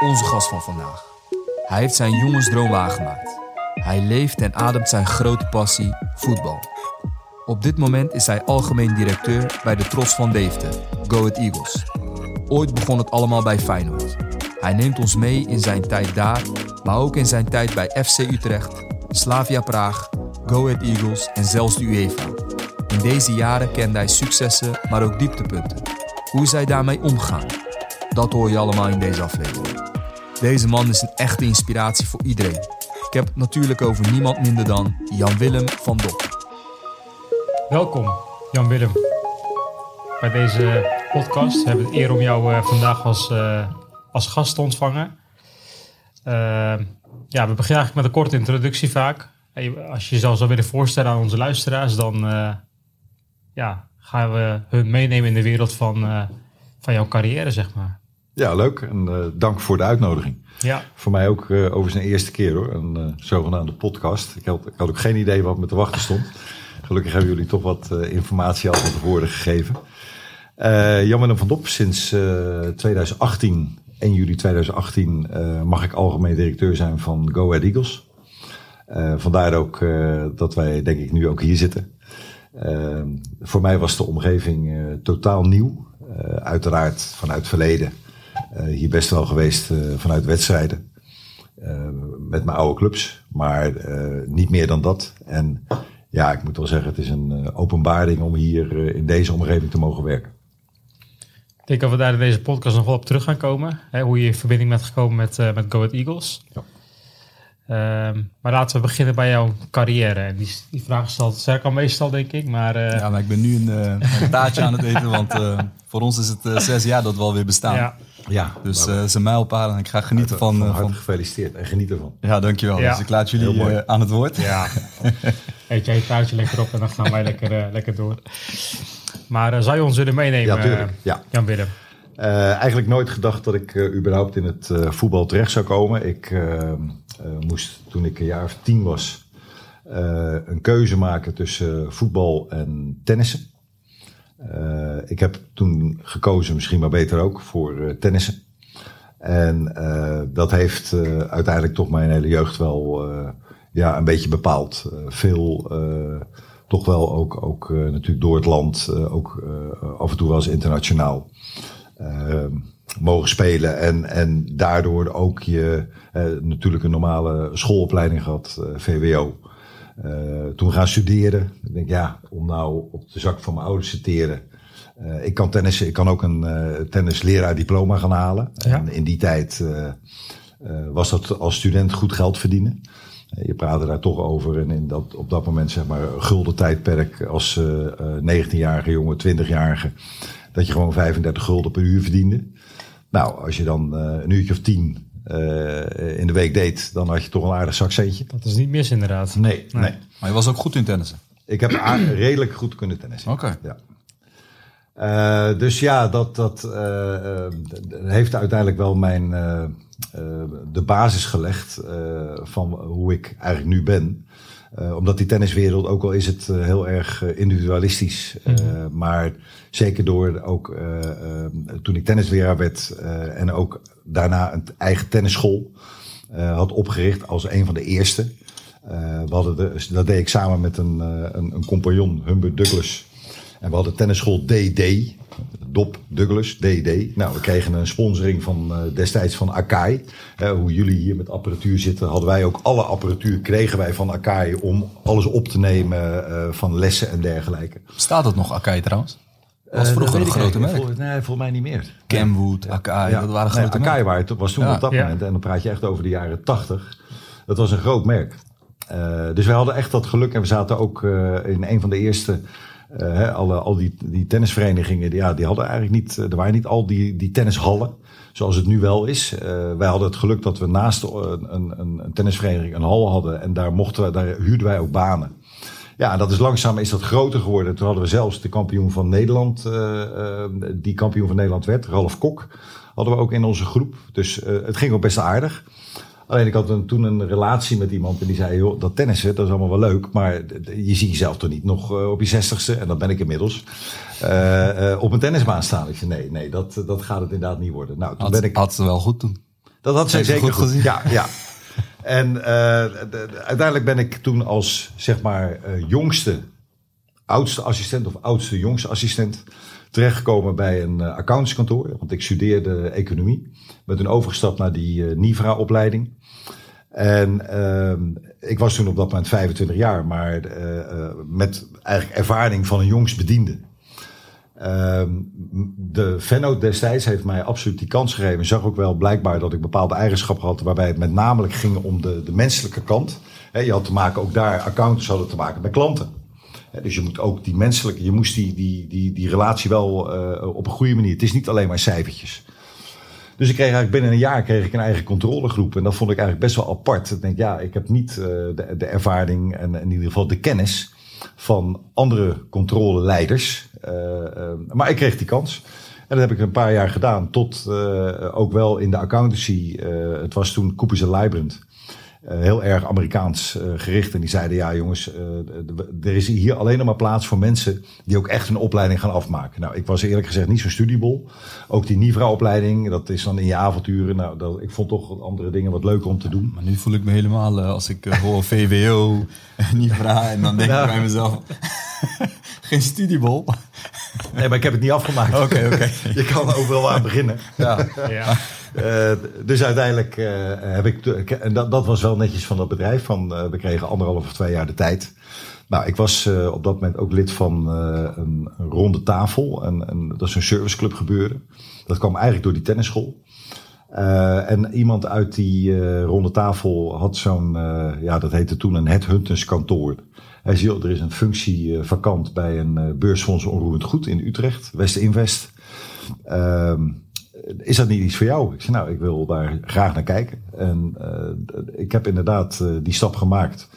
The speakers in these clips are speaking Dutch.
onze gast van vandaag. Hij heeft zijn jongensdroom waargemaakt. Hij leeft en ademt zijn grote passie, voetbal. Op dit moment is hij algemeen directeur bij de Tros van Deventer, Go Ahead Eagles. Ooit begon het allemaal bij Feyenoord. Hij neemt ons mee in zijn tijd daar, maar ook in zijn tijd bij FC Utrecht, Slavia Praag, Go Ahead Eagles en zelfs de UEFA. In deze jaren kende hij successen, maar ook dieptepunten. Hoe zij daarmee omgaan, dat hoor je allemaal in deze aflevering. Deze man is een echte inspiratie voor iedereen. Ik heb het natuurlijk over niemand minder dan Jan-Willem van Dok. Welkom, Jan-Willem, bij deze podcast. We hebben het eer om jou uh, vandaag als, uh, als gast te ontvangen. Uh, ja, we beginnen eigenlijk met een korte introductie vaak. Als je jezelf zou willen voorstellen aan onze luisteraars, dan ja, gaan we hun meenemen in de wereld van, van jouw carrière, zeg maar. Ja, leuk. En dank voor de uitnodiging. Ja. Voor mij ook over zijn eerste keer hoor, een zogenaamde podcast. Ik had, ik had ook geen idee wat me te wachten stond. Gelukkig hebben jullie toch wat uh, informatie al van tevoren gegeven. Uh, Jan-Willem van Dop, sinds uh, 2018, 1 juli 2018, mag ik algemeen directeur zijn van Go Ahead Eagles. vandaar ook dat wij denk ik nu ook hier zitten. voor mij was de omgeving totaal nieuw. uiteraard vanuit het verleden. Hier best wel geweest vanuit wedstrijden. met mijn oude clubs, maar niet meer dan dat. En ja, ik moet wel zeggen, het is een uh, openbaring om hier uh, in deze omgeving te mogen werken. Ik denk dat we daar in deze podcast nog wel op terug gaan komen. Hè, hoe je in verbinding bent gekomen met, uh, met Go Ahead Eagles. Ja. Uh, maar laten we beginnen bij jouw carrière. En die, die vraag stelt Serkan meestal, denk ik. Maar, ja, maar ik ben nu een, een taartje aan het eten, want voor ons is het zes jaar dat we alweer bestaan. Ja. Ja, dus uh, ze mijlpaal en ik ga genieten van... van, uh, van gefeliciteerd en geniet ervan. Ja, dankjewel. Ja. Dus ik laat jullie uh, aan het woord. Ja. Eet jij je taartje lekker op en dan gaan wij lekker, lekker door. Maar zou je ons willen meenemen, ja, tuurlijk. Ja. Jan Willem? eigenlijk nooit gedacht dat ik überhaupt in het voetbal terecht zou komen. Ik moest toen ik een jaar of tien was een keuze maken tussen voetbal en tennissen. Uh, ik heb toen gekozen, misschien maar beter ook, voor uh, tennissen. En uh, dat heeft uiteindelijk toch mijn hele jeugd wel ja, een beetje bepaald. veel, toch wel ook, ook natuurlijk door het land, ook af en toe wel eens internationaal mogen spelen. En, en daardoor ook je natuurlijk een normale schoolopleiding gehad, VWO. Uh, toen gaan studeren. Ik denk, ja, om nou op de zak van mijn ouders te teren. Uh, ik kan tennissen, ik kan ook een uh, tennisleraar diploma gaan halen. Ja. En in die tijd was dat als student goed geld verdienen. je praatte daar toch over. En in dat, op dat moment zeg maar gulden tijdperk als 19-jarige jongen, 20-jarige. Dat je gewoon 35 gulden per uur verdiende. Nou, als je dan een uurtje of tien in de week deed, dan had je toch een aardig zakcentje. Dat is niet mis inderdaad. Nee, nee. nee. Maar je was ook goed in tennissen? Ik heb redelijk goed kunnen tennissen. Oké. Ja. Uh, dus ja, dat, dat uh, heeft uiteindelijk wel mijn, de basis gelegd van hoe ik eigenlijk nu ben. Uh, omdat die tenniswereld, ook al is het uh, heel erg uh, individualistisch, mm -hmm. maar zeker door ook toen ik tennisleraar werd en ook daarna een eigen tennisschool had opgericht als een van de eerste. we hadden de, dat deed ik samen met een, een, een compagnon, Humbert Douglas. En we hadden tennisschool DD, Dop Douglas, DD. Nou, we kregen een sponsoring van uh, destijds van Akai. Uh, hoe jullie hier met apparatuur zitten, hadden wij ook alle apparatuur kregen wij van Akai om alles op te nemen uh, van lessen en dergelijke. Staat het nog Akai trouwens? Was vroeger een grote merk. Vol, nee, volgens mij niet meer. Camwood, ja. Akai, ja. dat waren nee, grote Akai merken. was toen ja. op dat moment, en dan praat je echt over de jaren tachtig. Dat was een groot merk. dus wij hadden echt dat geluk en we zaten ook in een van de eerste he, alle, al die, die tennisverenigingen, die, ja, die hadden eigenlijk niet, er waren niet al die, die tennishallen zoals het nu wel is. Uh, wij hadden het geluk dat we naast een, een, een tennisvereniging een hal hadden en daar mochten we, daar huurden wij ook banen. Ja, dat is langzaam is dat groter geworden. Toen hadden we zelfs de kampioen van Nederland, die kampioen van Nederland werd, Ralf Kok, hadden we ook in onze groep. Dus het ging ook best aardig. Alleen ik had toen een relatie met iemand en die zei, joh, dat tennissen, dat is allemaal wel leuk, maar je ziet jezelf toch niet nog uh, op je zestigste, en dat ben ik inmiddels, uh, uh, op een tennisbaan staan. Ik zei, nee, nee, dat, dat gaat het inderdaad niet worden. Nou, toen had, ben ik... Had het wel goed toen. Dat had zij ze zeker goed goed gezien. Ja, ja. En eh, de- de- uiteindelijk ben ik toen als zeg maar eh, jongste, oudste assistent of oudste jongste assistent terechtgekomen bij een eh, accountantskantoor. Want ik studeerde economie. Ben toen overgestapt naar die eh, NIVRA-opleiding. En ehm, ik was toen op dat moment 25 jaar, maar eh, met eigenlijk ervaring van een jongstbediende. Ehm, de vennoot destijds heeft mij absoluut die kans gegeven. Zag ook wel blijkbaar dat ik bepaalde eigenschappen had waarbij het met namelijk ging om de, de menselijke kant. Je had te maken, ook daar, accountants hadden te maken met klanten. Dus je moet ook die menselijke, je moest die, die, die, die relatie wel eh, op een goede manier. Het is niet alleen maar cijfertjes. Dus ik kreeg eigenlijk binnen een jaar kreeg ik een eigen controlegroep. En dat vond ik eigenlijk best wel apart. Ik denk, ja, ik heb niet eh, de, ervaring en in ieder geval de kennis van andere controleleiders. Eh, maar ik kreeg die kans. En dat heb ik een paar jaar gedaan. Tot ook wel in de accountancy. het was toen Coopers en Lybrand. Eh, heel erg Amerikaans eh, gericht. En die zeiden, ja jongens, eh, er is hier alleen nog maar plaats voor mensen die ook echt een opleiding gaan afmaken. Nou, ik was eerlijk gezegd niet zo'n studiebol. Ook die NIVRA-opleiding, dat is dan in je avonturen. Nou, dat, ik vond toch andere dingen wat leuker om te doen. Maar nu voel ik me helemaal, als ik hoor VWO, Nivra, en dan denk ik bij mezelf, geen studiebol. Nee, maar ik heb het niet afgemaakt. Oké, oké. Je kan overal aan beginnen. Ja. Ja. Eh, dus uiteindelijk eh, heb ik, en dat, dat was wel netjes van dat bedrijf, van eh, we kregen anderhalf of twee jaar de tijd. Nou, ik was eh, op dat moment ook lid van eh, een, een ronde tafel, en, en dat is een serviceclub gebeuren. Dat kwam eigenlijk door die tennisschool. Eh, en iemand uit die eh, ronde tafel had zo'n, eh, ja, dat heette toen een headhunterskantoor. Hij zei, er is een functie eh, vakant bij een eh, beursfonds onroerend goed in Utrecht, West Invest. Ehm, is dat niet iets voor jou? Ik zei, nou, ik wil daar graag naar kijken. En eh, ik heb inderdaad die stap gemaakt.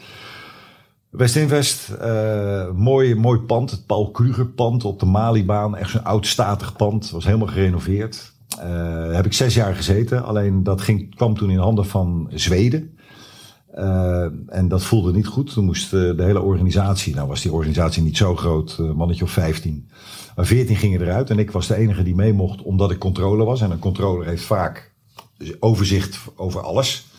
West Invest, eh, mooi, mooi pand. Het Paul Kruger pand op de Malibaan. Echt zo'n oud statig pand. Was helemaal gerenoveerd. Heb ik zes jaar gezeten. Alleen dat ging, kwam toen in handen van Zweden. Eh, en dat voelde niet goed. Toen moest eh, de hele organisatie, nou was die organisatie niet zo groot, een mannetje of 15. Maar 14 gingen eruit en ik was de enige die mee mocht omdat ik controller was. En een controller heeft vaak overzicht over alles.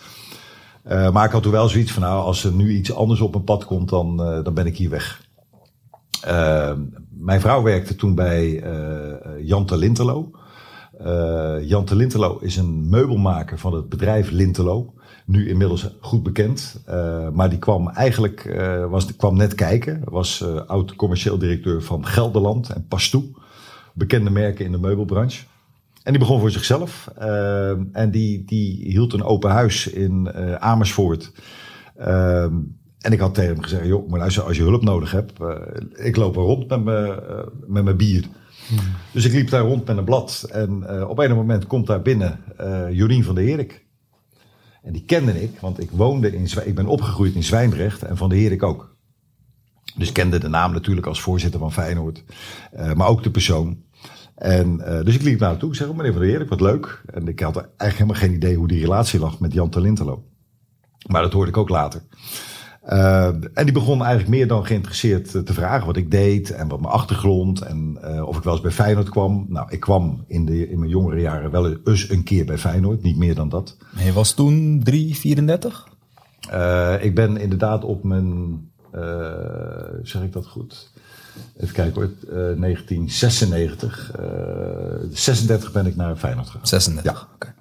Maar ik had toen wel zoiets van, nou, als er nu iets anders op mijn pad komt, dan, dan ben ik hier weg. Mijn vrouw werkte toen bij Jan de Lintelo. Jan Lintelo is een meubelmaker van het bedrijf Lintelo. Nu inmiddels goed bekend. Uh, maar die kwam eigenlijk, uh, was, kwam net kijken. Was uh, oud commercieel directeur van Gelderland en Pastoe. Bekende merken in de meubelbranche. En die begon voor zichzelf. en die, die hield een open huis in Amersfoort. en ik had tegen hem gezegd, joh, maar luister, als je hulp nodig hebt. ik loop er rond met mijn, met mijn bier. Hmm. Dus ik liep daar rond met een blad. En op een moment komt daar binnen Jorien van der Herik. En die kende ik, want ik woonde in ik ben opgegroeid in Zwijndrecht en van de Herik ook. Dus kende de naam natuurlijk als voorzitter van Feyenoord, uh, maar ook de persoon. En uh, dus ik liep naar hem toe, ik zeg, oh, meneer van der Herik, wat leuk. En ik had eigenlijk helemaal geen idee hoe die relatie lag met Jan Talintelo. Maar dat hoorde ik ook later. Uh, en die begon eigenlijk meer dan geïnteresseerd te vragen wat ik deed en wat mijn achtergrond en uh, of ik wel eens bij Feyenoord kwam. Nou, ik kwam in, de, in mijn jongere jaren wel eens een keer bij Feyenoord, niet meer dan dat. Je was toen 334? Uh, ik ben inderdaad op mijn, zeg ik dat goed? Even kijken hoor, 1996. 36 ben ik naar Feyenoord gegaan. 36, ja. oké.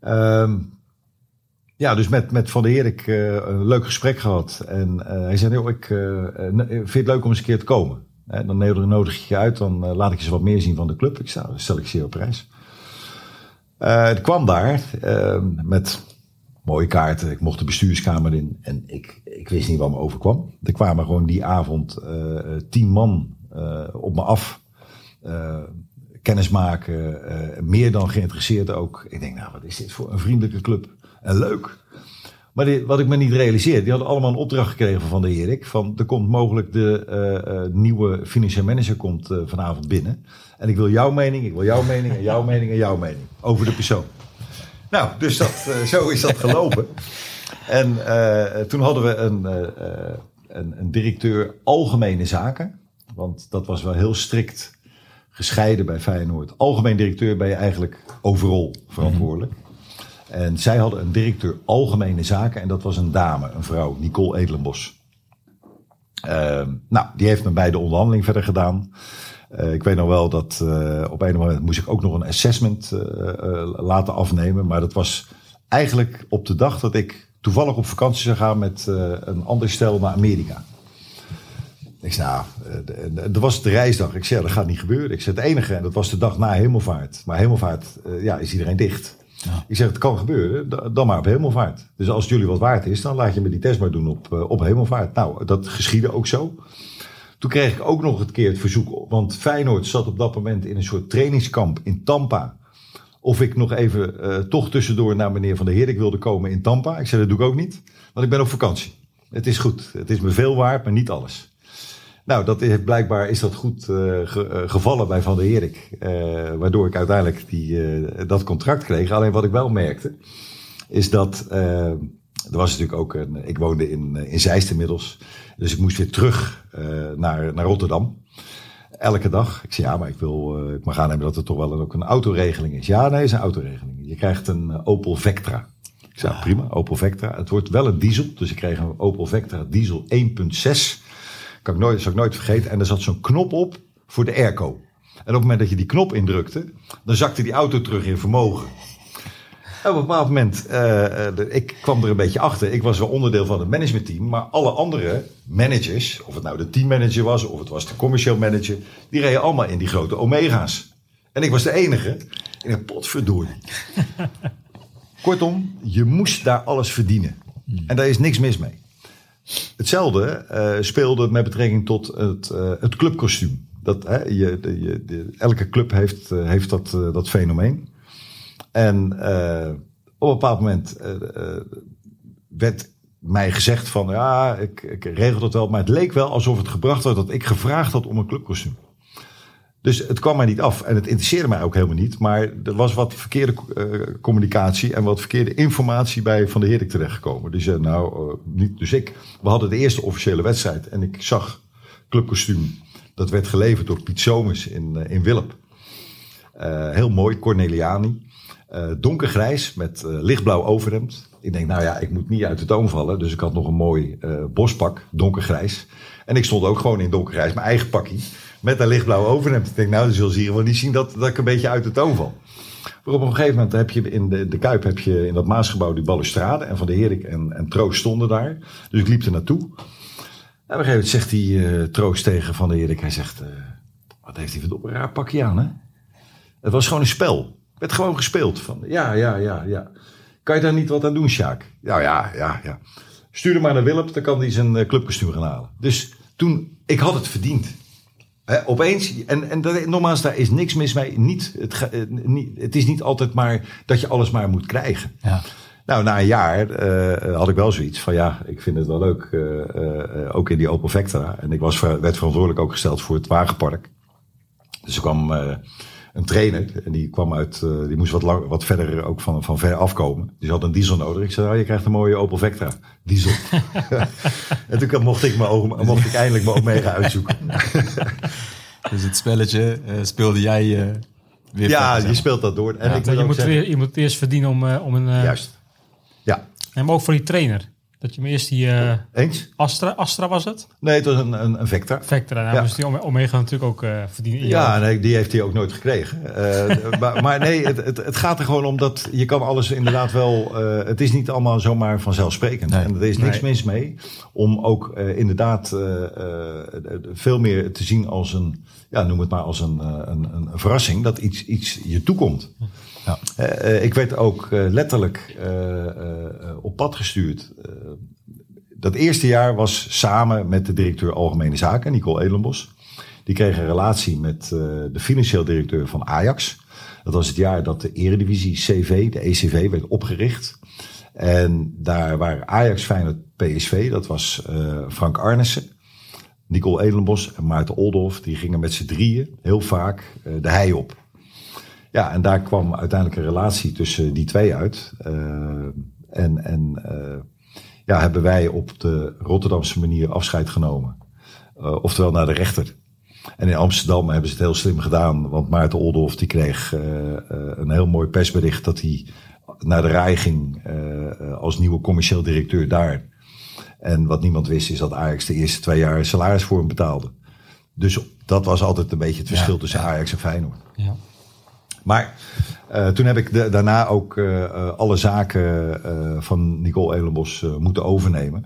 Okay. Um, ja, dus met, met Van der Herik uh, een leuk gesprek gehad. En uh, hij zei, joh, ik uh, vind het leuk om eens een keer te komen. En dan nodig ik je uit, dan laat ik eens wat meer zien van de club. Ik dat stel ik zeer op prijs. het kwam daar met mooie kaarten. Ik mocht de bestuurskamer in en ik, ik wist niet wat me overkwam. Er kwamen gewoon die avond tien man op me af. kennis maken, meer dan geïnteresseerd ook. Ik denk, nou, wat is dit voor een vriendelijke club? En leuk. Maar wat ik me niet realiseerde, die hadden allemaal een opdracht gekregen van de Erik. Van er komt mogelijk de uh, uh, nieuwe financieel manager komt uh, vanavond binnen. En ik wil jouw mening, ik wil jouw mening en jouw mening en jouw mening. Over de persoon. Nou, dus dat, zo is dat gelopen. En toen hadden we een, een, een directeur algemene zaken. Want dat was wel heel strikt gescheiden bij Feyenoord. Algemeen directeur ben je eigenlijk overal verantwoordelijk. En zij hadden een directeur algemene zaken en dat was een dame, een vrouw, Nicole Edelenbos. Ehm, nou, die heeft me bij de onderhandeling verder gedaan. Uh, ik weet nog wel dat uh, op een moment moest ik ook nog een assessment uh, laten afnemen. Maar dat was eigenlijk op de dag dat ik toevallig op vakantie zou gaan met een ander stel naar Amerika. Ik zei, nou, dat was de reisdag. Ik zei, dat gaat niet gebeuren. Ik zei, het enige, en dat was de dag na hemelvaart. Maar hemelvaart, ja, is iedereen dicht. Ja. Ik zeg, het kan gebeuren, dan maar op hemelvaart. Dus als jullie wat waard is, dan laat je me die test maar doen op, op hemelvaart. Nou, dat geschiedde ook zo. Toen kreeg ik ook nog een keer het verzoek, want Feyenoord zat op dat moment in een soort trainingskamp in Tampa. Of ik nog even uh, toch tussendoor naar meneer Van der Heer wilde komen in Tampa. Ik zei, dat doe ik ook niet, want ik ben op vakantie. Het is goed, het is me veel waard, maar niet alles. Nou, dat is, blijkbaar is dat goed uh, ge, uh, gevallen bij Van der Herik. waardoor ik uiteindelijk die, dat contract kreeg. Alleen wat ik wel merkte, is dat... er was natuurlijk ook een... Ik woonde in, in Zeist inmiddels. Dus ik moest weer terug naar, naar Rotterdam. Elke dag. Ik zei ja, maar ik wil, uh, ik mag aannemen dat er toch wel een, ook een autoregeling is. Ja, nee, is een autoregeling. Je krijgt een uh, Opel Vectra. Ik zei, ja. prima, Opel Vectra. Het wordt wel een diesel, dus ik kreeg een Opel Vectra diesel 1.6. Kan ik nooit, zal ik nooit vergeten. En er zat zo'n knop op voor de airco. En op het moment dat je die knop indrukte, dan zakte die auto terug in vermogen. En op een bepaald moment, uh, ik kwam er een beetje achter. Ik was wel onderdeel van het managementteam. Maar alle andere managers, of het nou de teammanager was of het was de commercieel manager, die reden allemaal in die grote Omega's. En ik was de enige. En ik potverdorie. Kortom, je moest daar alles verdienen. En daar is niks mis mee. Hetzelfde uh, speelde met betrekking tot het, uh, het clubkostuum. Dat, hè, je, je, elke club heeft, uh, heeft dat, dat fenomeen. En op een bepaald moment werd mij gezegd van ja, ik, ik regel dat wel. Maar het leek wel alsof het gebracht werd dat ik gevraagd had om een clubkostuum. Dus het kwam mij niet af en het interesseerde mij ook helemaal niet. Maar er was wat verkeerde uh, communicatie en wat verkeerde informatie bij Van de Heerlijk terechtgekomen. Dus nou, uh, niet, dus ik, we hadden de eerste officiële wedstrijd en ik zag clubkostuum. Dat werd geleverd door Piet Somers in, in Wilp. heel mooi, Corneliani. Donkergrijs met lichtblauw overhemd. Ik denk, nou ja, ik moet niet uit de toon vallen. Dus ik had nog een mooi bospak, donkergrijs. En ik stond ook gewoon in donkergrijs, mijn eigen pakje. Met een lichtblauw overhemd. Ik denk, nou, dan zullen ze hier wel zien dat, dat ik een beetje uit de toon val. Maar op een gegeven moment heb je in de, de Kuip, heb je in dat Maasgebouw die balustrade. En Van de Herik en, en Troost stonden daar. Dus ik liep er naartoe. En op een gegeven moment zegt die Troost tegen Van de Herik. Hij zegt, wat heeft hij voor een raar pakje aan, hè? Het was gewoon een spel werd gewoon gespeeld. Van, ja, ja, ja, ja. Kan je daar niet wat aan doen, Sjaak? Nou ja, ja, ja. Stuur hem maar naar Willem, dan kan hij zijn uh, clubkostuum gaan halen. Dus toen, ik had het verdiend. He, opeens, en, en dat, nogmaals, daar is niks mis mee. Niet, het, uh, niet, het is niet altijd maar dat je alles maar moet krijgen. Ja. Nou, na een jaar uh, had ik wel zoiets van ja, ik vind het wel leuk. Uh, ook in die Opel Vectra. En ik was, werd verantwoordelijk ook gesteld voor het wagenpark. Dus ik kwam een trainer. En die kwam uit, uh, die moest wat, lang, wat verder ook van, van ver afkomen. Die had een diesel nodig. Ik zei, oh, je krijgt een mooie Opel Vectra diesel. en toen mocht ik, me ook, mocht ik eindelijk mijn Omega uitzoeken. dus het spelletje uh, speelde jij uh, weer Ja, je speelt dat door. En ja, ik je, moet zeggen, weer, je moet eerst verdienen om, om een... Juist. Ja. En maar ook voor die trainer. Dat je me eerst die... Uh, Eens? Astra, Astra was het? Nee, het was een, een, een Vectra. Vectra, nou ja. die Omega natuurlijk ook uh, verdienen. Ja, nee, die heeft hij ook nooit gekregen. Uh, maar, maar, nee, het, het, het, gaat er gewoon om dat je kan alles inderdaad wel... het is niet allemaal zomaar vanzelfversprekend. Nee. En er is niks nee. mis mee om ook inderdaad veel meer te zien als een... Ja, noem het maar als een, een, een verrassing dat iets, iets je toekomt. Ja. Uh, ik werd ook uh, letterlijk op pad gestuurd. dat eerste jaar was samen met de directeur Algemene Zaken, Nicole Edelenbos. Die kreeg een relatie met de financieel directeur van Ajax. Dat was het jaar dat de Eredivisie CV, de ECV, werd opgericht. En daar waren Ajax, Feyenoord, PSV, dat was Frank Arnissen. Nicole Edelenbos en Maarten Oldhoff, die gingen met z'n drieën heel vaak de hei op. Ja, en daar kwam uiteindelijk een relatie tussen die twee uit. Uh, en en uh, ja, hebben wij op de Rotterdamse manier afscheid genomen. Uh, oftewel naar de rechter. En in Amsterdam hebben ze het heel slim gedaan. Want Maarten Oldhoff die kreeg uh, een heel mooi persbericht dat hij naar de RAI ging uh, als nieuwe commercieel directeur daar. En wat niemand wist is dat Ajax de eerste twee jaar salaris voor hem betaalde. Dus dat was altijd een beetje het verschil tussen Ajax en Feyenoord. Ja. Maar uh, toen heb ik de, daarna ook uh, alle zaken uh, van Nicole Elenbos moeten overnemen.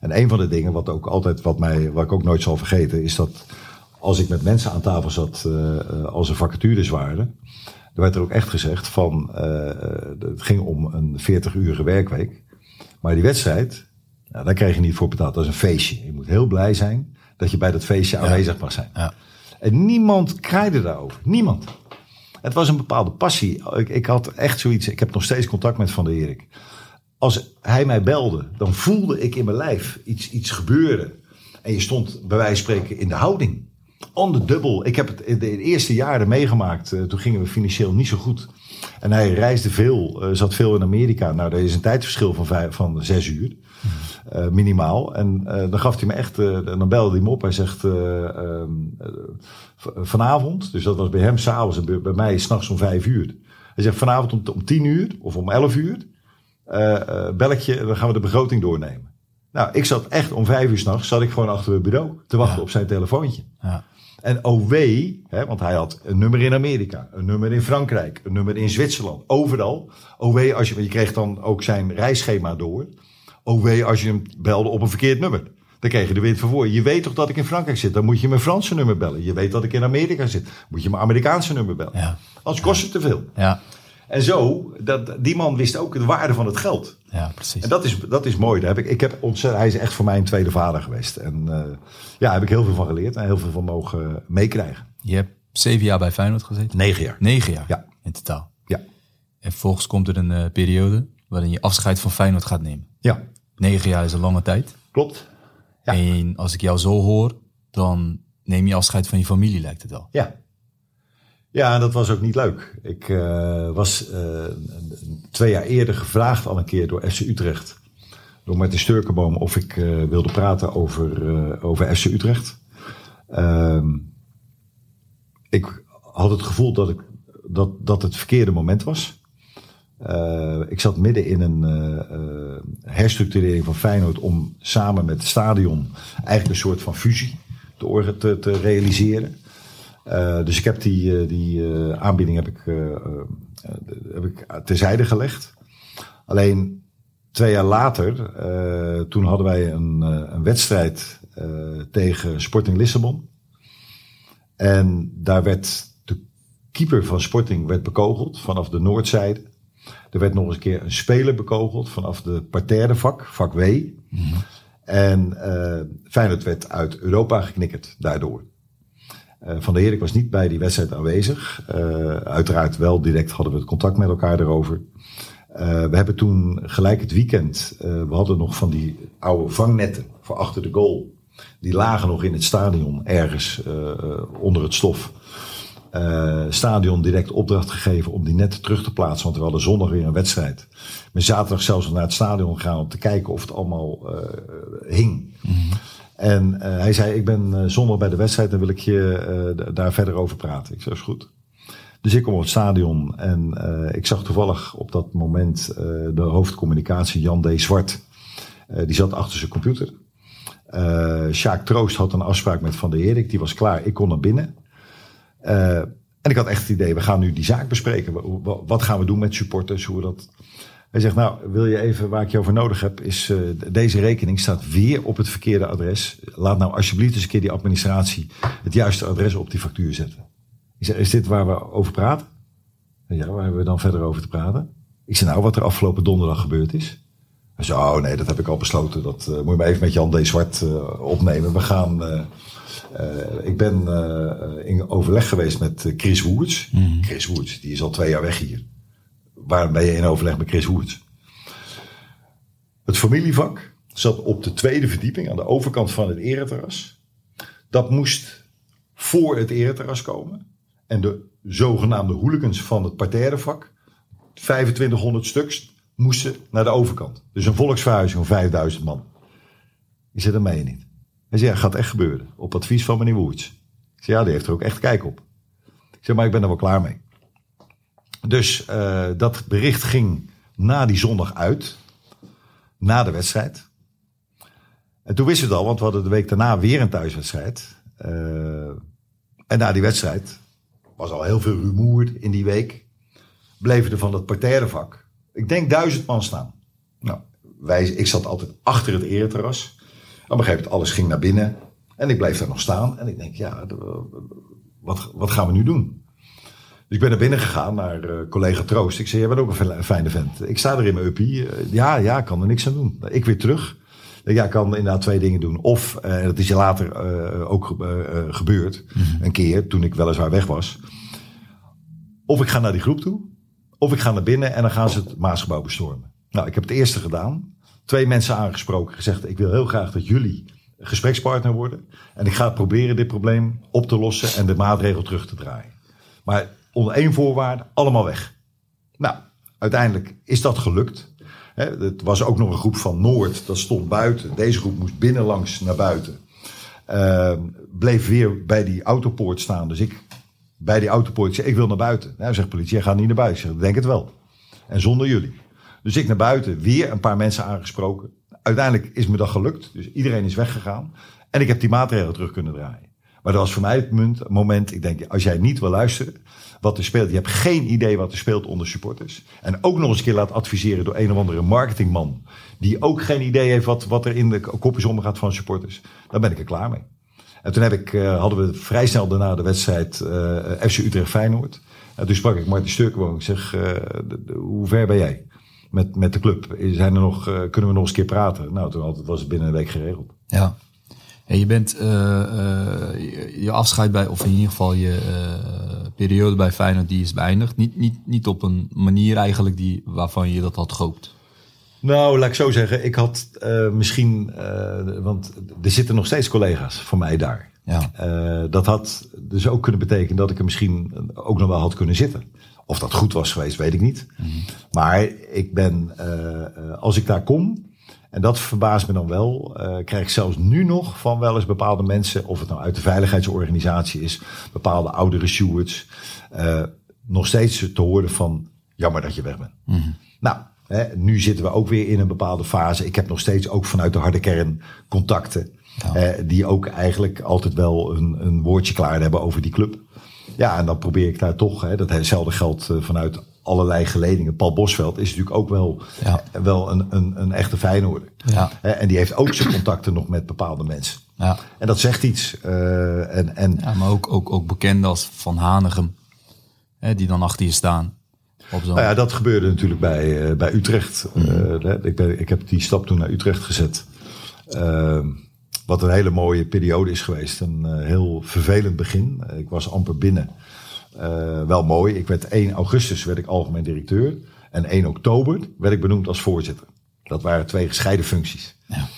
En een van de dingen wat ook altijd, wat mij, wat ik ook nooit zal vergeten, is dat als ik met mensen aan tafel zat, als er vacatures waren, er werd er ook echt gezegd van, het ging om een 40-urige werkweek. Maar die wedstrijd, nou, daar kreeg je niet voor betaald. Dat is een feestje. Je moet heel blij zijn dat je bij dat feestje aanwezig mag zijn. Ja. En niemand kraaide daarover. Niemand. Het was een bepaalde passie. Ik, ik had echt zoiets. Ik heb nog steeds contact met Van der Erik. Als hij mij belde, dan voelde ik in mijn lijf iets, iets gebeuren. En je stond bij wijze van spreken in de houding. On the double. Ik heb het in de eerste jaren meegemaakt. Uh, toen gingen we financieel niet zo goed. En hij reisde veel, uh, zat veel in Amerika. Nou, er is een tijdverschil van, vijf, van zes uur. Uh, minimaal. En uh, dan gaf hij me echt, uh, dan belde hij me op. Hij zegt vanavond, dus dat was bij hem s'avonds en bij mij s'nachts om vijf uur. Hij zegt vanavond om, om tien uur of om elf uur bel ik je en dan gaan we de begroting doornemen. Nou, ik zat echt om vijf uur s'nachts, zat ik gewoon achter het bureau te wachten ja. op zijn telefoontje. Ja. En OW, hè, want hij had een nummer in Amerika, een nummer in Frankrijk, een nummer in Zwitserland, overal. OW, als je, je kreeg dan ook zijn reisschema door. Wee, als je hem belde op een verkeerd nummer. Dan kreeg je de wind van voor. Je weet toch dat ik in Frankrijk zit? Dan moet je mijn Franse nummer bellen. Je weet dat ik in Amerika zit. Moet je mijn Amerikaanse nummer bellen. Ja. Anders kost het te veel. Ja. En zo, dat, die man wist ook de waarde van het geld. Ja, precies. En dat is, dat is mooi. Daar heb ik, ik heb ontzettend, hij is echt voor mij een tweede vader geweest. En uh, ja, daar heb ik heel veel van geleerd en heel veel van mogen meekrijgen. Je hebt zeven jaar bij Feyenoord gezeten? Negen jaar. Negen jaar? Ja. In totaal? Ja. En volgens komt er een uh, periode waarin je afscheid van Feyenoord gaat nemen. Ja. Negen jaar is een lange tijd. Klopt. Ja. En als ik jou zo hoor, dan neem je afscheid van je familie, lijkt het wel. Ja. Ja, dat was ook niet leuk. Ik uh, was uh, twee jaar eerder gevraagd al een keer door FC Utrecht. Door Martin Sturkenboom of ik uh, wilde praten over, over FC Utrecht. Ehm, ik had het gevoel dat, ik, dat, dat het verkeerde moment was. Ik zat midden in een herstructurering van Feyenoord om samen met het stadion eigenlijk een soort van fusie te, te realiseren. Uh, dus ik heb die, die aanbieding heb ik, heb ik terzijde gelegd. Alleen twee jaar later, toen hadden wij een, een wedstrijd tegen Sporting Lissabon. En daar werd de keeper van Sporting werd bekogeld vanaf de noordzijde. Er werd nog eens een keer een speler bekogeld vanaf de parterre vak, vak W. Mm En uh, Feyenoord werd uit Europa geknikkerd daardoor. Uh, Van der Herik was niet bij die wedstrijd aanwezig. Uh, uiteraard wel direct hadden we het contact met elkaar erover. we hebben toen gelijk het weekend, we hadden nog van die oude vangnetten voor achter de goal. Die lagen nog in het stadion ergens onder het stof stadion direct opdracht gegeven om die net terug te plaatsen. Want we hadden zondag weer een wedstrijd. We zaterdag zelfs naar het stadion gegaan om te kijken of het allemaal hing. -hmm. En uh, hij zei, ik ben zondag bij de wedstrijd en wil ik je daar verder over praten. Ik zei, is goed. Dus ik kom op het stadion en ik zag toevallig op dat moment de hoofdcommunicatie Jan D. Zwart. die zat achter zijn computer. Sjaak Troost had een afspraak met Van der Herik. Die was klaar. Ik kon naar binnen. En ik had echt het idee, we gaan nu die zaak bespreken. Wat gaan we doen met supporters? Hoe we dat... Hij zegt, nou, wil je even, waar ik je over nodig heb, is uh, deze rekening staat weer op het verkeerde adres. Laat nou alsjeblieft eens een keer die administratie het juiste adres op die factuur zetten. Ik zeg, is dit waar we over praten? Ja, waar hebben we dan verder over te praten? Ik zeg, nou, wat er afgelopen donderdag gebeurd is. Hij zei, oh nee, dat heb ik al besloten. Dat uh, moet je maar even met Jan D. Zwart uh, opnemen. We gaan uh, ik ben uh, in overleg geweest met Chris Woerts. Mm. Chris Woerts, die is al twee jaar weg hier. Waar ben je in overleg met Chris Woerts? Het familievak zat op de tweede verdieping aan de overkant van het ereterras. Dat moest voor het ereterras komen. En de zogenaamde hooligans van het parterrevak, 2500 stuks, moesten naar de overkant. Dus een volksverhuizing van 5000 man. Ik zei, dat meen je niet. Hij zei, ja, gaat echt gebeuren. Op advies van meneer Woerts. Ik zei, ja, die heeft er ook echt kijk op. Ik zeg, maar ik ben er wel klaar mee. Dus uh, dat bericht ging na die zondag uit. Na de wedstrijd. En toen wisten we het al, want we hadden de week daarna weer een thuiswedstrijd. Uh, en na die wedstrijd was al heel veel rumoer in die week. Bleven er van het parterrevak, ik denk duizend man staan. Nou, wij, ik zat altijd achter het ereterras. Op een gegeven moment, alles ging naar binnen. En ik bleef daar nog staan. En ik denk, ja, wat, wat gaan we nu doen? Dus ik ben naar binnen gegaan naar uh, collega Troost. Ik zei, jij bent ook een fijne vent. Ik sta er in mijn uppie. Uh, ja, ja, kan er niks aan doen. Ik weer terug. Ja, ik kan inderdaad twee dingen doen. Of, uh, dat is je later ook gebeurd. Mm -hmm. Een keer, toen ik weliswaar weg was. Of ik ga naar die groep toe. Of ik ga naar binnen en dan gaan ze het Maasgebouw bestormen. Nou, ik heb het eerste gedaan. Twee mensen aangesproken. Gezegd, ik wil heel graag dat jullie gesprekspartner worden. En ik ga proberen dit probleem op te lossen en de maatregel terug te draaien. Maar onder één voorwaarde, allemaal weg. Nou, uiteindelijk is dat gelukt. Het was ook nog een groep van Noord, dat stond buiten. Deze groep moest binnenlangs naar buiten. Uh, bleef weer bij die autopoort staan. Dus ik bij die autopoort zei, ik wil naar buiten. Nou, zegt politie, jij gaat niet naar buiten. Ik zeg, denk het wel. En zonder jullie. Dus ik naar buiten, weer een paar mensen aangesproken. Uiteindelijk is me dat gelukt. Dus iedereen is weggegaan. En ik heb die maatregelen terug kunnen draaien. Maar dat was voor mij het moment, ik denk, als jij niet wil luisteren wat er speelt. Je hebt geen idee wat er speelt onder supporters. En ook nog eens een keer laat adviseren door een of andere marketingman. Die ook geen idee heeft wat, wat er in de kopjes omgaat van supporters. Dan ben ik er klaar mee. En toen heb ik, uh, hadden we vrij snel daarna de wedstrijd uh, FC Utrecht-Feyenoord. En toen sprak ik Martin Sturkenboom. Ik zeg, uh, hoe ver ben jij met, met de club? Zijn er nog, kunnen we nog eens een keer praten? Nou, toen was het binnen een week geregeld. Ja. En je bent je afscheid bij, of in ieder geval je periode bij Feyenoord, die is beëindigd. Niet, niet, niet op een manier eigenlijk die, waarvan je dat had gehoopt. Nou, laat ik zo zeggen. Ik had misschien, want er zitten nog steeds collega's van mij daar. Ja. Dat had dus ook kunnen betekenen dat ik er misschien ook nog wel had kunnen zitten. Of dat goed was geweest, weet ik niet. Mm -hmm. Maar ik ben, als ik daar kom, en dat verbaast me dan wel, krijg ik zelfs nu nog van wel eens bepaalde mensen, of het nou uit de veiligheidsorganisatie is, bepaalde oudere stewards, nog steeds te horen van jammer dat je weg bent. Mm -hmm. Nou, Hè, nu zitten we ook weer in een bepaalde fase. Ik heb nog steeds ook vanuit de harde kern contacten. Ja. Eh, die ook eigenlijk altijd wel een, een woordje klaar hebben over die club. Ja, en dan probeer ik daar toch, hè, datzelfde geldt vanuit allerlei geledingen. Paul Bosveld is natuurlijk ook wel, ja. wel een, een, een echte Feyenoorder. Ja. en die heeft ook zijn contacten nog met bepaalde mensen. Ja. En dat zegt iets. Uh, en, en, ja, maar ook, ook, ook bekend als Van Hanegem, hè, die dan achter je staan. Nou ja, dat gebeurde natuurlijk bij, uh, bij Utrecht. Mm -hmm. uh, ik, ben, ik heb die stap toen naar Utrecht gezet. Uh, wat een hele mooie periode is geweest. Een heel vervelend begin. ik was amper binnen. Wel mooi. Ik werd 1 augustus werd ik algemeen directeur. En 1 oktober werd ik benoemd als voorzitter. Dat waren twee gescheiden functies. Ja.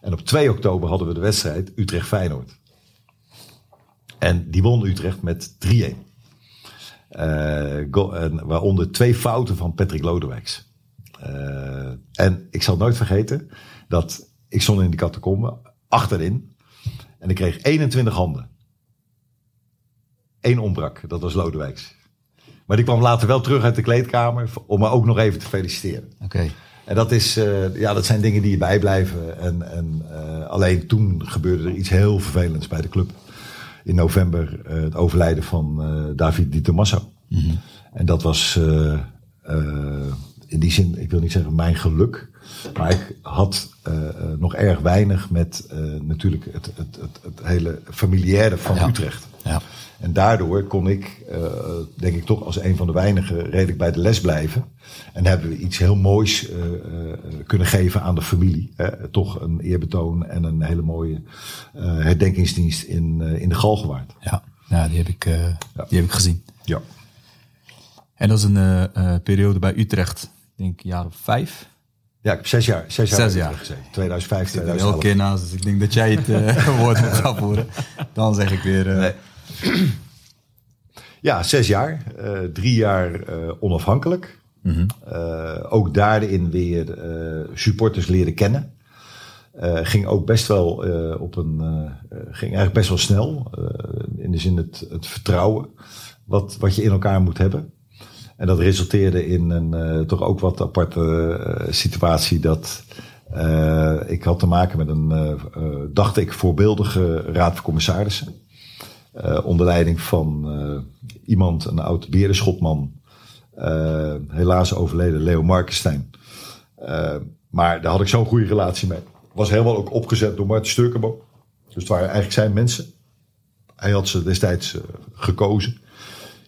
En op 2 oktober hadden we de wedstrijd Utrecht-Feyenoord. En die won Utrecht met 3-1. Uh, waaronder twee fouten van Patrick Lodewijks. Uh, en ik zal nooit vergeten dat ik stond in die catacombe achterin. En ik kreeg 21 handen. Eén ontbrak, dat was Lodewijks. Maar die kwam later wel terug uit de kleedkamer om me ook nog even te feliciteren. Oké. Okay. En dat, is, uh, ja, dat zijn dingen die je bijblijven. En, en alleen toen gebeurde er iets heel vervelends bij de club in november uh, het overlijden van David Di Tommaso. Mm -hmm. En dat was in die zin, ik wil niet zeggen mijn geluk, maar ik had nog erg weinig met natuurlijk het, het, het, het, hele familiaire van ja. Utrecht. Ja. En daardoor kon ik, denk ik toch als een van de weinigen, redelijk bij de les blijven. En hebben we iets heel moois uh, uh, kunnen geven aan de familie. Hè? Toch een eerbetoon en een hele mooie herdenkingsdienst in, in de Galgenwaard. Ja, ja, die, heb ik, ja. die heb ik gezien. Ja. En dat is een periode bij Utrecht, denk ik, een jaar of vijf. Ja, ik heb zes jaar, zes jaar, zes jaar. gezeten. 2005, 2011. Elke keer naast, dus ik denk dat jij het woord moet voeren. Dan zeg ik weer... Nee. Ja, zes jaar. drie jaar onafhankelijk. Mm -hmm. uh, ook daarin weer supporters leren kennen. ging ook best wel op een. ging eigenlijk best wel snel. in de zin het, het vertrouwen. Wat, wat je in elkaar moet hebben. En dat resulteerde in een toch ook wat aparte situatie. Dat ik had te maken met een, dacht ik, voorbeeldige raad van commissarissen. Onder leiding van iemand, een oud berenschotman. helaas overleden, Leo Markenstein. Maar daar had ik zo'n goede relatie mee. Was helemaal ook opgezet door Martin Sturkenbo. Dus het waren eigenlijk zijn mensen. Hij had ze destijds gekozen.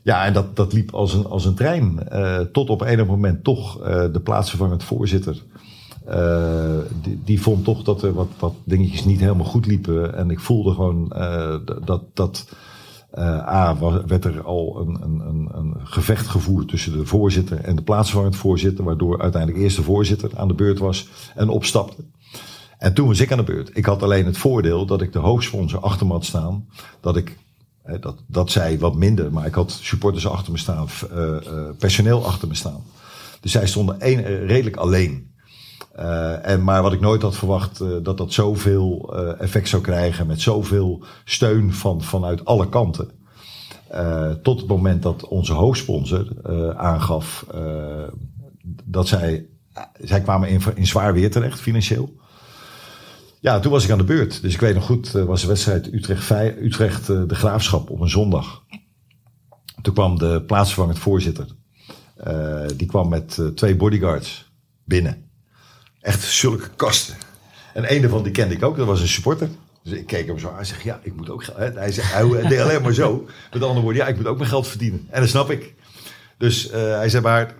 Ja, en dat, dat liep als een, als een trein. Tot op een moment toch uh, de plaatsvervangend voorzitter. Die, die, vond toch dat er wat, wat dingetjes niet helemaal goed liepen. En ik voelde gewoon dat. dat A, werd er al een, een, een, gevecht gevoerd tussen de voorzitter en de plaatsvervangend voorzitter, waardoor uiteindelijk eerst de voorzitter aan de beurt was en opstapte. En toen was ik aan de beurt. Ik had alleen het voordeel dat ik de hoofdsponsor achter me had staan. Dat ik, dat, dat zei wat minder, maar ik had supporters achter me staan, personeel achter me staan. Dus zij stonden redelijk alleen. Uh, en, maar wat ik nooit had verwacht, uh, dat dat zoveel uh, effect zou krijgen met zoveel steun van, vanuit alle kanten. tot het moment dat onze hoofdsponsor aangaf dat zij, zij kwamen in, in zwaar weer terecht financieel. Ja, toen was ik aan de beurt. Dus ik weet nog goed, was de wedstrijd Utrecht, Utrecht de Graafschap op een zondag. Toen kwam de plaatsvervangend voorzitter. die kwam met twee bodyguards binnen. Echt zulke kasten. En een daarvan die kende ik ook, dat was een supporter. Dus ik keek hem zo aan en zeg, ja, ik moet ook geld. Hij, zegt, hij deed alleen maar zo. Met andere woorden, ja, ik moet ook mijn geld verdienen. En dat snap ik. Dus uh, hij zei, maar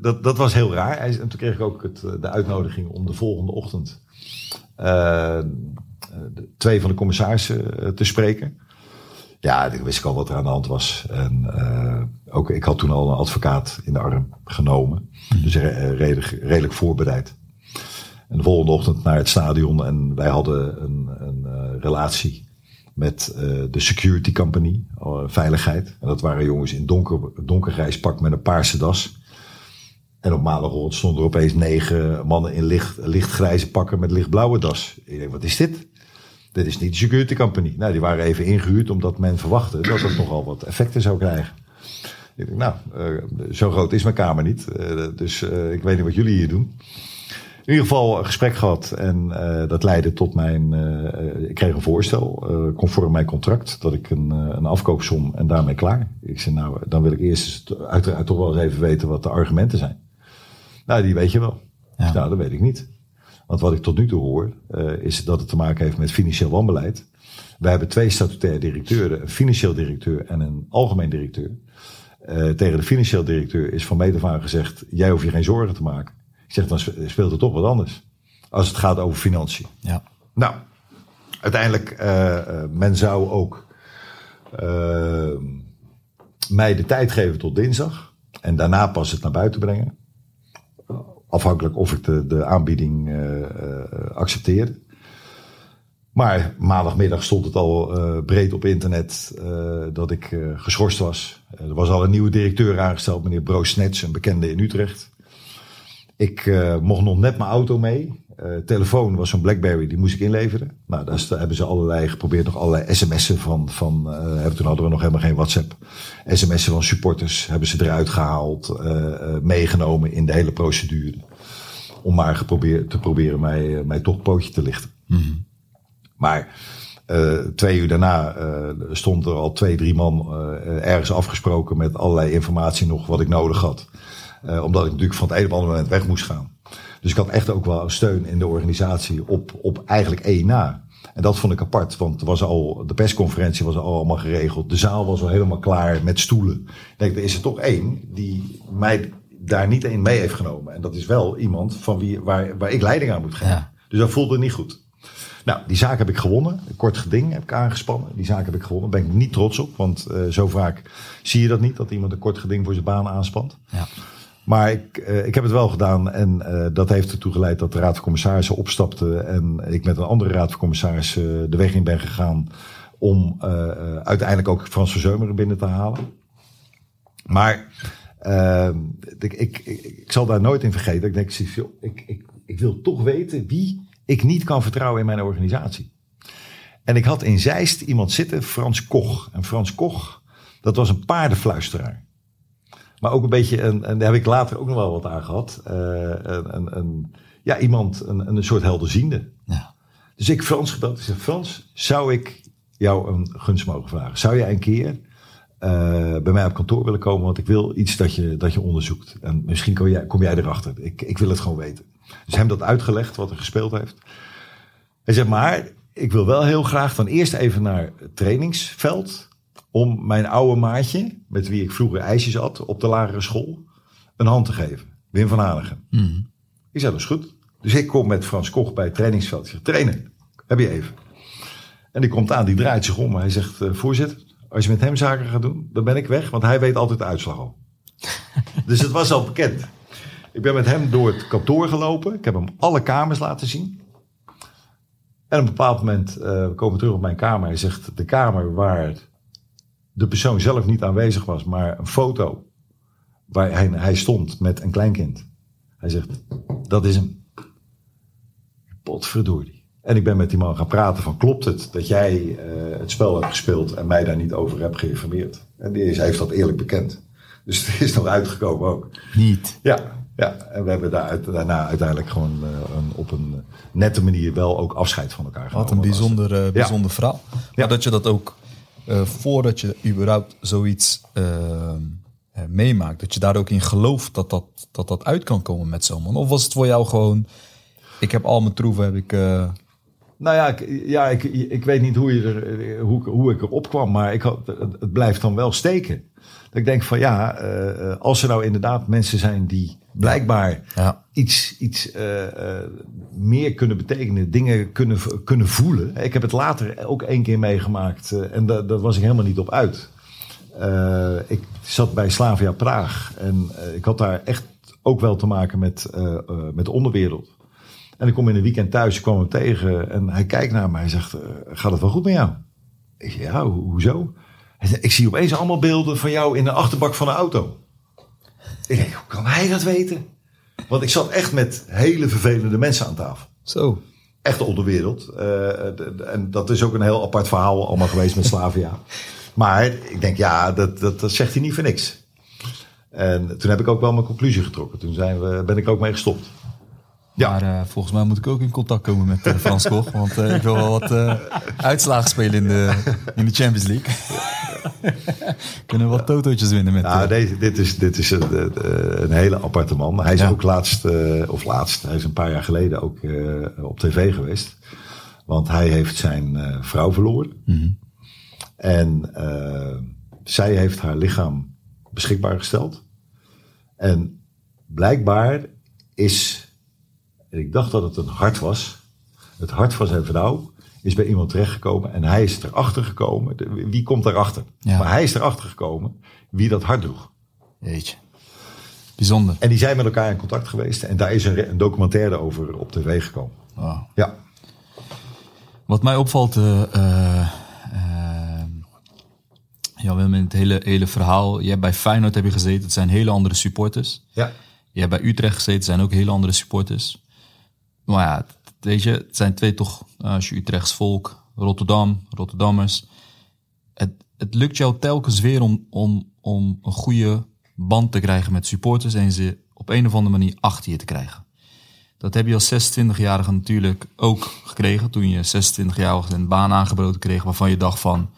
dat, dat was heel raar. Hij, en toen kreeg ik ook het, eh, de uitnodiging om de volgende ochtend twee van de commissarissen te spreken. Ja, dan wist ik al wat er aan de hand was. En ook, ik had toen al een advocaat in de arm genomen. Dus redelijk, redelijk voorbereid. En de volgende ochtend naar het stadion en wij hadden een, een uh, relatie met uh, de security company, uh, veiligheid. En dat waren jongens in donker, donkergrijs pak met een paarse das. En op maandagochtend stonden er opeens negen mannen in licht, lichtgrijze pakken met lichtblauwe das. Ik denk, wat is dit? Dit is niet de security company. Nou, die waren even ingehuurd omdat men verwachtte dat het nogal wat effecten zou krijgen. Ik denk, nou, zo groot is mijn kamer niet. dus ik weet niet wat jullie hier doen in ieder geval een gesprek gehad en uh, dat leidde tot mijn. Uh, ik kreeg een voorstel, uh, conform mijn contract, dat ik een, een afkoopsom en daarmee klaar. Ik zei, nou, dan wil ik eerst uiteraard toch wel eens even weten wat de argumenten zijn. Nou, die weet je wel. Ja. Nou, dat weet ik niet. Want wat ik tot nu toe hoor, is dat het te maken heeft met financieel wanbeleid. We hebben twee statutaire directeuren, een financieel directeur en een algemeen directeur. tegen de financieel directeur is van meet af gezegd, jij hoeft je geen zorgen te maken. Ik zeg, dan speelt er toch wat anders. Als het gaat over financiën. Ja. Nou, uiteindelijk, uh, men zou ook uh, mij de tijd geven tot dinsdag. En daarna pas het naar buiten brengen. Afhankelijk of ik de, de aanbieding uh, accepteerde. Maar maandagmiddag stond het al uh, breed op internet uh, dat ik uh, geschorst was. er was al een nieuwe directeur aangesteld, meneer Broos Snets, een bekende in Utrecht. Ik uh, mocht nog net mijn auto mee. Uh, telefoon was zo'n Blackberry, die moest ik inleveren. Nou, daar hebben ze allerlei geprobeerd, nog allerlei sms'en van. van uh, toen hadden we nog helemaal geen WhatsApp. sms'en van supporters hebben ze eruit gehaald, meegenomen in de hele procedure. Om maar geprobeerd, te proberen mij, mij toch pootje te lichten. Mm -hmm. Maar twee uur daarna stond er al twee, drie man ergens afgesproken met allerlei informatie nog wat ik nodig had. Uh, omdat ik natuurlijk van het een op andere moment weg moest gaan. Dus ik had echt ook wel steun in de organisatie op, op eigenlijk één na. En dat vond ik apart, want was al, de persconferentie was al allemaal geregeld. De zaal was al helemaal klaar met stoelen. Ik denk, er is er toch één die mij daar niet één mee heeft genomen. En dat is wel iemand van wie, waar, waar ik leiding aan moet geven. Ja. Dus dat voelde niet goed. Nou, die zaak heb ik gewonnen. Een kort geding heb ik aangespannen. Die zaak heb ik gewonnen. Daar ben ik niet trots op, want uh, zo vaak zie je dat niet, dat iemand een kort geding voor zijn baan aanspant. Ja. Maar ik, uh, ik heb het wel gedaan en uh, dat heeft ertoe geleid dat de Raad van Commissarissen opstapte en ik met een andere Raad van Commissarissen de weg in ben gegaan om uh, uiteindelijk ook Frans Verzeumeren binnen te halen. Maar ik, ik, ik, ik, zal daar nooit in vergeten. Ik denk, ik, ik, ik wil toch weten wie ik niet kan vertrouwen in mijn organisatie. En ik had in Zeist iemand zitten, Frans Koch. En Frans Koch, dat was een paardenfluisteraar. Maar ook een beetje, een, en daar heb ik later ook nog wel wat aan gehad. Uh, een, een, een, ja, iemand, een, een soort helderziende. Ja. Dus ik Frans gebeld. Ik zeg, Frans, zou ik jou een gunst mogen vragen? Zou jij een keer uh, bij mij op kantoor willen komen? Want ik wil iets dat je, dat je onderzoekt. En misschien kom jij, kom jij erachter. Ik, ik wil het gewoon weten. Dus hem dat uitgelegd, wat er gespeeld heeft. Hij zegt, maar ik wil wel heel graag dan eerst even naar het trainingsveld. Om mijn oude maatje, met wie ik vroeger ijsjes had op de lagere school, een hand te geven. Wim van Hanegem. Mm. Ik zei, dat is goed. Dus ik kom met Frans Koch bij het trainingsveld. Ik zeg, trainen, heb je even. En die komt aan, die draait zich om. Hij zegt, uh, voorzitter, als je met hem zaken gaat doen, dan ben ik weg. Want hij weet altijd de uitslag al. dus het was al bekend. Ik ben met hem door het kantoor gelopen. Ik heb hem alle kamers laten zien. En op een bepaald moment, uh, we komen terug op mijn kamer. Hij zegt, de kamer waar de persoon zelf niet aanwezig was, maar een foto waar hij, hij stond met een kleinkind. Hij zegt, dat is hem. Potverdorie. En ik ben met die man gaan praten van, klopt het dat jij uh, het spel hebt gespeeld en mij daar niet over hebt geïnformeerd? En die is, heeft dat eerlijk bekend. Dus het is nog uitgekomen ook. Niet? Ja, ja. en we hebben daar, daarna uiteindelijk gewoon uh, een, op een nette manier wel ook afscheid van elkaar genomen. Wat een bijzonder, uh, bijzonder ja. verhaal. Maar ja. dat je dat ook, voordat je überhaupt zoiets meemaakt, dat je daar ook in gelooft dat dat, dat dat uit kan komen met zo'n man? Of was het voor jou gewoon, ik heb al mijn troeven, heb ik... Uh... Nou ja, ik, ja ik, ik weet niet hoe, je er, hoe, hoe ik erop kwam, maar ik had, het, blijft dan wel steken. Dat ik denk van ja, als er nou inderdaad mensen zijn die blijkbaar ja. iets, iets uh, meer kunnen betekenen, dingen kunnen, kunnen voelen. Ik heb het later ook één keer meegemaakt en da, dat was ik helemaal niet op uit. Ik zat bij Slavia Praag en ik had daar echt ook wel te maken met, met de onderwereld. En ik kom in een weekend thuis, ik kwam hem tegen en hij kijkt naar mij en zegt, gaat het wel goed met jou? Ik zeg, ja, ho hoezo? Hij zegt, ik zie opeens allemaal beelden van jou in de achterbak van een auto. Ik denk, hoe kan hij dat weten? Want ik zat echt met hele vervelende mensen aan tafel. Zo. Echt de onderwereld. en dat is ook een heel apart verhaal allemaal geweest met Slavia. Maar ik denk, ja, dat, dat, dat zegt hij niet voor niks. En toen heb ik ook wel mijn conclusie getrokken. Toen zijn we, ben ik ook mee gestopt. Ja. Maar uh, volgens mij moet ik ook in contact komen met uh, Frans Koch. Want uh, ik wil wel wat uitslagen spelen in de, in de Champions League. Kunnen we wat totootjes winnen met... Nou, deze, dit is, dit is een, een hele aparte man. Hij is ja. ook laatst, of laatst, hij is een paar jaar geleden ook op tv geweest. Want hij heeft zijn vrouw verloren. Mm -hmm. En uh, zij heeft haar lichaam beschikbaar gesteld. En blijkbaar is, ik dacht dat het een hart was, het hart van zijn vrouw is bij iemand terechtgekomen en hij is erachter gekomen. Wie komt erachter? Ja. Maar hij is erachter gekomen wie dat hart droeg. Jeetje. Bijzonder. En die zijn met elkaar in contact geweest en daar is een, een documentaire over op tv gekomen. Wow. Ja. Wat mij opvalt, uh, uh, ja, we hebben het hele, hele verhaal. Je hebt bij Feyenoord heb je gezeten, het zijn hele andere supporters. Ja. Je hebt bij Utrecht gezeten, het zijn ook hele andere supporters. Maar ja, weet je, het zijn twee toch, als je Utrechts volk, Rotterdam, Rotterdammers. Het, het lukt jou telkens weer om, om, om een goede band te krijgen met supporters en ze op een of andere manier achter je te krijgen. Dat heb je als 26-jarige natuurlijk ook gekregen toen je 26 jaar een baan aangeboden kreeg waarvan je dacht van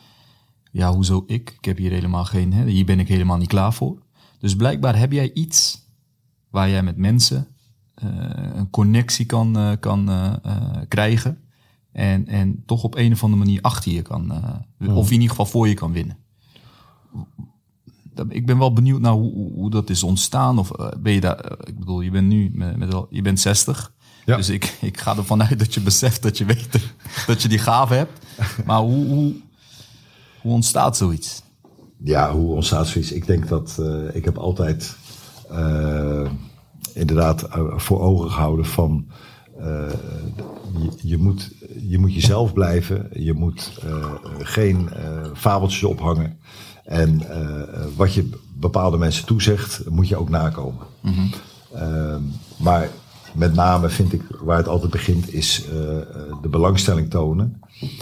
ja, hoezo ik? Ik heb hier helemaal geen, hè, hier ben ik helemaal niet klaar voor. Dus blijkbaar heb jij iets waar jij met mensen een connectie kan, uh, kan uh, krijgen. En, en toch op een of andere manier achter je kan, oh. of in ieder geval voor je kan winnen. Ik ben wel benieuwd naar hoe, hoe dat is ontstaan. Of ben je daar, ik bedoel, je bent nu met, met je bent 60. Ja. Dus ik, ik ga ervan uit dat je beseft dat je weet dat je die gave hebt. Maar hoe, hoe, hoe ontstaat zoiets? Ja, hoe ontstaat zoiets? Ik denk dat uh, ik heb altijd uh, inderdaad voor ogen gehouden van uh, je, je, moet, je moet jezelf blijven. Je moet geen fabeltjes ophangen. En wat je bepaalde mensen toezegt, moet je ook nakomen. Mm -hmm. maar met name vind ik, waar het altijd begint, is uh, de belangstelling tonen.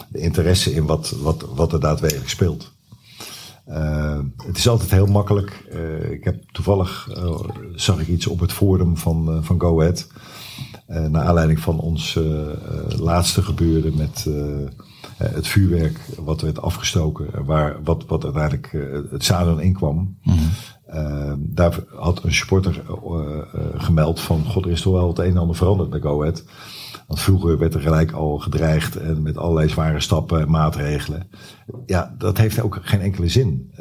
De interesse in wat, wat, wat er daadwerkelijk speelt. Uh, het is altijd heel makkelijk. Uh, ik heb toevallig zag ik iets op het forum van, van Go Ahead. naar aanleiding van ons laatste gebeuren met het vuurwerk wat werd afgestoken. Waar, wat, wat uiteindelijk het zadel in kwam. Mm -hmm. Daar had een supporter gemeld van, god, er is toch wel het een en ander veranderd bij Go Ahead. Want vroeger werd er gelijk al gedreigd en met allerlei zware stappen en maatregelen. Ja, dat heeft ook geen enkele zin.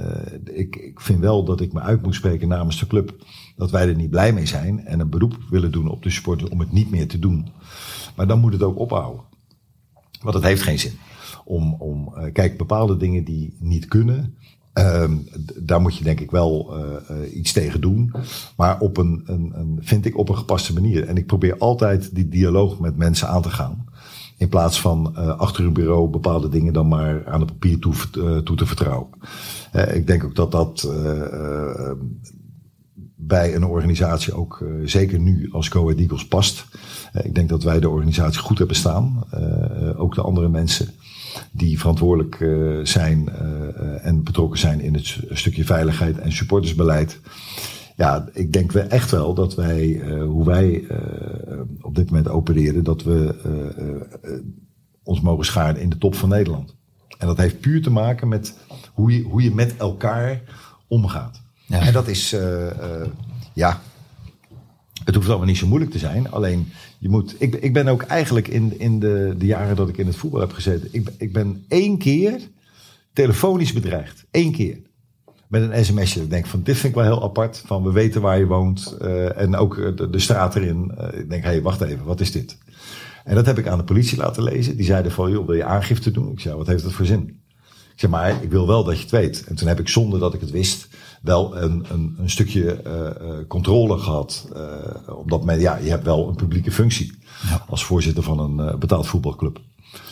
ik, ik vind wel dat ik me uit moet spreken namens de club dat wij er niet blij mee zijn en een beroep willen doen op de supporter om het niet meer te doen. Maar dan moet het ook ophouden. Want het heeft geen zin. Om, om kijk, bepaalde dingen die niet kunnen, Um, daar moet je denk ik wel uh, iets tegen doen. Maar op een, een, een, vind ik op een gepaste manier. En ik probeer altijd die dialoog met mensen aan te gaan. In plaats van uh, achter een bureau bepaalde dingen dan maar aan het papier toe, toe te vertrouwen. ik denk ook dat dat bij een organisatie ook zeker nu als Go Eagles past. ik denk dat wij de organisatie goed hebben staan. ook de andere mensen die verantwoordelijk uh, zijn uh, en betrokken zijn in het stukje veiligheid en supportersbeleid. Ja, ik denk wel echt wel dat wij, uh, hoe wij op dit moment opereren, dat we ons mogen scharen in de top van Nederland. En dat heeft puur te maken met hoe je, hoe je met elkaar omgaat. Ja. En dat is, ja, het hoeft allemaal niet zo moeilijk te zijn. Alleen, je moet. Ik, ik ben ook eigenlijk in, in de, de jaren dat ik in het voetbal heb gezeten. Ik, ik ben één keer telefonisch bedreigd. Eén keer. Met een sms'je. Ik denk van, dit vind ik wel heel apart. Van, we weten waar je woont. Uh, en ook de, de straat erin. Uh, ik denk, hé, hey, wacht even, wat is dit? En dat heb ik aan de politie laten lezen. Die zeiden van, joh, wil je aangifte doen? Ik zei, wat heeft dat voor zin? Ik zeg maar, ik wil wel dat je het weet. En toen heb ik zonder dat ik het wist wel een, een, een stukje uh, controle gehad. Uh, omdat men, ja, je hebt wel een publieke functie ja. als voorzitter van een uh, betaald voetbalclub.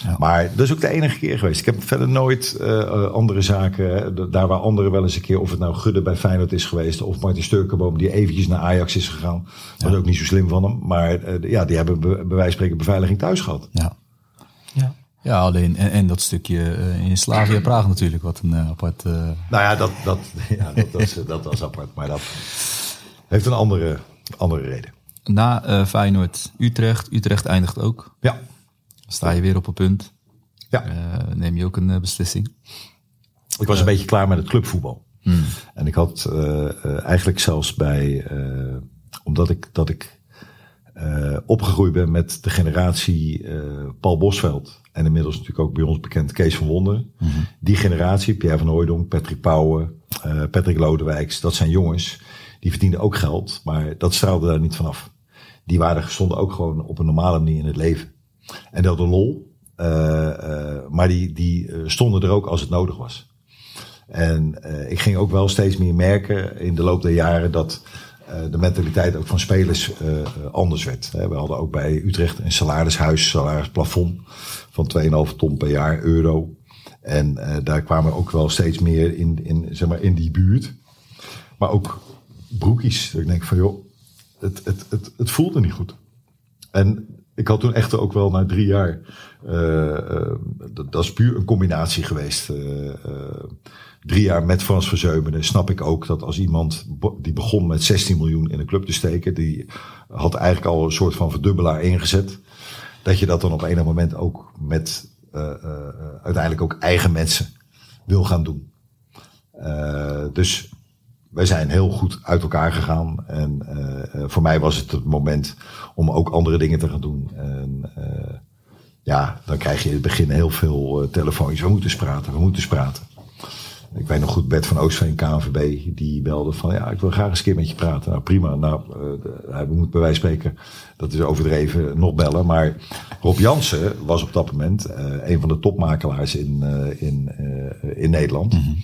Ja. Maar dat is ook de enige keer geweest. Ik heb verder nooit uh, andere zaken, daar waar anderen wel eens een keer, of het nou Gudde bij Feyenoord is geweest, of Martin Sturkenboom die eventjes naar Ajax is gegaan. Dat is ook niet zo slim van hem. Maar uh, ja, die hebben bij wijze van spreken beveiliging thuis gehad. Ja. ja. Ja, alleen en, en dat stukje uh, in Slavia Praag natuurlijk, wat een uh, apart. Uh... Nou ja, dat, dat, ja dat, was, dat was apart, maar dat heeft een andere, andere reden. Na Feyenoord, Utrecht. Utrecht eindigt ook. Ja. sta je weer op een punt. Ja. neem je ook een beslissing? Ik was een beetje klaar met het clubvoetbal. Hmm. En ik had eigenlijk zelfs bij, omdat ik dat ik opgegroeid ben met de generatie Paul Bosveld en inmiddels natuurlijk ook bij ons bekend Kees van Wonder. Mm -hmm. Die generatie, Pierre van Hooydonk, Patrick Pauwen, uh, Patrick Lodewijks, dat zijn jongens. Die verdienden ook geld, maar dat straalde daar niet vanaf. Die waren, stonden ook gewoon op een normale manier in het leven. En dat de lol, maar die, die stonden er ook als het nodig was. En ik ging ook wel steeds meer merken in de loop der jaren dat de mentaliteit ook van spelers anders werd. We hadden ook bij Utrecht een salarishuis, salarisplafond van 2,5 ton per jaar euro. En daar kwamen ook wel steeds meer in, in, zeg maar, in die buurt. Maar ook broekies. Ik denk van joh, het, het, het, het voelde niet goed. En ik had toen echt ook wel na drie jaar. Dat, is puur een combinatie geweest. Drie jaar met Frans Verzeumenen snap ik ook dat als iemand die begon met 16 miljoen in een club te steken, die had eigenlijk al een soort van verdubbelaar ingezet dat je dat dan op enig moment ook met uh, uh, uiteindelijk ook eigen mensen wil gaan doen. Dus wij zijn heel goed uit elkaar gegaan. En voor mij was het het moment om ook andere dingen te gaan doen. En ja, dan krijg je in het begin heel veel telefoontjes. We moeten eens praten, we moeten eens praten. Ik weet nog goed, Bert van Oostveen, KNVB, die belde van ja, ik wil graag eens een keer met je praten. Nou prima, nou, uh, we moeten bij wijze van spreken, dat is overdreven, nog bellen. Maar Rob Jansen was op dat moment uh, een van de topmakelaars in, uh, in, in Nederland. Mm -hmm.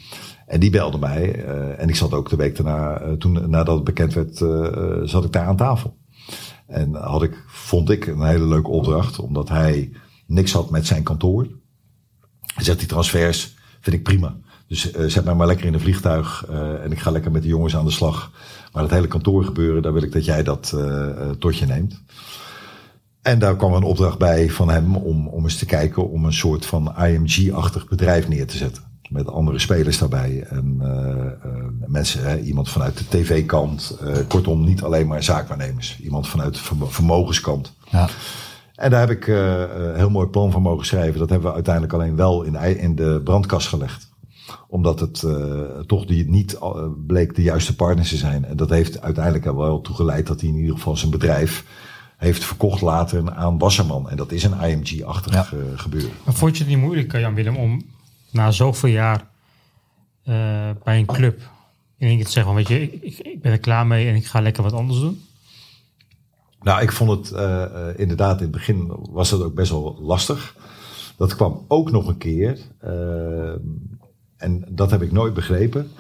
En die belde mij. en ik zat ook de week daarna, toen nadat het bekend werd, zat ik daar aan tafel. En had ik, vond ik een hele leuke opdracht, omdat hij niks had met zijn kantoor. Hij zegt die transfers vind ik prima. Dus uh, zet mij maar lekker in een vliegtuig uh, en ik ga lekker met de jongens aan de slag. Maar het hele kantoor gebeuren, daar wil ik dat jij dat uh, tot je neemt. En daar kwam een opdracht bij van hem om, om eens te kijken om een soort van IMG-achtig bedrijf neer te zetten. Met andere spelers daarbij. En mensen, hè, iemand vanuit de tv-kant. Kortom, niet alleen maar zaakwaarnemers. Iemand vanuit de vermogenskant. Ja. En daar heb ik een heel mooi plan van mogen schrijven. Dat hebben we uiteindelijk alleen wel in, in de brandkast gelegd. Omdat het toch die niet bleek de juiste partners te zijn. En dat heeft uiteindelijk wel toe geleid dat hij in ieder geval zijn bedrijf heeft verkocht later aan Wasserman. En dat is een IMG-achtig ja. gebeuren. Maar vond je het niet moeilijk, Jan-Willem, om na zoveel jaar uh, bij een club in één keer te zeggen van, weet je, ik, ik, ben er klaar mee en ik ga lekker wat anders doen? Nou, ik vond het uh, inderdaad in het begin was het ook best wel lastig. Dat kwam ook nog een keer, uh, en dat heb ik nooit begrepen.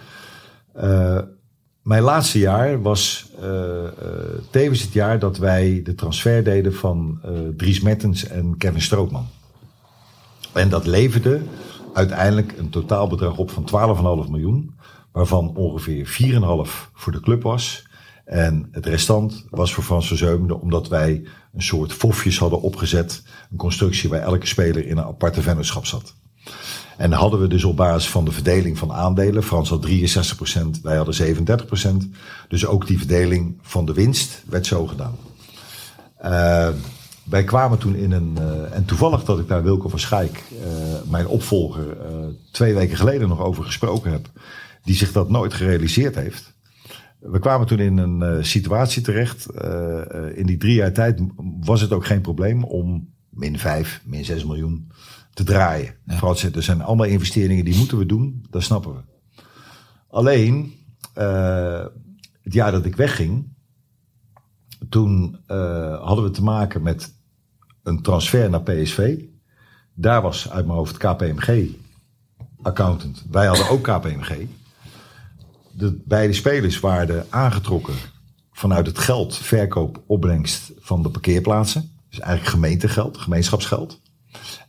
mijn laatste jaar was tevens het jaar dat wij de transfer deden van Dries Mertens en Kevin Stroopman. En dat leverde uiteindelijk een totaalbedrag op van 12,5 miljoen. Waarvan ongeveer 4,5 voor de club was. En het restant was voor Frans Verzeumende omdat wij een soort fofjes hadden opgezet. Een constructie waar elke speler in een aparte vennootschap zat. En hadden we dus op basis van de verdeling van aandelen. Frans had 63%, wij hadden 37%. Dus ook die verdeling van de winst werd zo gedaan. Uh, wij kwamen toen in een. Uh, en toevallig dat ik daar Wilco van Schaik, uh, mijn opvolger, twee weken geleden nog over gesproken heb. Die zich dat nooit gerealiseerd heeft. We kwamen toen in een situatie terecht. in die drie jaar tijd was het ook geen probleem om min vijf, min zes miljoen te draaien. Ja. Vooral, er zijn allemaal investeringen die moeten we doen, dat snappen we. Alleen, het jaar dat ik wegging, toen hadden we te maken met een transfer naar PSV. Daar was uit mijn hoofd KPMG accountant. Wij hadden ook KPMG. De beide spelers waren aangetrokken vanuit het geld, verkoop, opbrengst van de parkeerplaatsen. Dus eigenlijk gemeentegeld, gemeenschapsgeld.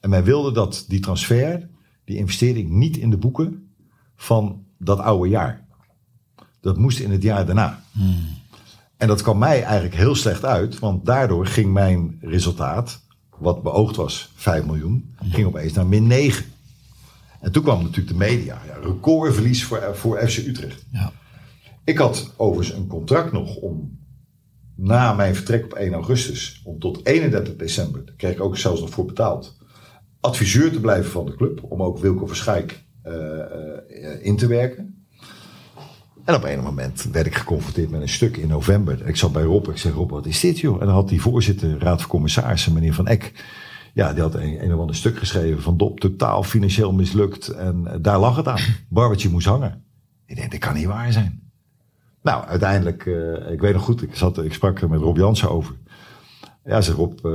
En wij wilden dat die transfer, die investering, niet in de boeken van dat oude jaar. Dat moest in het jaar daarna. Hmm. En dat kwam mij eigenlijk heel slecht uit, want daardoor ging mijn resultaat wat beoogd was 5 miljoen, ging opeens naar min 9. En toen kwam natuurlijk de media. Ja, recordverlies voor, voor FC Utrecht. Ja. Ik had overigens een contract nog om na mijn vertrek op 1 augustus, om tot 31 december, daar kreeg ik ook zelfs nog voor betaald, adviseur te blijven van de club. Om ook Wilco Verschijk uh, uh, in te werken. En op een moment werd ik geconfronteerd met een stuk in november. Ik zat bij Rob. Ik zeg, Rob, wat is dit joh? En dan had die voorzitter, raad van commissarissen, meneer Van Eck. Ja, die had een, een of ander stuk geschreven van Dop, totaal financieel mislukt. En eh, daar lag het aan. Barbertje moest hangen. Ik denk, dat kan niet waar zijn. Nou, uiteindelijk, uh, ik weet nog goed, ik, zat, ik sprak er met Rob Jansen over. Ja, zeg Rob, uh,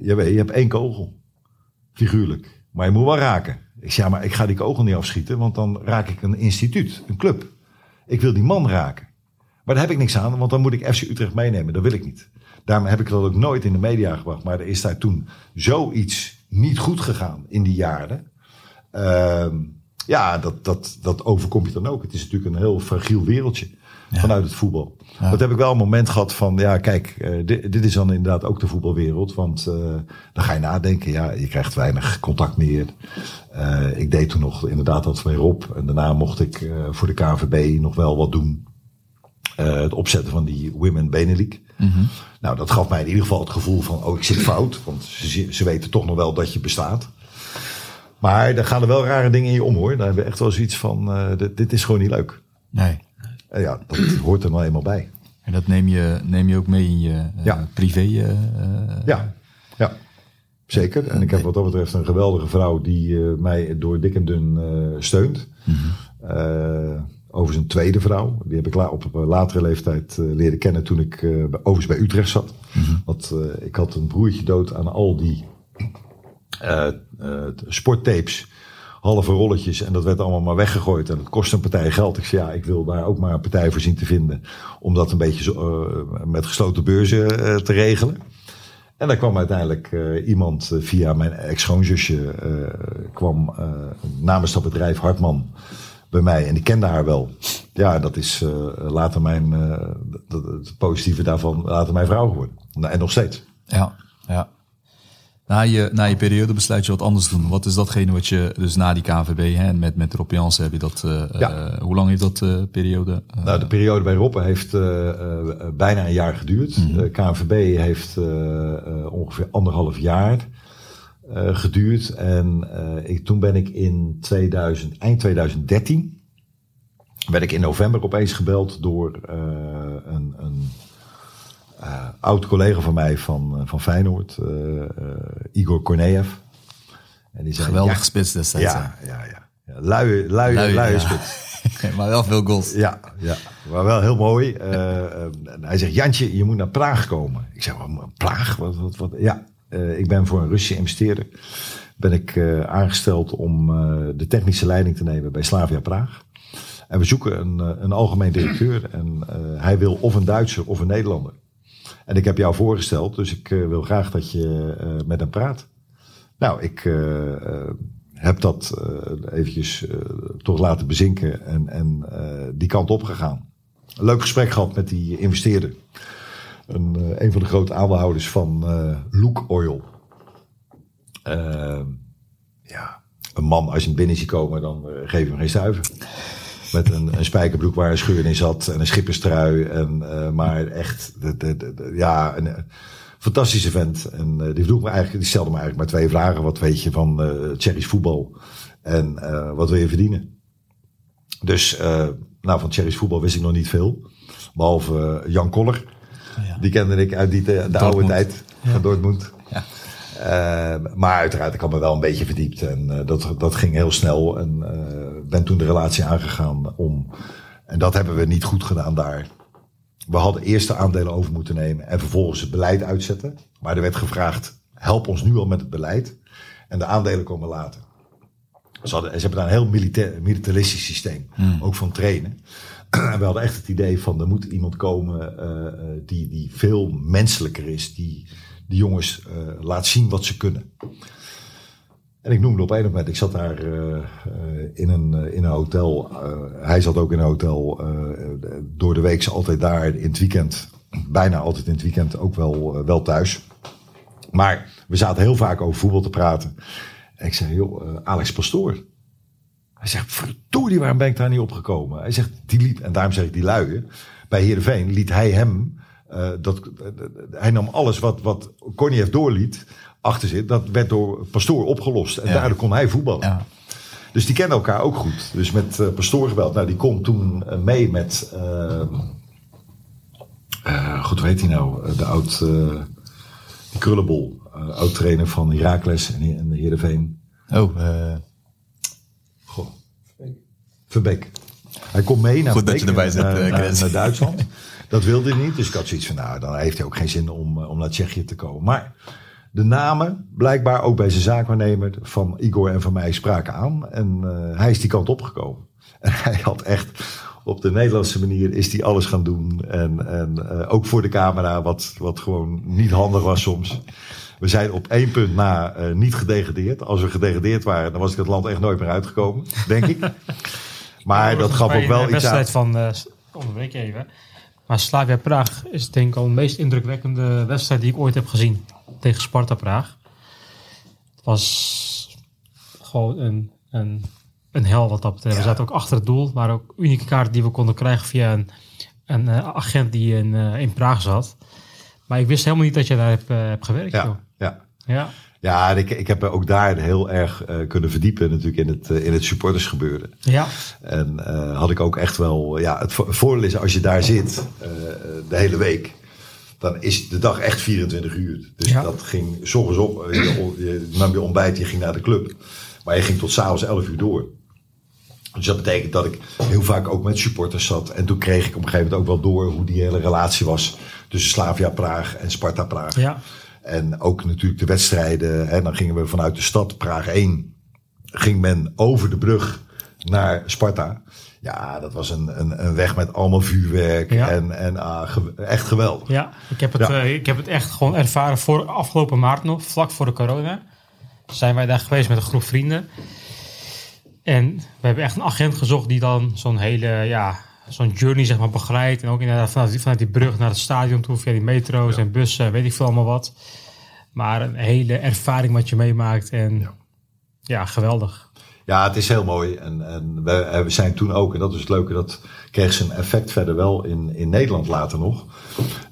je, weet, je hebt één kogel. Figuurlijk. Maar je moet wel raken. Ik zeg, ja, maar ik ga die kogel niet afschieten, want dan raak ik een instituut, een club. Ik wil die man raken. Maar daar heb ik niks aan, want dan moet ik FC Utrecht meenemen. Dat wil ik niet. Daarom heb ik dat ook nooit in de media gebracht. Maar er is daar toen zoiets niet goed gegaan in die jaren. Uh, ja, dat, dat, dat overkom je dan ook. Het is natuurlijk een heel fragiel wereldje vanuit het voetbal. Ja. Dat heb ik wel een moment gehad van, ja, kijk, uh, dit, dit, is dan inderdaad ook de voetbalwereld. Want uh, dan ga je nadenken, ja, je krijgt weinig contact meer. Uh, ik deed toen nog inderdaad dat weer op. En daarna mocht ik voor de KVB nog wel wat doen. het opzetten van die Women Benelink. Mm -hmm. Nou, dat gaf mij in ieder geval het gevoel van, oh, ik zit fout. Want ze, ze weten toch nog wel dat je bestaat. Maar er gaan er wel rare dingen in je om hoor. Daar hebben we echt wel zoiets van, dit, dit is gewoon niet leuk. Nee. En ja, dat hoort er nou eenmaal bij. En dat neem je, neem je ook mee in je uh, ja. privé? Uh, ja, ja, zeker. En ik heb wat dat betreft een geweldige vrouw die uh, mij door dik en dun steunt. Mm -hmm. over zijn tweede vrouw. Die heb ik op een latere leeftijd leren kennen toen ik overigens bij Utrecht zat. Mm -hmm. Want ik had een broertje dood aan al die sporttapes halve rolletjes. En dat werd allemaal maar weggegooid. En dat kost een partij geld. Ik zei, ja, ik wil daar ook maar een partij voor zien te vinden. Om dat een beetje uh, met gesloten beurzen uh, te regelen. En daar kwam uiteindelijk uh, iemand via mijn ex-schoonzusje. kwam namens dat bedrijf Hartman bij mij. En die kende haar wel. Ja, dat is later mijn, het positieve daarvan, later mijn vrouw geworden. Nou, en nog steeds. Ja. Ja. Na je, na je periode besluit je wat anders doen. Wat is datgene wat je, dus na die KVB hè, met, met Rob Jansen heb je dat, uh, Ja. uh, hoe lang heeft dat uh, periode? Nou, de periode bij Roppe heeft bijna een jaar geduurd. De KNVB heeft ongeveer anderhalf jaar geduurd. En ik, toen ben ik in 2000, eind 2013, werd ik in november opeens gebeld door een, een uh, oud collega van mij van, van Feyenoord, uh, Igor Korneev. En die zei, Geweldig ja, spits destijds. Ja, ja, ja. ja. Luie, luie, luie, luie ja. spits. maar wel veel goals. Ja, ja. maar wel heel mooi. Hij zegt, Jantje, je moet naar Praag komen. Ik zeg, Praag? Wat, wat, wat? Ja, ik ben voor een Russische investeerder. Ben ik aangesteld om de technische leiding te nemen bij Slavia Praag. En we zoeken een, een algemeen directeur. En hij wil of een Duitser of een Nederlander. En ik heb jou voorgesteld, dus ik wil graag dat je met hem praat. Nou, ik heb dat eventjes toch laten bezinken en, en die kant op gegaan. Leuk gesprek gehad met die investeerder. Een, een van de grote aandeelhouders van Look Oil. ja, een man, als je hem binnen ziet komen, dan geef je hem geen stuiver. Met een, een spijkerbroek waar een scheur in zat en een schipperstrui. En, maar echt, de, de, de, ja... Een, fantastische vent. En uh, die, vroeg me eigenlijk, die stelde me eigenlijk maar twee vragen. Wat weet je van uh, Cherry's voetbal? En wat wil je verdienen? Dus nou, van Cherry's voetbal wist ik nog niet veel. Behalve Jan Koller. Ja. Die kende ik uit die de, de oude tijd ja. van Dortmund. Ja. maar uiteraard, ik had me wel een beetje verdiept. En dat, dat ging heel snel. En ben toen de relatie aangegaan om... En dat hebben we niet goed gedaan daar. We hadden eerst de aandelen over moeten nemen en vervolgens het beleid uitzetten. Maar er werd gevraagd, help ons nu al met het beleid. En de aandelen komen later. Ze, hadden, ze hebben daar een heel militair, militaristisch systeem, hmm. ook van trainen. En we hadden echt het idee van, er moet iemand komen uh, die, die veel menselijker is. Die die jongens uh, laat zien wat ze kunnen. En ik noemde op een moment, ik zat daar uh, in, een, in een hotel. Hij zat ook in een hotel. door de week altijd daar, in het weekend, bijna altijd in het weekend, ook wel, wel thuis. Maar we zaten heel vaak over voetbal te praten. En ik zei, joh, Alex Pastoor. Hij zegt, verdorie, waarom ben ik daar niet opgekomen? Hij zegt, die liet, en daarom zeg ik die luien. Bij Heerenveen liet hij hem, dat, hij nam alles wat, wat Connie heeft doorliet achter zit, dat werd door Pastoor opgelost. En daardoor kon hij voetballen. Ja. Dus die kennen elkaar ook goed. Dus met uh, Pastoor gebeld. Nou, die komt toen uh, mee met... Uh, goed, hoe heet hij nou? de oud... die krullenbol. oud-trainer van Heracles en, en Heerenveen. Oh, Goh. Verbeek. Hij komt mee naar, goed dat je erbij zit, naar, naar, naar Duitsland. dat wilde hij niet. Dus ik had zoiets van, nou, dan heeft hij ook geen zin om, om naar Tsjechië te komen. Maar de namen, blijkbaar ook bij zijn zaakwaarnemer van Igor en van mij, spraken aan. En uh, hij is die kant opgekomen. En hij had echt op de Nederlandse manier is hij alles gaan doen. En, en uh, ook voor de camera, wat, wat gewoon niet handig was soms. We zijn op één punt na uh, niet gedegradeerd. Als we gedegradeerd waren, dan was ik het land echt nooit meer uitgekomen, denk ik. Maar ja, dat gaf ook wel iets wedstrijd van, onderbreek even. Maar Slavia Praag is denk ik al de meest indrukwekkende wedstrijd die ik ooit heb gezien tegen Sparta Praag. Het was gewoon een, een, een hel wat dat betreft. Ja. We zaten ook achter het doel. maar ook unieke kaarten die we konden krijgen via een, een uh, agent die in, uh, in Praag zat. Maar ik wist helemaal niet dat je daar hebt, uh, hebt gewerkt. Ja, joh. ja. ja. Ja, ik, ik heb ook daar heel erg uh, kunnen verdiepen natuurlijk in het, uh, in het supportersgebeuren. Ja. En uh, had ik ook echt wel, ja, het voordeel is als je daar zit de hele week, dan is de dag echt 24 uur. Dus ja. dat ging s ochtends op, je, je nam je ontbijt, je ging naar de club. Maar je ging tot s'avonds 11 uur door. Dus dat betekent dat ik heel vaak ook met supporters zat. En toen kreeg ik op een gegeven moment ook wel door hoe die hele relatie was tussen Slavia Praag en Sparta Praag. Ja. En ook natuurlijk de wedstrijden. Hè, dan gingen we vanuit de stad Praag 1. Ging men over de brug naar Sparta. Ja, dat was een, een, een weg met allemaal vuurwerk. Ja. En, en ah, ge echt geweldig. Ja, ik heb, het, ja. Uh, ik heb het echt gewoon ervaren voor afgelopen maart nog. Vlak voor de corona. Zijn wij daar geweest met een groep vrienden. En we hebben echt een agent gezocht die dan zo'n hele... Ja, zo'n journey zeg maar begeleidt. En ook inderdaad vanuit die, vanuit die brug naar het stadion toe, via die metro's ja. en bussen, weet ik veel allemaal wat. Maar een hele ervaring wat je meemaakt. En ja, ja geweldig. Ja, het is heel mooi. En, en we, we, zijn toen ook, en dat is het leuke, dat kreeg zijn effect verder wel in, in Nederland later nog.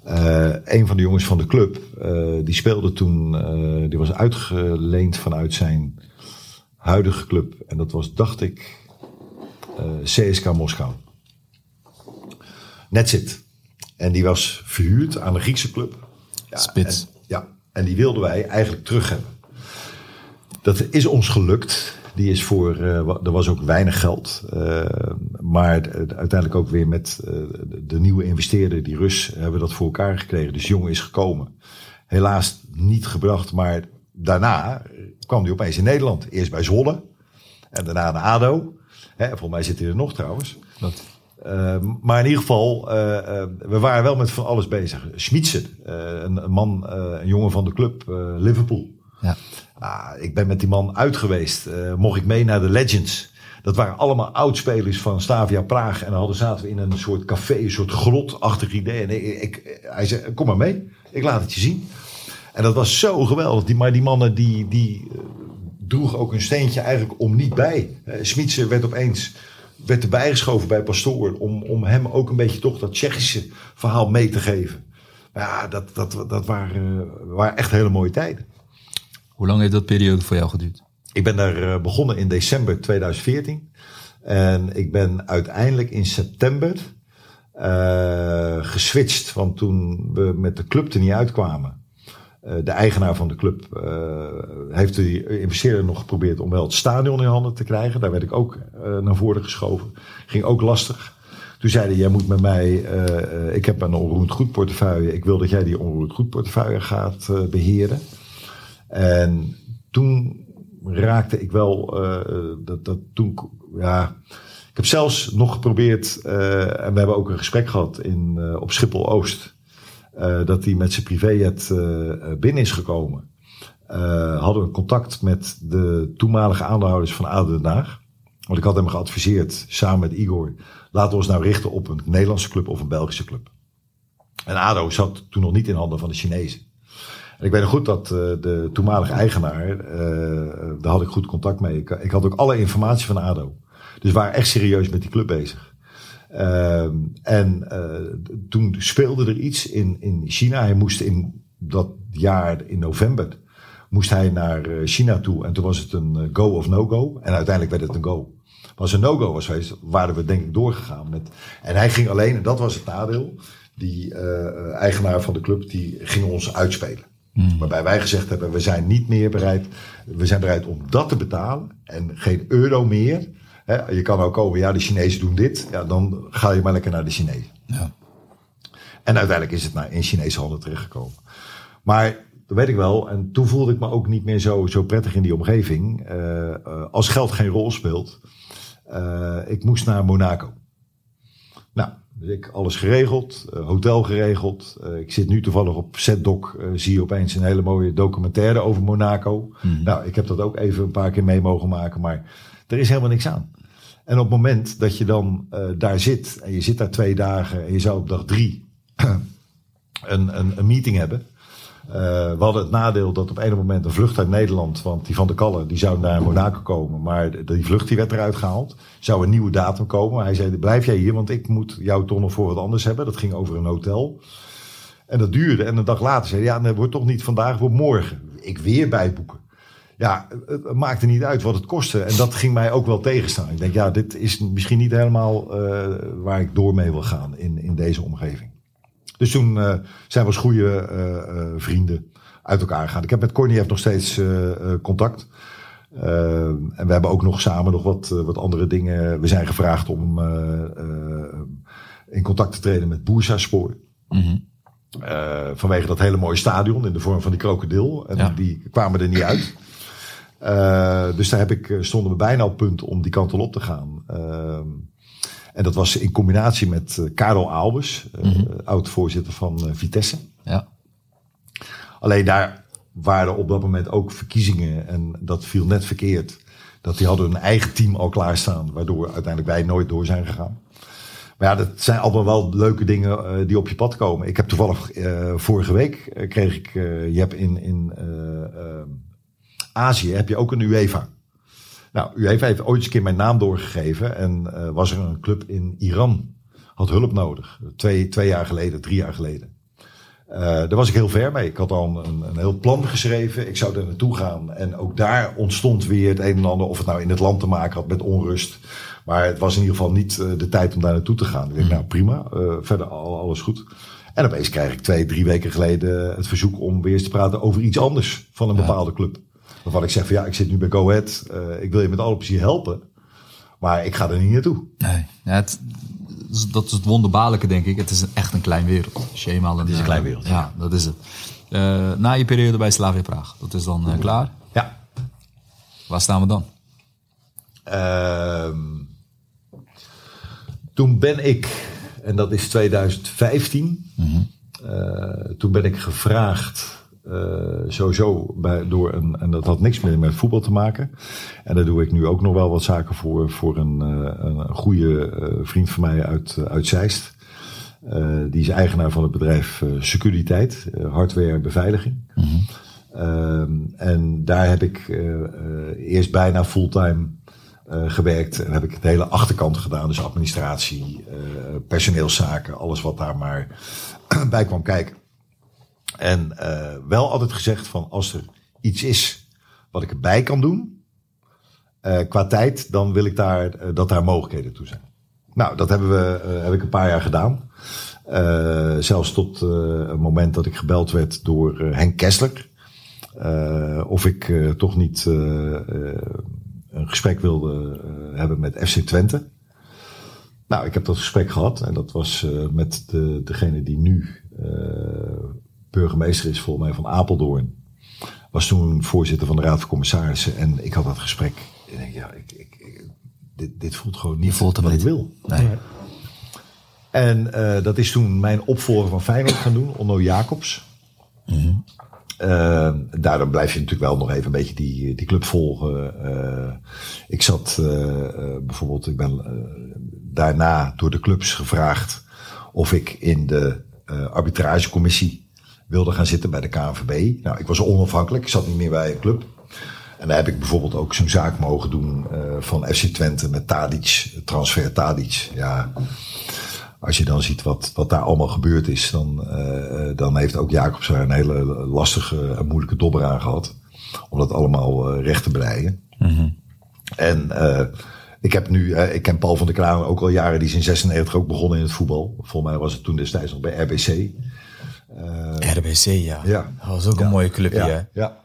Uh, een van de jongens van de club, uh, die speelde toen, uh, die was uitgeleend vanuit zijn huidige club. En dat was, dacht ik, CSK Moskou. Net zit. En die was verhuurd aan een Griekse club. Ja, Spits. En, ja, en die wilden wij eigenlijk terug hebben. Dat is ons gelukt. Die is voor, uh, er was ook weinig geld. Uh, maar uiteindelijk ook weer met uh, de nieuwe investeerder, die Rus, hebben we dat voor elkaar gekregen. Dus jongen is gekomen. Helaas niet gebracht, maar daarna kwam hij opeens in Nederland. Eerst bij Zwolle en daarna naar ADO. Hè, volgens mij zit hij er nog trouwens. Dat. Maar in ieder geval, we waren wel met van alles bezig. Schmitsen, een, een, man, een jongen van de club Liverpool. Ja. Ah, ik ben met die man uit geweest. Mocht ik mee naar de Legends. Dat waren allemaal oudspelers van Stavia Praag. En dan hadden, zaten we in een soort café, een soort grotachtig idee. En ik, hij zei, kom maar mee. Ik laat het je zien. En dat was zo geweldig. Die, maar die mannen die, die droegen ook een steentje eigenlijk om niet bij. Uh, Smitsen werd opeens werd erbij geschoven bij Pastoor. Om, om hem ook een beetje toch dat Tsjechische verhaal mee te geven. Ja, dat, dat, dat waren, waren echt hele mooie tijden. Hoe lang heeft dat periode voor jou geduurd? Ik ben daar eh, begonnen in december 2014. En ik ben uiteindelijk in september uh, geswitcht. Want toen we met de club er niet uitkwamen. Uh, de eigenaar van de club uh, heeft de investeerder nog geprobeerd om wel het stadion in handen te krijgen. Daar werd ik ook naar voren geschoven. Ging ook lastig. Toen zeiden jij moet met mij, ik heb een onroerend goed portefeuille. Ik wil dat jij die onroerend goed portefeuille gaat beheren. En toen raakte ik wel, dat, dat toen, ja. Ik heb zelfs nog geprobeerd, en we hebben ook een gesprek gehad in, op Schiphol Oost, dat hij met zijn privéjet binnen is gekomen. hadden we contact met de toenmalige aandeelhouders van ADO Den Haag. Want ik had hem geadviseerd, samen met Igor, laten we ons nou richten op een Nederlandse club of een Belgische club. En ADO zat toen nog niet in handen van de Chinezen ik weet nog goed dat de toenmalige eigenaar, daar had ik goed contact mee. Ik, ik, had ook alle informatie van ADO. Dus we waren echt serieus met die club bezig. Uh, en toen speelde er iets in, in China. Hij moest in dat jaar, in november, moest hij naar China toe. En toen was het een go of no-go. En uiteindelijk werd het een go. Maar als een no-go was geweest, waren we denk ik doorgegaan. Met, en hij ging alleen, en dat was het nadeel. Die eigenaar van de club, die ging ons uitspelen. Hmm. Waarbij wij gezegd hebben, we zijn niet meer bereid, we zijn bereid om dat te betalen en geen euro meer. Je kan ook komen, ja, de Chinezen doen dit, ja, dan ga je maar lekker naar de Chinezen. Ja. En uiteindelijk is het naar in Chinese handen terechtgekomen. Maar dat weet ik wel. En toen voelde ik me ook niet meer zo, zo prettig in die omgeving. Uh, als geld geen rol speelt. Uh, ik moest naar Monaco. Nou, dus ik alles geregeld, hotel geregeld. Ik zit nu toevallig op ZDoc, zie je opeens een hele mooie documentaire over Monaco. Mm. Nou, ik heb dat ook even een paar keer mee mogen maken, maar er is helemaal niks aan. En op het moment dat je dan daar zit en je zit daar twee dagen en je zou op dag drie een, een, een meeting hebben. Uh, we hadden het nadeel dat op een moment een vlucht uit Nederland, want die van de Kallen, die zou naar Monaco komen. Maar die vlucht die werd eruit gehaald. Zou een nieuwe datum komen. Hij zei, blijf jij hier, want ik moet jou toch nog voor wat anders hebben. Dat ging over een hotel. En dat duurde. En een dag later zei hij, ja, dat wordt toch niet vandaag, wordt morgen. Ik weer bijboeken. Ja, het maakte niet uit wat het kostte. En dat ging mij ook wel tegenstaan. Ik denk, ja, dit is misschien niet helemaal uh, waar ik door mee wil gaan in, in deze omgeving. Dus toen uh, zijn we als goede uh, vrienden uit elkaar gegaan. Ik heb met Korniev nog steeds contact. en we hebben ook nog samen nog wat, wat andere dingen. We zijn gevraagd om in contact te treden met Boersa-spoor. Mm vanwege dat hele mooie stadion in de vorm van die krokodil. En ja. die kwamen er niet uit. Uh, dus daar heb ik, stonden we bijna op punt om die kant op te gaan. Uh, en dat was in combinatie met uh, Karel Albers, mm -hmm. oud-voorzitter van Vitesse. Ja. Alleen daar waren op dat moment ook verkiezingen en dat viel net verkeerd. Dat die hadden hun eigen team al klaarstaan, waardoor uiteindelijk wij nooit door zijn gegaan. Maar ja, dat zijn allemaal wel leuke dingen die op je pad komen. Ik heb toevallig vorige week kreeg ik, je hebt in, in Azië heb je ook een UEFA. Nou, UEFA heeft ooit eens een keer mijn naam doorgegeven en was er een club in Iran, had hulp nodig. Twee, twee jaar geleden, drie jaar geleden. Uh, daar was ik heel ver mee. Ik had al een, een heel plan geschreven. Ik zou er naartoe gaan. En ook daar ontstond weer het een en ander. Of het nou in het land te maken had met onrust. Maar het was in ieder geval niet uh, de tijd om daar naartoe te gaan. Ik denk, nou prima. Verder al, alles goed. En opeens krijg ik twee, drie weken geleden het verzoek om weer eens te praten over iets anders van een bepaalde club. Waarvan ik zeg van ja, ik zit nu bij Go Ahead. ik wil je met alle plezier helpen. Maar ik ga er niet naartoe. Nee, ja, het, dat is het wonderbaarlijke, denk ik. Het is echt een klein wereld. Als je eenmaal het is een klein wereld. Ja, dat is het. Uh, na je periode bij Slavia Praag, dat is dan uh, klaar? Ja. Waar staan we dan? Uh, toen ben ik, en dat is 2015, mm -hmm. toen ben ik gevraagd uh, sowieso bij, door een, en dat had niks meer met voetbal te maken. En daar doe ik nu ook nog wel wat zaken voor, voor een, uh, een goede uh, vriend van mij uit, uit Zeist. die is eigenaar van het bedrijf Securiteit, hardware beveiliging. Mm -hmm. en daar heb ik eerst bijna fulltime gewerkt. En heb ik de hele achterkant gedaan. Dus administratie, personeelszaken, alles wat daar maar bij kwam kijken. En uh, wel altijd gezegd van als er iets is wat ik erbij kan doen, uh, qua tijd, dan wil ik daar, uh, dat daar mogelijkheden toe zijn. Nou, dat hebben we, heb ik een paar jaar gedaan. zelfs tot een moment dat ik gebeld werd door Henk Kessler. of ik toch niet een gesprek wilde hebben met FC Twente. Nou, ik heb dat gesprek gehad en dat was met de, degene die nu burgemeester is volgens mij van Apeldoorn. Was toen voorzitter van de Raad van Commissarissen. En ik had dat gesprek. En ik denk, ja, ik, ik, dit, dit voelt gewoon niet voelt wat niet. ik wil. Nee. En uh, dat is toen mijn opvolger van Feyenoord gaan doen, Onno Jacobs. Mm -hmm. uh, daarom blijf je natuurlijk wel nog even een beetje die, die club volgen. Uh, ik zat bijvoorbeeld, ik ben daarna door de clubs gevraagd of ik in de arbitragecommissie wilde gaan zitten bij de KNVB. Nou, ik was onafhankelijk, ik zat niet meer bij een club. En daar heb ik bijvoorbeeld ook zo'n zaak mogen doen uh, van FC Twente met Tadic, transfer Tadic. Ja, als je dan ziet wat, wat daar allemaal gebeurd is, dan, uh, dan heeft ook Jacobs daar een hele lastige en moeilijke dobber aan gehad. Om dat allemaal uh, recht te breien. Mm -hmm. En ik heb nu, ik ken Paul van der Kraan ook al jaren, die is in 96 ook begonnen in het voetbal. Volgens mij was het toen destijds nog bij RBC. Uh, RBC, ja. ja. Dat was ook ja. een mooie clubje, ja. hè? Ja.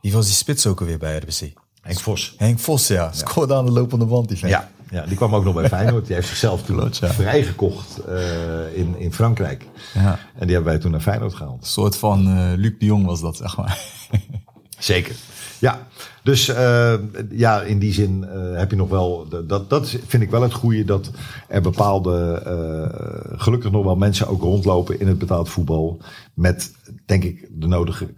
Wie was die spits ook alweer bij RBC? Henk Vos. Henk Vos, ja. Scoorde aan de lopende band, die vent. Ja. ja, die kwam ook nog bij Feyenoord. Die heeft zichzelf toen vrijgekocht uh, in, in Frankrijk. Ja. En die hebben wij toen naar Feyenoord gehaald. Een soort van uh, Luc de Jong was dat, zeg maar. Zeker. Ja, dus uh, ja, in die zin uh, heb je nog wel. Dat, dat vind ik wel het goede. Dat er bepaalde. Uh, gelukkig nog wel mensen ook rondlopen in het betaald voetbal. Met, denk ik, de nodige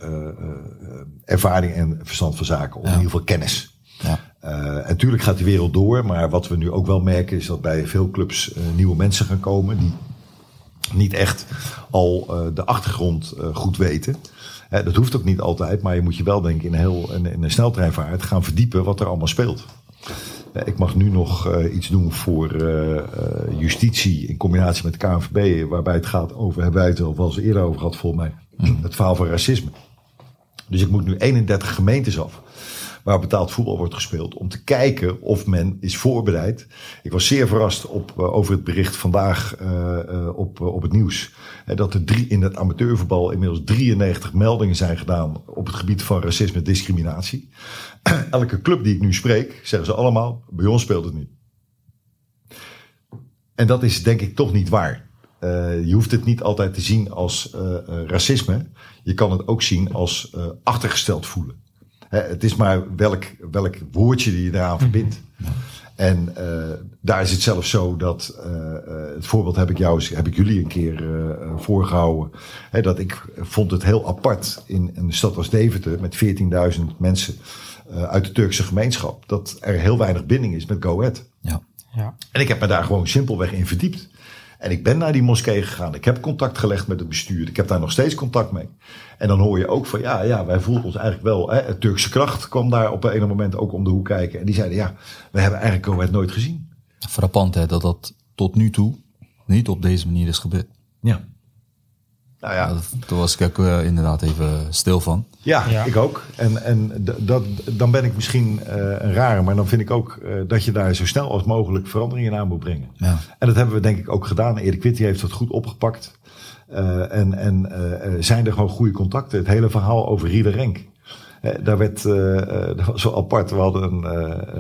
ervaring en verstand van zaken. Of ja. in ieder geval kennis. Ja. en natuurlijk gaat die wereld door. Maar wat we nu ook wel merken is dat bij veel clubs nieuwe mensen gaan komen. Die niet echt al de achtergrond goed weten. Dat hoeft ook niet altijd, maar je moet je wel denk in een, heel, in een sneltreinvaart gaan verdiepen wat er allemaal speelt. Ik mag nu nog uh, iets doen voor uh, justitie in combinatie met de KNVB, waarbij het gaat over, hebben wij het al wel eens eerder over gehad volgens mij, het verhaal van racisme. Dus ik moet nu 31 gemeentes af waar betaald voetbal wordt gespeeld. Om te kijken of men is voorbereid. Ik was zeer verrast op, uh, over het bericht vandaag uh, uh, op, op het nieuws. dat er drie, in het amateurvoetbal inmiddels 93 meldingen zijn gedaan op het gebied van racisme en discriminatie. Elke club die ik nu spreek, zeggen ze allemaal, bij ons speelt het niet. En dat is denk ik toch niet waar. Je hoeft het niet altijd te zien als racisme. Je kan het ook zien als achtergesteld voelen. Het is maar welk, welk woordje die je eraan verbindt. En uh, daar is het zelfs zo dat, uh, uh, het voorbeeld heb ik jou, heb ik jullie een keer voorgehouden. Hè, dat ik vond het heel apart in een stad als Deventer met 14.000 mensen uit de Turkse gemeenschap. Dat er heel weinig binding is met Go Ahead. Ja. Ja. En ik heb me daar gewoon simpelweg in verdiept. En ik ben naar die moskee gegaan. Ik heb contact gelegd met het bestuur. Ik heb daar nog steeds contact mee. En dan hoor je ook van, ja, ja wij voelden ons eigenlijk wel... Hè, het Turkse kracht kwam daar op een moment ook om de hoek kijken. En die zeiden, ja, we hebben eigenlijk Ahead nooit gezien. Frappant hè, dat dat tot nu toe niet op deze manier is gebeurd. Ja. Nou ja, daar was ik ook eh, inderdaad even stil van. Ja, Ja. ik ook. En, en dat, dan ben ik misschien eh, een rare, maar dan vind ik ook eh, dat je daar zo snel als mogelijk veranderingen aan moet brengen. Ja. En dat hebben we denk ik ook gedaan. Erik Witty heeft dat goed opgepakt. Eh, en en zijn er gewoon goede contacten. Het hele verhaal over Rieder Renk. Daar werd, dat was zo apart. We hadden een,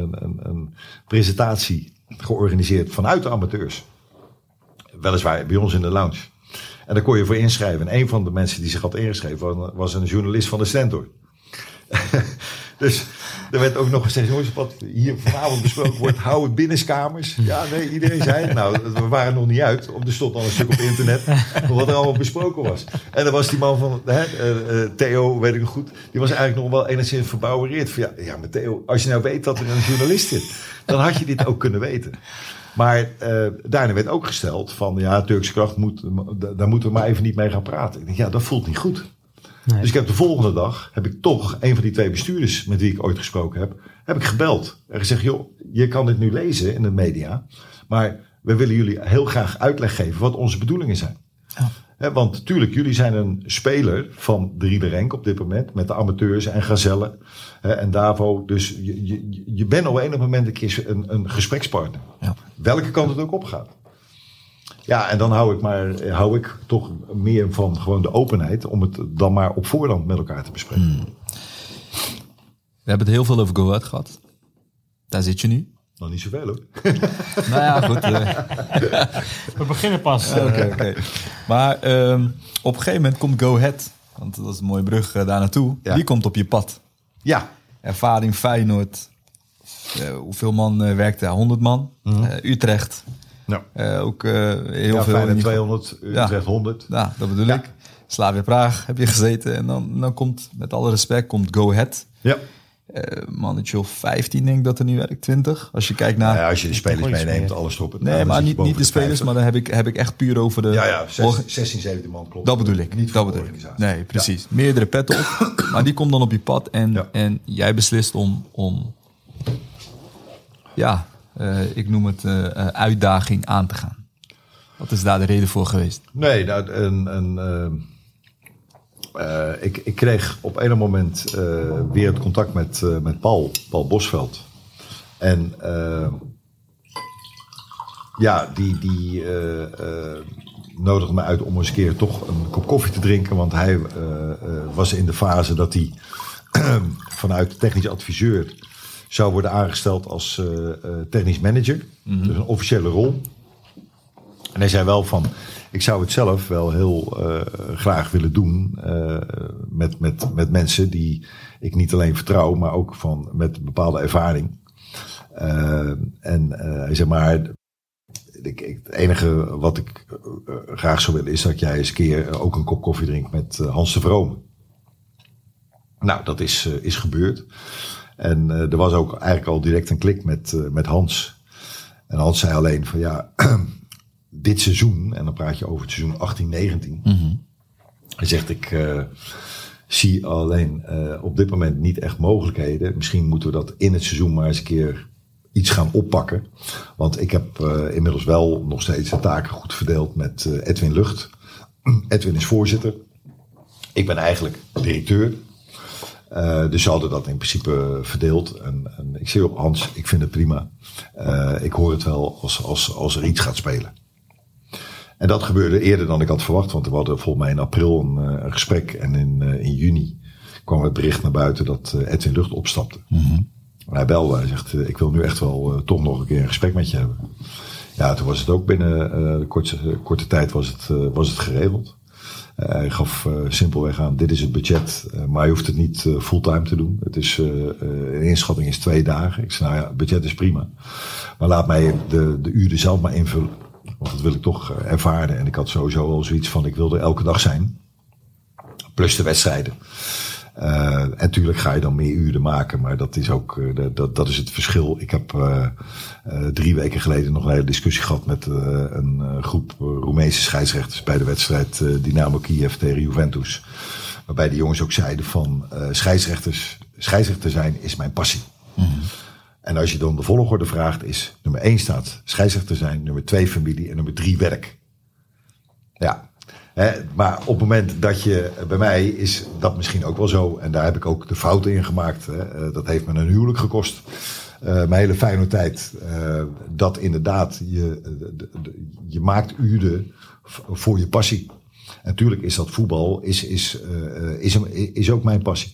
een, een, een presentatie georganiseerd vanuit de amateurs. Weliswaar bij ons in de lounge. En daar kon je voor inschrijven. En een van de mensen die zich had ingeschreven was, een journalist van de Stentor. dus er werd ook nog gezegd, jongens, wat hier vanavond besproken wordt, hou het binnenskamers. Ja, nee, iedereen zei. Nou, we waren nog niet uit. Er stond al een stuk op internet wat er allemaal besproken was. En dan was die man van, hè, eh, eh, Theo, weet ik nog goed, die was eigenlijk nog wel enigszins verbouwereerd. Ja, ja, maar Theo, als je nou weet dat er een journalist zit, dan had je dit ook kunnen weten. Maar eh, daarna werd ook gesteld van, ja, Turkse kracht, moet, daar moeten we maar even niet mee gaan praten. Ik denk, ja, dat voelt niet goed. Nee. Dus ik heb de volgende dag, heb ik toch een van die twee bestuurders met wie ik ooit gesproken heb, heb ik gebeld. En gezegd, joh, je kan dit nu lezen in de media, maar we willen jullie heel graag uitleg geven wat onze bedoelingen zijn. Ja. Want natuurlijk, jullie zijn een speler van de Riederenk op dit moment, met de amateurs en Gazelle hè, en Davo. Dus je, je, je bent op een moment een keer een, een gesprekspartner. Ja. Welke kant het ook opgaat. Ja, en dan hou ik, maar, hou ik toch meer van gewoon de openheid om het dan maar op voorhand met elkaar te bespreken. We hebben het heel veel over Go Ahead gehad. Daar zit je nu. Nog niet zoveel hoor. Nou ja, goed. eh, We beginnen pas. Oké, eh, oké. Maar ehm, op een gegeven moment komt Go Ahead. Want dat is een mooie brug eh, daar naartoe. Ja. Die komt op je pad. Ja, Ervaring Feyenoord. Eh, hoeveel man eh, werkt daar? 100 man. Eh, Utrecht. nou, Eh, ook eh, heel ja, veel. Feyenoord in ieder geval- 200, Utrecht 100. Ja, dat bedoel Ja. ik. Slavia Praag heb je gezeten. En dan, dan komt, met alle respect, komt Go Ahead. Ja. Eh mannetje of 15 denk ik dat er nu werkt. 20. Als je kijkt naar... Nou ja, als je de spelers meeneemt, alles erop. nee, maar niet, niet de spelers. 50. Maar dan heb ik, heb ik echt puur over de... Ja, ja, orga- 16, 16 17 man klopt. Dat bedoel ik. Niet dat bedoel ik. organisatie. Nee, precies. Meerdere petten op. maar die komt dan op je pad. En, Ja. en jij beslist om... om ja, eh, ik noem het eh, eh, uitdaging aan te gaan. Wat is daar de reden voor geweest? Nee, nou, een, een, eh, ik, ik kreeg op een moment eh, weer het contact met, eh, met Paul, Paul Bosveld. En ja, die, die nodigde me uit om eens een keer toch een kop koffie te drinken. Want hij was in de fase dat hij vanuit technisch adviseur zou worden aangesteld als technisch manager. Dus een officiële rol. En hij zei wel van, ik zou het zelf wel heel eh, graag willen doen eh, met, met, met mensen die ik niet alleen vertrouw, maar ook van, met bepaalde ervaring. Eh, en zei maar, ik, het enige wat ik graag zou willen is dat jij eens een keer ook een kop koffie drinkt met Hans de Vrome. Nou, dat is, is gebeurd. En er was ook eigenlijk al direct een klik met, met Hans. En Hans zei alleen van ja, dit seizoen, en dan praat je over het seizoen 18-19. Hij zegt ik eh, zie alleen eh, op dit moment niet echt mogelijkheden. Misschien moeten we dat in het seizoen maar eens een keer iets gaan oppakken. Want ik heb eh, inmiddels wel nog steeds de taken goed verdeeld met Edwin Lucht. Edwin is voorzitter. Ik ben eigenlijk directeur. Eh, dus ze hadden dat in principe verdeeld. En, en ik zei op Hans, ik vind het prima. Ik hoor het wel als, als, als er iets gaat spelen. En dat gebeurde eerder dan ik had verwacht. Want we hadden volgens mij in april een, eh, een gesprek. En in, eh, in juni kwam het bericht naar buiten dat eh, Edwin Lucht opstapte. En hij belde. Hij zegt, ik wil nu echt wel toch nog een keer een gesprek met je hebben. Ja, toen was het ook binnen eh, de korte, korte tijd was het, was het geregeld. Hij gaf simpelweg aan, dit is het budget, maar je hoeft het niet fulltime te doen. Het is, een inschatting is twee dagen. Ik zei, nou ja, budget is prima. Maar laat mij de, de uren zelf maar invullen. Want dat wil ik toch eh, ervaren. En ik had sowieso al zoiets van, ik wilde elke dag zijn. Plus de wedstrijden. Uh, en natuurlijk ga je dan meer uren maken, maar dat is ook uh, dat, dat is het verschil. Ik heb drie weken geleden nog een hele discussie gehad met een groep Roemeense scheidsrechters bij de wedstrijd Dynamo Kiev tegen Juventus. Waarbij de jongens ook zeiden van scheidsrechters, scheidsrechter zijn is mijn passie. -hmm. En als je dan de volgorde vraagt is nummer één staat scheidsrechter zijn, nummer twee familie en nummer drie werk. Ja, maar op het moment dat je, bij mij is dat misschien ook wel zo. En daar heb ik ook de fouten in gemaakt. Eh, dat heeft me een huwelijk gekost. Uh, mijn hele fijne tijd. Uh, dat inderdaad, je, je maakt uren voor je passie. Natuurlijk is dat voetbal, is, is, is, is ook mijn passie.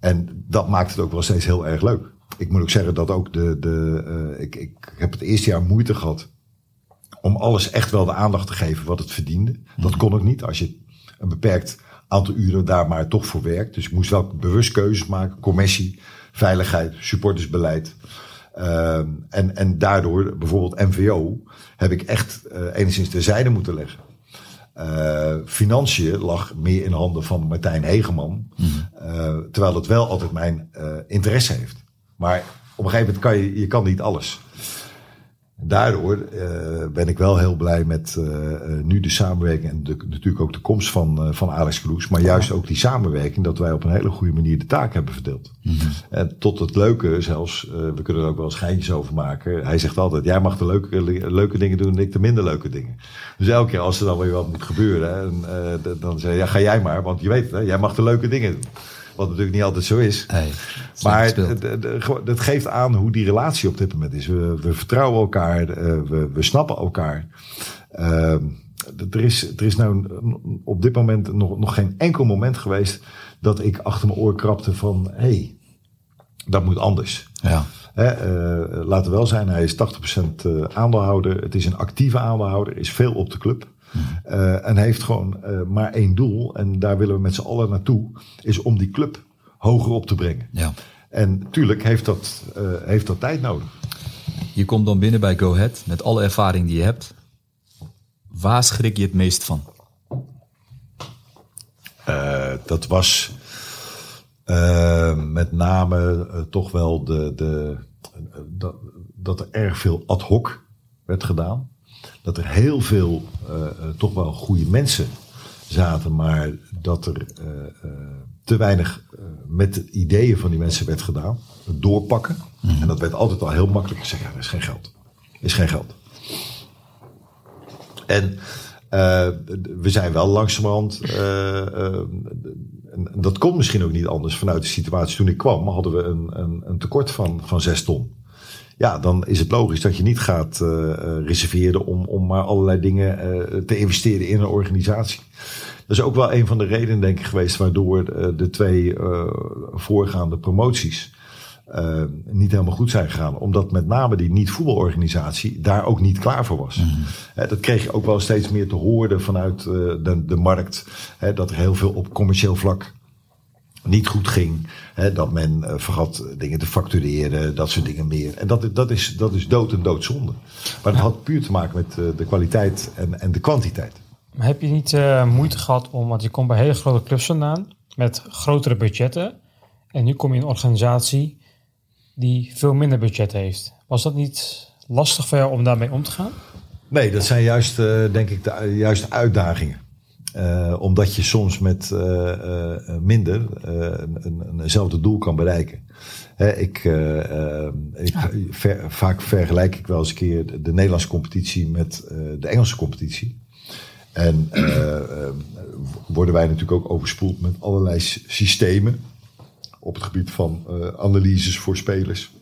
En dat maakt het ook wel steeds heel erg leuk. Ik moet ook zeggen dat ook de, de ik, ik heb het eerste jaar moeite gehad om alles echt wel de aandacht te geven wat het verdiende. Dat mhm. kon ik niet als je een beperkt aantal uren daar maar toch voor werkt. Dus ik moest wel bewust keuzes maken. Commissie, veiligheid, supportersbeleid. Uh, en, en daardoor, bijvoorbeeld MVO, heb ik echt uh, enigszins terzijde moeten leggen. Uh, financiën lag meer in handen van Martijn Hegeman. Mm -hmm. terwijl het wel altijd mijn interesse heeft. Maar op een gegeven moment kan je, je kan niet alles. Daardoor uh, ben ik wel heel blij met uh, nu de samenwerking en de, natuurlijk ook de komst van, uh, van Alex Kroes. Maar juist ook die samenwerking dat wij op een hele goede manier de taak hebben verdeeld. Mm -hmm. En tot het leuke zelfs, we kunnen er ook wel schijntjes over maken. Hij zegt altijd, jij mag de leuke, leuke dingen doen en ik de minder leuke dingen. Dus elke keer als er dan weer wat moet gebeuren, hè, en, dan zeg je, ja ga jij maar, want je weet, hè, jij mag de leuke dingen doen. Wat natuurlijk niet altijd zo is. Nee, maar het geeft aan hoe die relatie op dit moment is. We, we vertrouwen elkaar, eh, we, we snappen elkaar. Uh, er, is, er is nou op dit moment nog, nog geen enkel moment geweest dat ik achter mijn oor krapte van hé, hey, dat moet anders. Ja. He, uh, laten we wel zijn, hij is 80% eh, aandeelhouder. Het is een actieve aandeelhouder, is veel op de club. Uh, en heeft gewoon uh, maar één doel. En daar willen we met z'n allen naartoe. Is om die club hoger op te brengen. Ja. En natuurlijk heeft dat, uh, heeft dat tijd nodig. Je komt dan binnen bij Go Ahead met alle ervaring die je hebt. Waar schrik je het meest van? dat was met name toch wel de, de, dat, dat er erg veel ad hoc werd gedaan dat er heel veel uh, toch wel goede mensen zaten, maar dat er uh, te weinig met de ideeën van die mensen werd gedaan. Het doorpakken. Mm. En dat werd altijd al heel makkelijk gezegd, ja, er is geen geld. Er is geen geld. En we zijn wel langzamerhand, en dat komt misschien ook niet anders vanuit de situatie toen ik kwam, hadden we een, een, een tekort van, van zes ton. Ja, dan is het logisch dat je niet gaat uh, reserveren om, om maar allerlei dingen uh, te investeren in een organisatie. Dat is ook wel een van de redenen, denk ik, geweest waardoor de twee voorgaande promoties niet helemaal goed zijn gegaan. Omdat met name die niet-voetbalorganisatie daar ook niet klaar voor was. Mm dat kreeg je ook wel steeds meer te horen vanuit de, de markt. dat er heel veel op commercieel vlak niet goed ging. Hè, dat men uh, vergat dingen te factureren, dat soort dingen meer. En dat, dat, is, dat is dood en doodzonde. Maar dat had puur te maken met uh, de kwaliteit en, en de kwantiteit. Maar heb je niet uh, moeite gehad om, want je komt bij hele grote clubs vandaan met grotere budgetten. En nu kom je in een organisatie die veel minder budget heeft. Was dat niet lastig voor jou om daarmee om te gaan? Nee, dat zijn juist, denk ik, de juiste uitdagingen. Uh, omdat je soms met uh, uh, minder een, eenzelfde doel kan bereiken. Hè, ik, ik ver, vaak vergelijk ik wel eens een keer de, de Nederlandse competitie met de Engelse competitie. En worden wij natuurlijk ook overspoeld met allerlei systemen op het gebied van analyses voor spelers.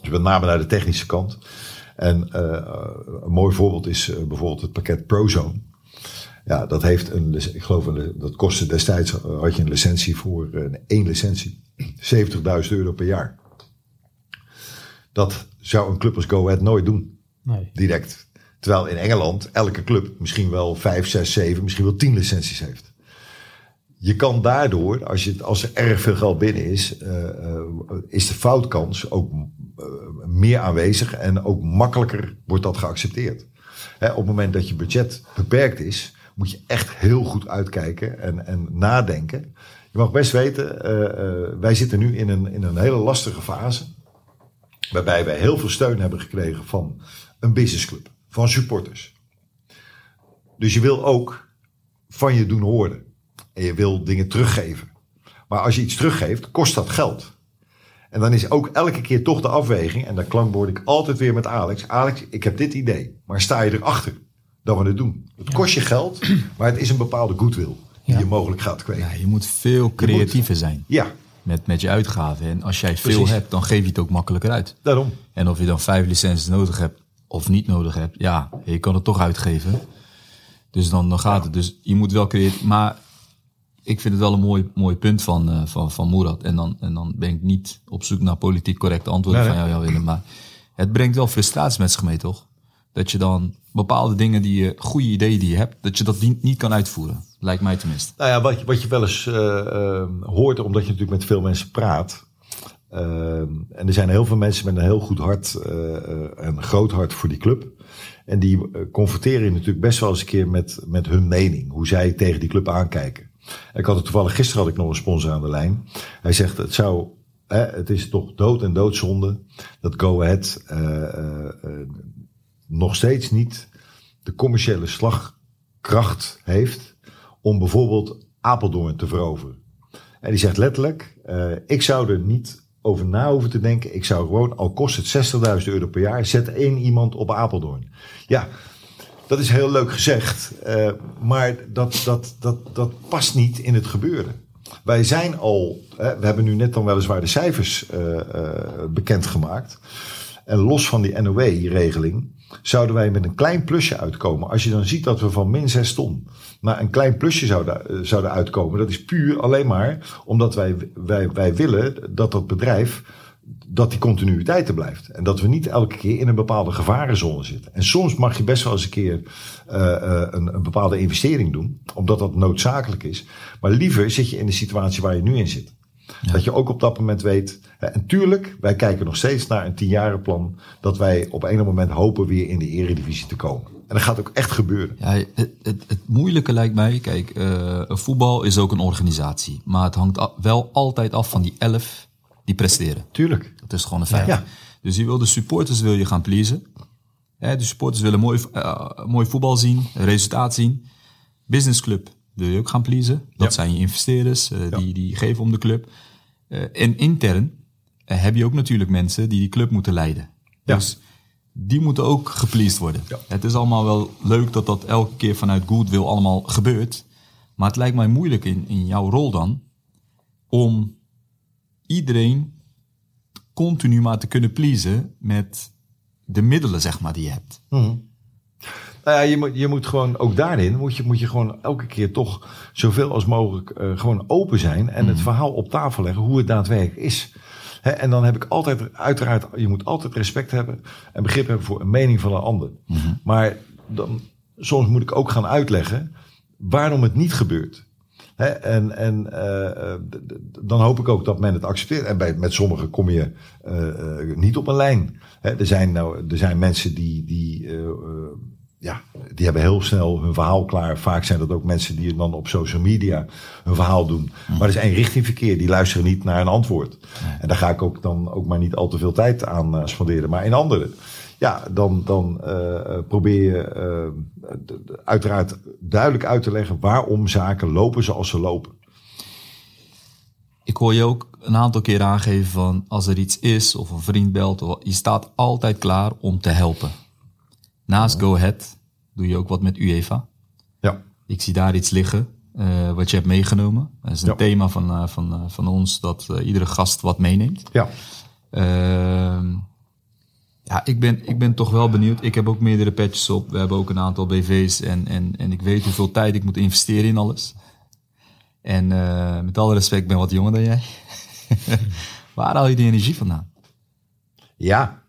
Dus met name naar de technische kant. En een mooi voorbeeld is bijvoorbeeld het pakket Prozone. Ja, dat heeft een, ik geloof, dat kostte destijds, eh, had je een licentie voor een eh, één licentie. 70.000 euro per jaar. Dat zou een club als Go Ahead nooit doen. Nee. Direct. Terwijl in Engeland elke club misschien wel 5, 6, 7, misschien wel 10 licenties heeft. Je kan daardoor, als, je, als er erg veel geld binnen is, uh, uh, is de foutkans ook uh, meer aanwezig en ook makkelijker wordt dat geaccepteerd. Hè, op het moment dat je budget beperkt is, moet je echt heel goed uitkijken en, en nadenken. Je mag best weten, wij zitten nu in een, in een hele lastige fase. Waarbij wij heel veel steun hebben gekregen van een businessclub, van supporters. Dus je wil ook van je doen horen. En je wil dingen teruggeven. Maar als je iets teruggeeft, kost dat geld. En dan is ook elke keer toch de afweging, en daar klankbord ik altijd weer met Alex. Alex, ik heb dit idee, maar sta je erachter dat we het doen? Het kost je geld, maar het is een bepaalde goodwill die je mogelijk gaat kweken. Ja, je moet veel creatiever zijn. Ja. Met, met je uitgaven. En als jij veel hebt, dan geef je het ook makkelijker uit. Daarom. En of je dan vijf licenties nodig hebt of niet nodig hebt, ja, je kan het toch uitgeven. Dus dan, dan gaat het. Dus je moet wel creëren. Maar ik vind het wel een mooi, mooi punt van, uh, van, van Moerad. En dan, en dan ben ik niet op zoek naar politiek correcte antwoorden van jou, Willem. Maar het brengt wel frustratie met zich mee, toch? Dat je dan bepaalde dingen die je, goede ideeën die je hebt, dat je dat niet, kan uitvoeren. Lijkt mij tenminste. Nou ja, wat, je, wat je wel eens uh, uh, hoort, omdat je natuurlijk met veel mensen praat. en er zijn heel veel mensen met een heel goed hart en groot hart voor die club. En die confronteren je natuurlijk best wel eens een keer met, met hun mening. Hoe zij tegen die club aankijken. Ik had het toevallig, gisteren had ik nog een sponsor aan de lijn. Hij zegt, het zou, het is toch dood en doodzonde dat Go Ahead nog steeds niet de commerciële slagkracht heeft om bijvoorbeeld Apeldoorn te veroveren. En die zegt letterlijk, uh, ik zou er niet over na hoeven te denken. Ik zou gewoon, al kost het 60.000 euro per jaar, zet één iemand op Apeldoorn. Ja, dat is heel leuk gezegd, uh, maar dat, dat, dat, dat past niet in het gebeuren. Wij zijn al, uh, we hebben nu net dan weliswaar de cijfers bekendgemaakt. En los van die NOW-regeling zouden wij met een klein plusje uitkomen. Als je dan ziet dat we van min 6 ton naar een klein plusje zouden, zouden uitkomen. Dat is puur alleen maar omdat wij, wij, wij willen dat dat bedrijf dat die continuïteit er blijft. En dat we niet elke keer in een bepaalde gevarenzone zitten. En soms mag je best wel eens een keer uh, een, een, bepaalde investering doen, omdat dat noodzakelijk is. Maar liever zit je in de situatie waar je nu in zit. Ja. Dat je ook op dat moment weet. En tuurlijk, wij kijken nog steeds naar een tienjarenplan. Dat wij op een moment hopen weer in de eredivisie te komen. En dat gaat ook echt gebeuren. Ja, het, het, het moeilijke lijkt mij, kijk, uh, voetbal is ook een organisatie. Maar het hangt wel altijd af van die elf die presteren. Tuurlijk. Dat is gewoon een feit. Ja. Dus je wil de supporters wil je gaan pleasen. de supporters willen mooi, uh, mooi voetbal zien, resultaat zien. Business club wil je ook gaan pleasen. Dat ja. zijn je investeerders, uh, die, die geven om de club. Uh, en intern heb je ook natuurlijk mensen die die club moeten leiden. Ja. Dus die moeten ook gepleased worden. Het is allemaal wel leuk dat dat elke keer vanuit goodwill allemaal gebeurt. Maar het lijkt mij moeilijk in, in jouw rol dan om iedereen continu maar te kunnen pleasen met de middelen, zeg maar, die je hebt. Mm. Nou ja, je moet, je moet gewoon, ook daarin moet je, moet je gewoon elke keer toch zoveel als mogelijk uh, gewoon open zijn en mm. het mhm. verhaal op tafel leggen hoe het daadwerkelijk is. He, en dan heb ik altijd, uiteraard, je moet altijd respect hebben en begrip hebben voor een mening van een ander. Mm -hmm. Maar dan, soms moet ik ook gaan uitleggen waarom het niet gebeurt en en uh, dan hoop ik ook dat men het accepteert. En bij, met sommigen kom je uh, niet op een lijn. er, zijn nou, er zijn mensen die, die, ja, die hebben heel snel hun verhaal klaar. Vaak zijn dat ook mensen die dan op social media hun verhaal doen. Maar er is één richtingverkeer. Die luisteren niet naar een antwoord. En daar ga ik ook dan ook maar niet al te veel tijd aan spenderen. Maar in andere ja, dan, dan uh, probeer je uh, uiteraard duidelijk uit te leggen waarom zaken lopen zoals ze lopen. Ik hoor je ook een aantal keer aangeven van als er iets is of een vriend belt, je staat altijd klaar om te helpen. Naast Go Ahead doe je ook wat met UEFA. Ja. Ik zie daar iets liggen uh, wat je hebt meegenomen. Dat is een ja. thema van, van, van ons dat iedere gast wat meeneemt. Ja. Ehm, ja, ik ben, ik ben toch wel benieuwd. Ik heb ook meerdere patches op. We hebben ook een aantal BV's. En, en, en ik weet hoeveel tijd ik moet investeren in alles. En met alle respect, ik ben wat jonger dan jij. Waar haal je die energie vandaan? Ja,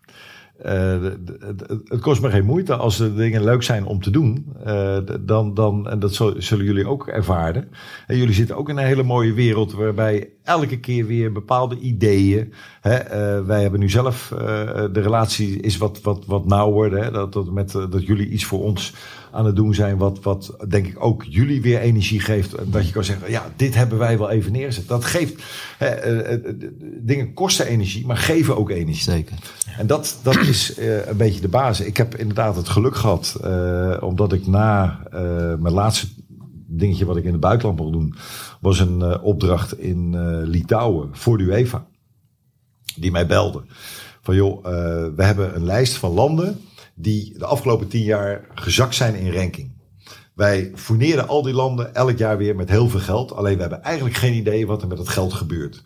het kost me geen moeite. Als de dingen leuk zijn om te doen, uh, dan, dan, en dat zullen jullie ook ervaren. En jullie zitten ook in een hele mooie wereld waarbij elke keer weer bepaalde ideeën. Hè, uh, wij hebben nu zelf, de relatie is wat, wat, wat nauwer. Hè, dat, dat, met, dat jullie iets voor ons aan het doen zijn. Wat, wat denk ik ook jullie weer energie geeft. Dat je kan zeggen, ja, dit hebben wij wel even neerzet. Dat geeft, hè, eh, eh, dingen kosten energie, maar geven ook energie. Zeker. En dat, dat is eh, een beetje de basis. Ik heb inderdaad het geluk gehad, eh, omdat ik na eh, mijn laatste dingetje wat ik in het buitenland mocht doen, was een eh, opdracht in eh, Litouwen voor de UEFA. Die mij belde. Van joh, eh, we hebben een lijst van landen die de afgelopen tien jaar gezakt zijn in ranking. Wij fourneren al die landen elk jaar weer met heel veel geld. Alleen we hebben eigenlijk geen idee wat er met het geld gebeurt.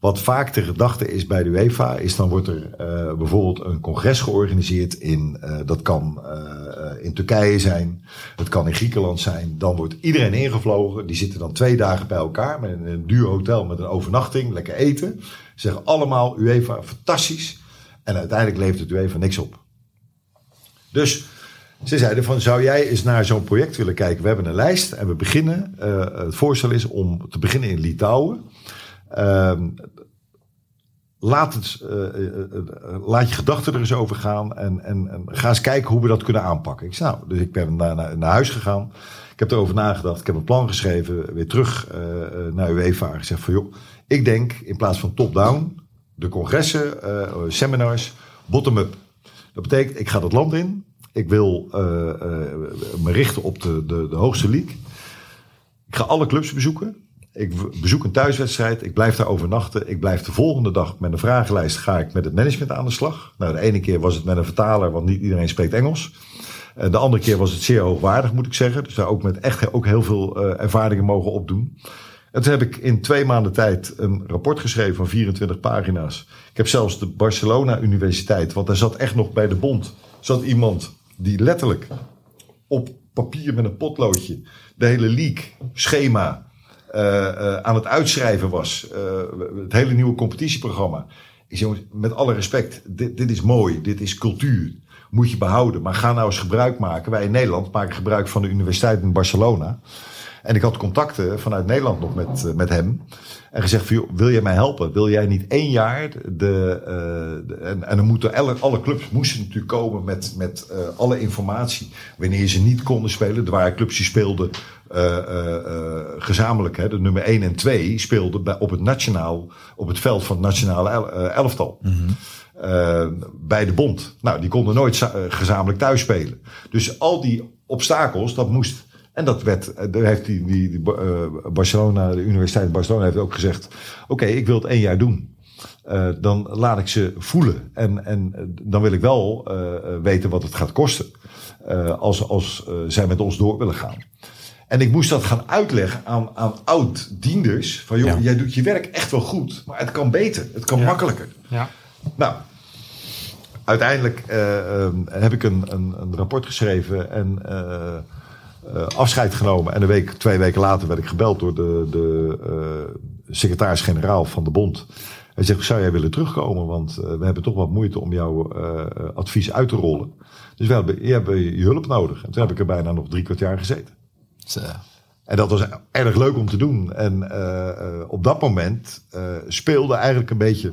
Wat vaak de gedachte is bij de UEFA, is dan wordt er eh, bijvoorbeeld een congres georganiseerd in, eh, dat kan eh, in Turkije zijn, het kan in Griekenland zijn. Dan wordt iedereen ingevlogen, die zitten dan twee dagen bij elkaar met een, duur hotel met een overnachting, lekker eten. Ze zeggen allemaal UEFA, fantastisch. En uiteindelijk levert het UEFA niks op. Dus ze zeiden van, zou jij eens naar zo'n project willen kijken? We hebben een lijst en we beginnen. eh, het voorstel is om te beginnen in Litouwen. Ehm, laat, het, eh, eh, laat je gedachten er eens over gaan en, en, en ga eens kijken hoe we dat kunnen aanpakken. Ik zei, nou, dus ik ben naar, naar, naar huis gegaan. Ik heb erover nagedacht. Ik heb een plan geschreven. Weer terug naar UEFA. Gezegd van joh, ik denk in plaats van top-down, de congressen, seminars, bottom-up. Dat betekent, ik ga dat land in. Ik wil eh, eh, me richten op de, de, de hoogste league. Ik ga alle clubs bezoeken. Ik bezoek een thuiswedstrijd. Ik blijf daar overnachten. Ik blijf de volgende dag met een vragenlijst. Ga ik met het management aan de slag. Nou, de ene keer was het met een vertaler, want niet iedereen spreekt Engels. Eh, De andere keer was het zeer hoogwaardig, moet ik zeggen. Dus daar ook met echt ook heel veel ervaringen mogen opdoen. Toen heb ik in twee maanden tijd een rapport geschreven van 24 pagina's. Ik heb zelfs de Barcelona Universiteit, want daar zat echt nog bij de bond, zat iemand die letterlijk op papier met een potloodje de hele league schema eh, eh, aan het uitschrijven was. Eh, het hele nieuwe competitieprogramma. Ik zeg, met alle respect, dit, dit is mooi, dit is cultuur. Moet je behouden. Maar ga nou eens gebruik maken. Wij in Nederland maken gebruik van de Universiteit in Barcelona. En ik had contacten vanuit Nederland nog met, eh, met hem. En gezegd wil jij mij helpen? Wil jij niet één jaar de... eh, de- en, en dan moeten alle, alle clubs moesten natuurlijk komen met, met eh, alle informatie. Wanneer ze niet konden spelen. Er waren clubs die speelden gezamenlijk. Hè, de nummer 1 en 2 speelden bij, op het nationaal... op het veld van het nationale el- elftal. Eh, bij de bond. Nou, die konden nooit za- gezamenlijk thuis spelen. Dus al die obstakels, dat moest. En dat werd, daar heeft die, die, die eh, Barcelona, de Universiteit Barcelona heeft ook gezegd: Oké, ik wil het één jaar doen. Eh, dan laat ik ze voelen. En, en eh, dan wil ik wel weten wat het gaat kosten. als als zij met ons door willen gaan. En ik moest dat gaan uitleggen aan, aan oud-dienders. Van joh, Ja. jij doet je werk echt wel goed. Maar het kan beter. Het kan Ja. makkelijker. Ja. Nou, uiteindelijk eh, ehm, heb ik een, een, een rapport geschreven en eh, afscheid genomen. En een week, twee weken later werd ik gebeld door de, de eh, secretaris-generaal van de bond. Hij zegt, zou jij willen terugkomen? Want eh, we hebben toch wat moeite om jouw advies uit te rollen. Dus we hebben, je hebt je hulp nodig. En toen heb ik er bijna nog drie kwart jaar gezeten. Zo. En dat was erg leuk om te doen. En op dat moment speelde eigenlijk een beetje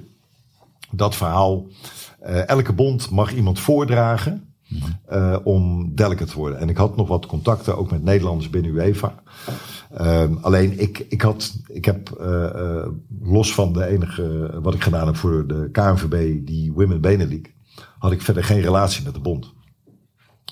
dat verhaal. Elke bond mag iemand voordragen eh, om delegate te worden. En ik had nog wat contacten, ook met Nederlanders binnen UEFA. Ehm, alleen ik, ik, had, ik heb eh, eh, los van de enige wat ik gedaan heb voor de KNVB, die Women Benelux, had ik verder geen relatie met de bond.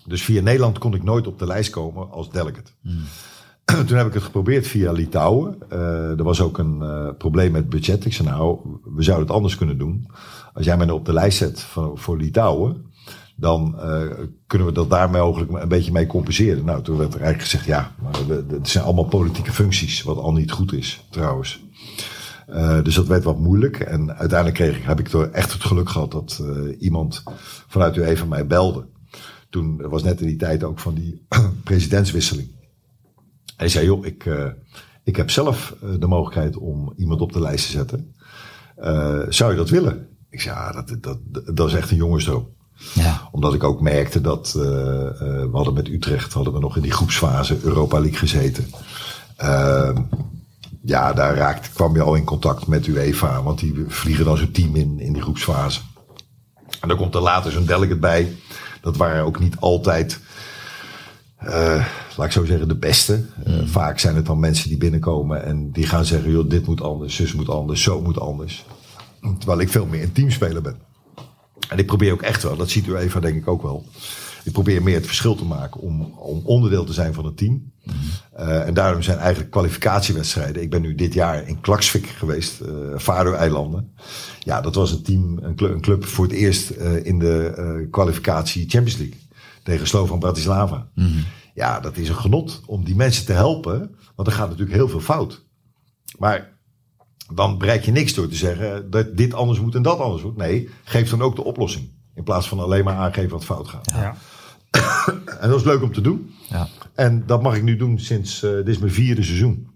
Dus via Nederland kon ik nooit op de lijst komen als delegate. Toen heb ik het geprobeerd via Litouwen. Er was ook een probleem met budget. Ik zei nou, we zouden het anders kunnen doen. Als jij mij nou op de lijst zet voor, voor Litouwen, dan eh, kunnen we dat daar mogelijk een beetje mee compenseren. Nou, toen werd er eigenlijk gezegd, ja, het zijn allemaal politieke functies, wat al niet goed is, trouwens. Eh, dus dat werd wat moeilijk. En uiteindelijk kreeg ik, heb ik er echt het geluk gehad dat eh, iemand vanuit UEFA mij belde. Toen was net in die tijd ook van die presidentswisseling. Hij zei, joh, ik, ik heb zelf de mogelijkheid om iemand op de lijst te zetten. Zou je dat willen? Ik zei, ja, dat, dat, dat is echt een jongensdroom. Ja. Omdat ik ook merkte dat, eh, eh, we hadden met Utrecht, hadden we nog in die groepsfase Europa League gezeten. Ehm, ja, daar raakte, kwam je al in contact met UEFA, want die vliegen dan zo'n team in, in die groepsfase. En dan komt er later zo'n delegate bij. Dat waren ook niet altijd eh, laat ik zo zeggen, de beste. Vaak zijn het dan mensen die binnenkomen en die gaan zeggen, joh, dit moet anders, zus moet anders, zo moet anders. Terwijl ik veel meer een teamspeler ben. En ik probeer ook echt wel, dat ziet u even denk ik ook wel. Ik probeer meer het verschil te maken om, om onderdeel te zijn van het team. Uh, en daarom zijn eigenlijk kwalificatiewedstrijden. Ik ben nu dit jaar in Klaksvik geweest, uh, Faroe-eilanden. Ja, dat was een team, een club, voor het eerst uh, in de kwalificatie Champions League. Tegen Slovan Bratislava. Ja, dat is een genot om die mensen te helpen. Want er gaat natuurlijk heel veel fout. Maar dan bereik je niks door te zeggen dat dit anders moet en dat anders moet. Nee, geef dan ook de oplossing. In plaats van alleen maar aangeven wat fout gaat. Ja. en dat is leuk om te doen. Ja. En dat mag ik nu doen sinds, uh, dit is mijn vierde seizoen.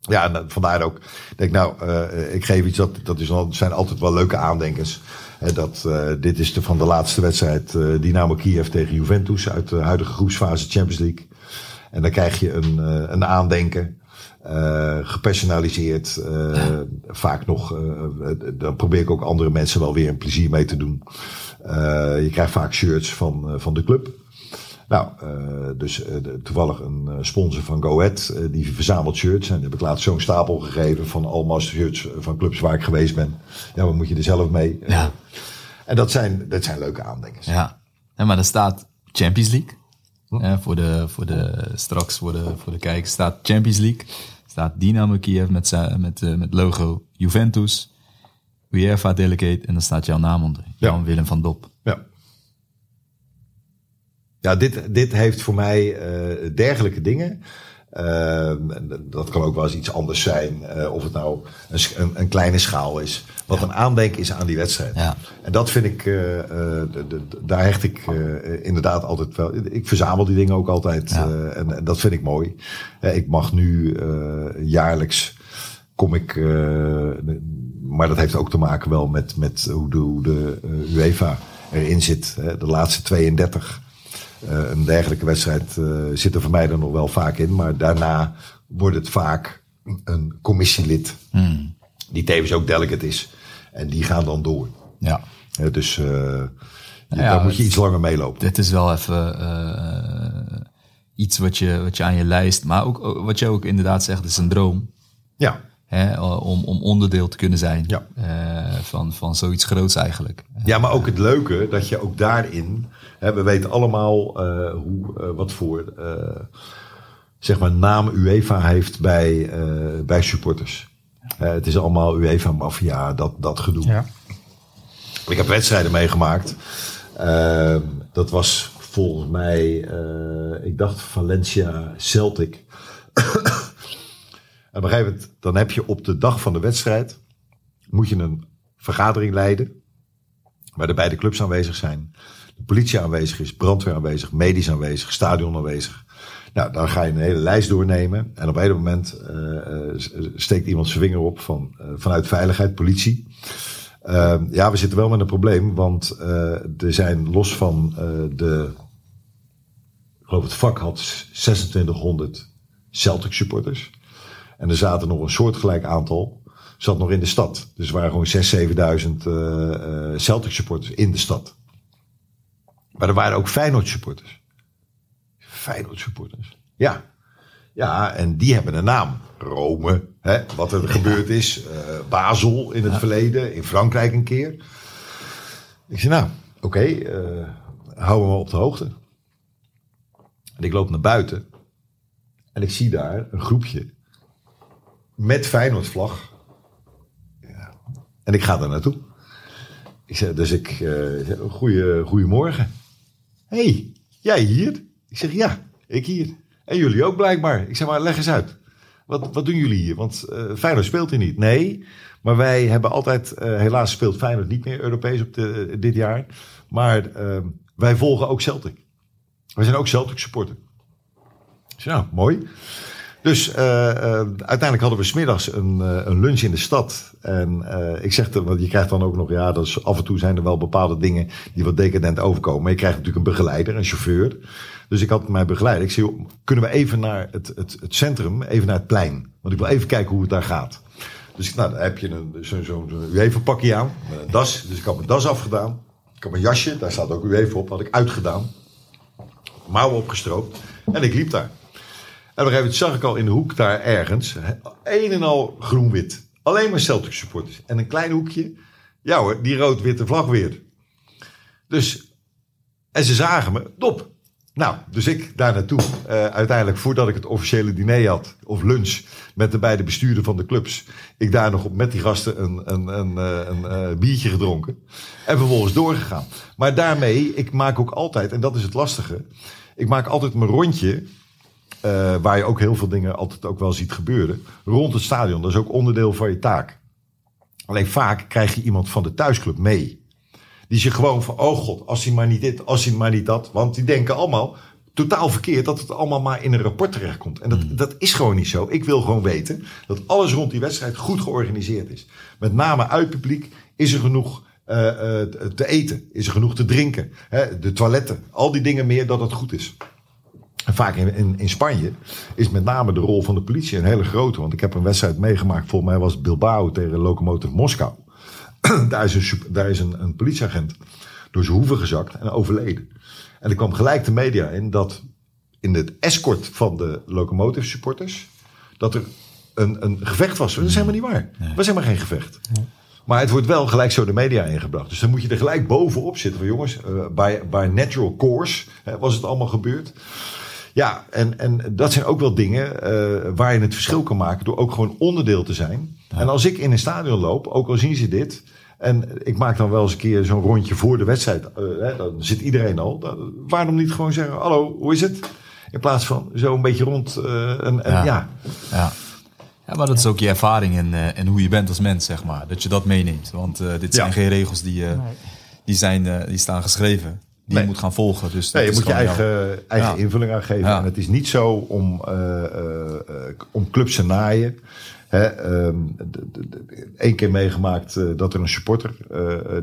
Ja, en uh, vandaar ook. Ik denk nou, uh, ik geef iets dat, dat is, zijn altijd wel leuke aandenkers. Uh, dat, dit is de, van de laatste wedstrijd Dynamo Kiev tegen Juventus uit de huidige groepsfase Champions League. En dan krijg je een, een aandenken. Uh, gepersonaliseerd. Ja. Vaak nog, uh, dan probeer ik ook andere mensen wel weer een plezier mee te doen. je krijgt vaak shirts van, van de club. Nou, dus toevallig een sponsor van Go Ahead, die verzamelt shirts. En heb ik laatst zo'n stapel gegeven van allemaal shirts van clubs waar ik geweest ben. Ja, wat moet je er zelf mee? Ja. En dat zijn, dat zijn leuke aandenkers. Ja, ja maar er staat Champions League. Ja, voor, de, voor de, straks voor de, voor de kijkers staat Champions League. Staat Dynamo Kiev met, met, uh, met logo Juventus. UEFA Delegate. En dan staat jouw naam onder. Jan Willem van Dop. Ja. Ja, dit, dit heeft voor mij uh, dergelijke dingen. Uh, dat kan ook wel eens iets anders zijn. Uh, of het nou een, een, kleine schaal is. Wat ja. een aandenken is aan die wedstrijd. Ja. En dat vind ik, uh, de, de, daar hecht ik inderdaad altijd wel. Ik verzamel die dingen ook altijd. Ja. En, en, dat vind ik mooi. ik mag nu jaarlijks kom ik. maar dat heeft ook te maken wel met, met hoe de, hoe de UEFA erin zit. de laatste 32 uh, een dergelijke wedstrijd uh, zit er voor mij dan nog wel vaak in. Maar daarna wordt het vaak een commissielid. Hmm. Die tevens ook delegate is. En die gaan dan door. Ja. Uh, dus ja, daar moet je iets langer meelopen. Dit is wel even iets wat je, wat je aan je lijst. Maar ook wat je ook inderdaad zegt, is een droom. Ja. Hè, om, om onderdeel te kunnen zijn ja. uh, van, van zoiets groots eigenlijk. Ja, maar ook het leuke dat je ook daarin we weten allemaal uh, hoe, uh, wat voor uh, zeg maar naam UEFA heeft bij, bij supporters. het is allemaal UEFA-maffia, dat, dat gedoe. Ja. Ik heb wedstrijden meegemaakt. Ehm, dat was volgens mij, ik dacht Valencia Celtic. En gegeven moment, dan heb je op de dag van de wedstrijd, moet je een vergadering leiden. Waar de beide clubs aanwezig zijn de politie aanwezig is, brandweer aanwezig, medisch aanwezig, stadion aanwezig. Nou, dan ga je een hele lijst doornemen. En op een moment uh, steekt iemand zijn vinger op van, uh, vanuit veiligheid, politie. Uh, ja, we zitten wel met een probleem, want er zijn los van de. Ik geloof het vak had 2600 Celtic supporters. En er zaten nog een soortgelijk aantal. Zat nog in de stad. Dus er waren gewoon 6.000, 7.000 Celtic supporters in de stad. Maar er waren ook Feyenoord supporters. Feyenoord supporters. Ja. Ja, en die hebben een naam. Rome, hè, wat er gebeurd is. Uh, Basel in het verleden. In Frankrijk een keer. Ik zei, nou, oké, okay, uh, hou me op de hoogte. En ik loop naar buiten. En ik zie daar een groepje. Met Feyenoord vlag. Ja. En ik ga daar naartoe. Ik zeg, dus ik, uh, goeie, goeiemorgen hey, jij hier? Ik zeg, ja, ik hier. En jullie ook blijkbaar. Ik zeg, maar leg eens uit. Wat, wat doen jullie hier? Want uh, Feyenoord speelt hier niet. Nee, maar wij hebben altijd... Uh, helaas speelt Feyenoord niet meer Europees op de, dit jaar. Maar uh, wij volgen ook Celtic. Wij zijn ook Celtic supporter. Ja, nou, mooi. Dus uh, uh, uiteindelijk hadden we smiddags een, uh, een lunch in de stad. En ik zeg, want je krijgt dan ook nog, ja, dus af en toe zijn er wel bepaalde dingen die wat decadent overkomen. Maar je krijgt natuurlijk een begeleider, een chauffeur. Dus ik had mijn begeleider. Ik zei, kunnen we even naar het, het, het centrum, even naar het plein? Want ik wil even kijken hoe het daar gaat. Dus nou, dan heb je zo'n zo, zo UEFA pakje aan, met een das. Dus ik had mijn das afgedaan. Ik had mijn jasje, daar staat ook UEFA op, had ik uitgedaan. mouwen opgestroopt. En ik liep daar. En op zag ik al in de hoek daar ergens, een en al groen-wit. Alleen maar Celtic supporters. En een klein hoekje, ja hoor, die rood-witte vlag weer. Dus, en ze zagen me, dop. Nou, dus ik daar naartoe. Uh, uiteindelijk, voordat ik het officiële diner had, of lunch, met de beide bestuurder van de clubs. Ik daar nog op met die gasten een, een, een, een, een uh, biertje gedronken. En vervolgens doorgegaan. Maar daarmee, ik maak ook altijd, en dat is het lastige. Ik maak altijd mijn rondje, uh, waar je ook heel veel dingen altijd ook wel ziet gebeuren. Rond het stadion. Dat is ook onderdeel van je taak. Alleen vaak krijg je iemand van de thuisclub mee. Die zich gewoon van, oh god, als hij maar niet dit, als hij maar niet dat. Want die denken allemaal totaal verkeerd dat het allemaal maar in een rapport terechtkomt. En dat, mm. dat is gewoon niet zo. Ik wil gewoon weten dat alles rond die wedstrijd goed georganiseerd is. Met name uit publiek is er genoeg uh, uh, te eten, is er genoeg te drinken. Hè, de toiletten, al die dingen meer dat het goed is. En vaak in, in, in, Spanje is met name de rol van de politie een hele grote. Want ik heb een wedstrijd meegemaakt, volgens mij was Bilbao tegen Lokomotiv Moskou. daar is, een, daar is een, een politieagent door zijn hoeven gezakt en overleden. En er kwam gelijk de media in dat in het escort van de locomotive supporters, dat er een, een gevecht was. Dat is helemaal niet waar. Er was helemaal geen gevecht. Maar het wordt wel gelijk zo de media ingebracht. Dus dan moet je er gelijk bovenop zitten. Van jongens, uh, bij, bij natural course hè, was het allemaal gebeurd. Ja, en, en dat zijn ook wel dingen uh, waar je het verschil kan maken door ook gewoon onderdeel te zijn. En als ik in een stadion loop, ook al zien ze dit, en ik maak dan wel eens een keer zo'n rondje voor de wedstrijd. Uh, hè, dan zit iedereen al. Dan, waarom niet gewoon zeggen: Hallo, hoe is het? In plaats van zo een beetje rond. Uh, en, en, ja. ja. ja. Ja, maar dat is ook je ervaring en, uh, en hoe je bent als mens, zeg maar. Dat je dat meeneemt. Want dit zijn geen regels die, die, zijn, die staan geschreven. Die nee. je moet gaan volgen. Dus nee, je moet je eigen, eigen invulling aan geven. En het is niet zo om, om clubs te naaien. Eén um, keer meegemaakt uh, dat er een supporter,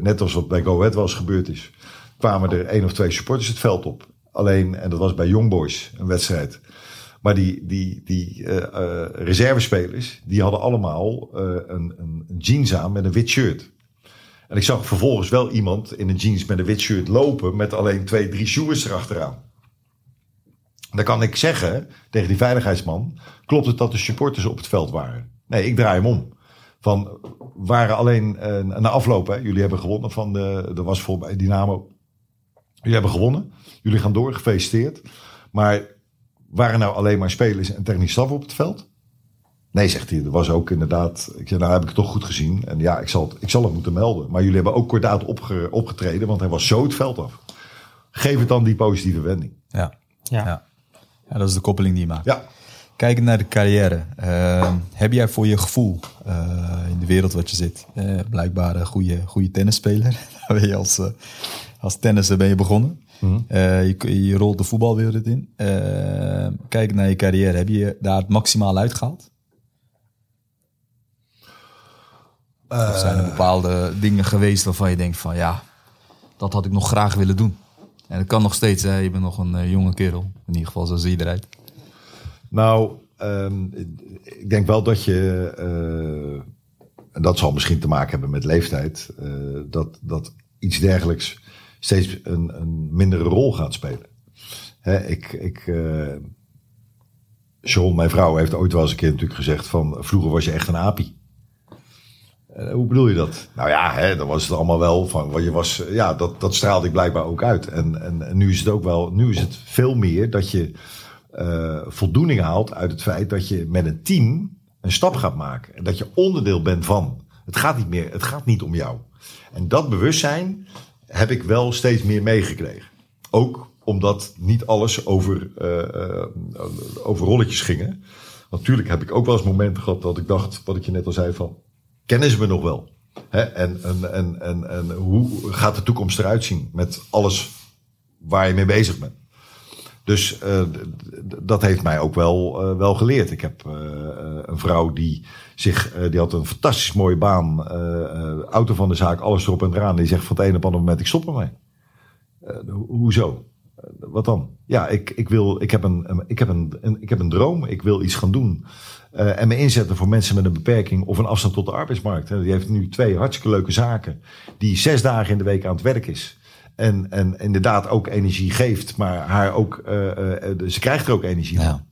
net als wat bij Go Ahead was gebeurd is, kwamen er één of twee supporters het veld op. Alleen, en dat was bij Young Boys, een wedstrijd. Maar die, die, die uh, reservespelers, die hadden allemaal een, een jeans aan met een wit shirt. En ik zag vervolgens wel iemand in een jeans met een wit shirt lopen met alleen twee, drie shoes erachteraan. Dan kan ik zeggen tegen die veiligheidsman, klopt het dat de supporters op het veld waren? Nee, ik draai hem om. Van, waren alleen uh, na afloop, jullie hebben gewonnen van de, er was voor Dynamo. Jullie hebben gewonnen. Jullie gaan door, gefeliciteerd. Maar waren nou alleen maar spelers en technisch staf op het veld? Nee, zegt hij. Er was ook inderdaad. Ik zei, nou heb ik het toch goed gezien. En ja, ik zal het, ik zal het moeten melden. Maar jullie hebben ook kordaat opge, opgetreden, want hij was zo het veld af. Geef het dan die positieve wending. Ja, ja. ja. ja dat is de koppeling die je maakt. Ja. Kijken naar de carrière. Uh, heb jij voor je gevoel uh, in de wereld wat je zit, uh, blijkbaar een goede, goede tennisspeler. Daar ben je als, als tennisser ben je begonnen. -hmm. je, je, rolt de voetbalwereld in. kijken naar je carrière, heb je daar het maximaal uitgehaald? Of zijn er bepaalde dingen geweest waarvan je denkt van ja, dat had ik nog graag willen doen? En dat kan nog steeds, hè? je bent nog een jonge kerel. In ieder geval, zo zie je eruit. Nou, um, ik denk wel dat je, uh, en dat zal misschien te maken hebben met leeftijd, uh, dat, dat iets dergelijks steeds een, een mindere rol gaat spelen. Hè, ik, ik, uh, John, mijn vrouw, heeft ooit wel eens een keer natuurlijk gezegd van vroeger was je echt een apie. Hoe bedoel je dat? Nou ja, hè, dan was het allemaal wel van, wat je was, ja, dat, dat straalde ik blijkbaar ook uit. En, en, nu is het ook wel, nu is het veel meer dat je uh, voldoening haalt uit het feit dat je met een team een stap gaat maken. En dat je onderdeel bent van. Het gaat niet meer, het gaat niet om jou. En dat bewustzijn heb ik wel steeds meer meegekregen. Ook omdat niet alles over, over rolletjes gingen. Natuurlijk heb ik ook wel eens momenten gehad dat ik dacht, wat ik je net al zei, van kennen ze me nog wel? Hè? En, en, en, en, en hoe gaat de toekomst eruit zien met alles waar je mee bezig bent? Dus uh, dat heeft mij ook wel, uh, wel geleerd. Ik heb uh, een vrouw die zich, die had een fantastisch mooie baan, auto van de zaak, alles erop en eraan. Die zegt van het ene op het andere moment, ik stop ermee. hoezo? wat dan? Ja, ik, ik, wil, ik, heb een, ik, heb een, ik heb een droom. Ik wil iets gaan doen. En me inzetten voor mensen met een beperking of een afstand tot de arbeidsmarkt. Die heeft nu twee hartstikke leuke zaken. Die zes dagen in de week aan het werk is. En, en inderdaad ook energie geeft, maar haar ook, uh, uh, ze krijgt er ook energie van. Ja.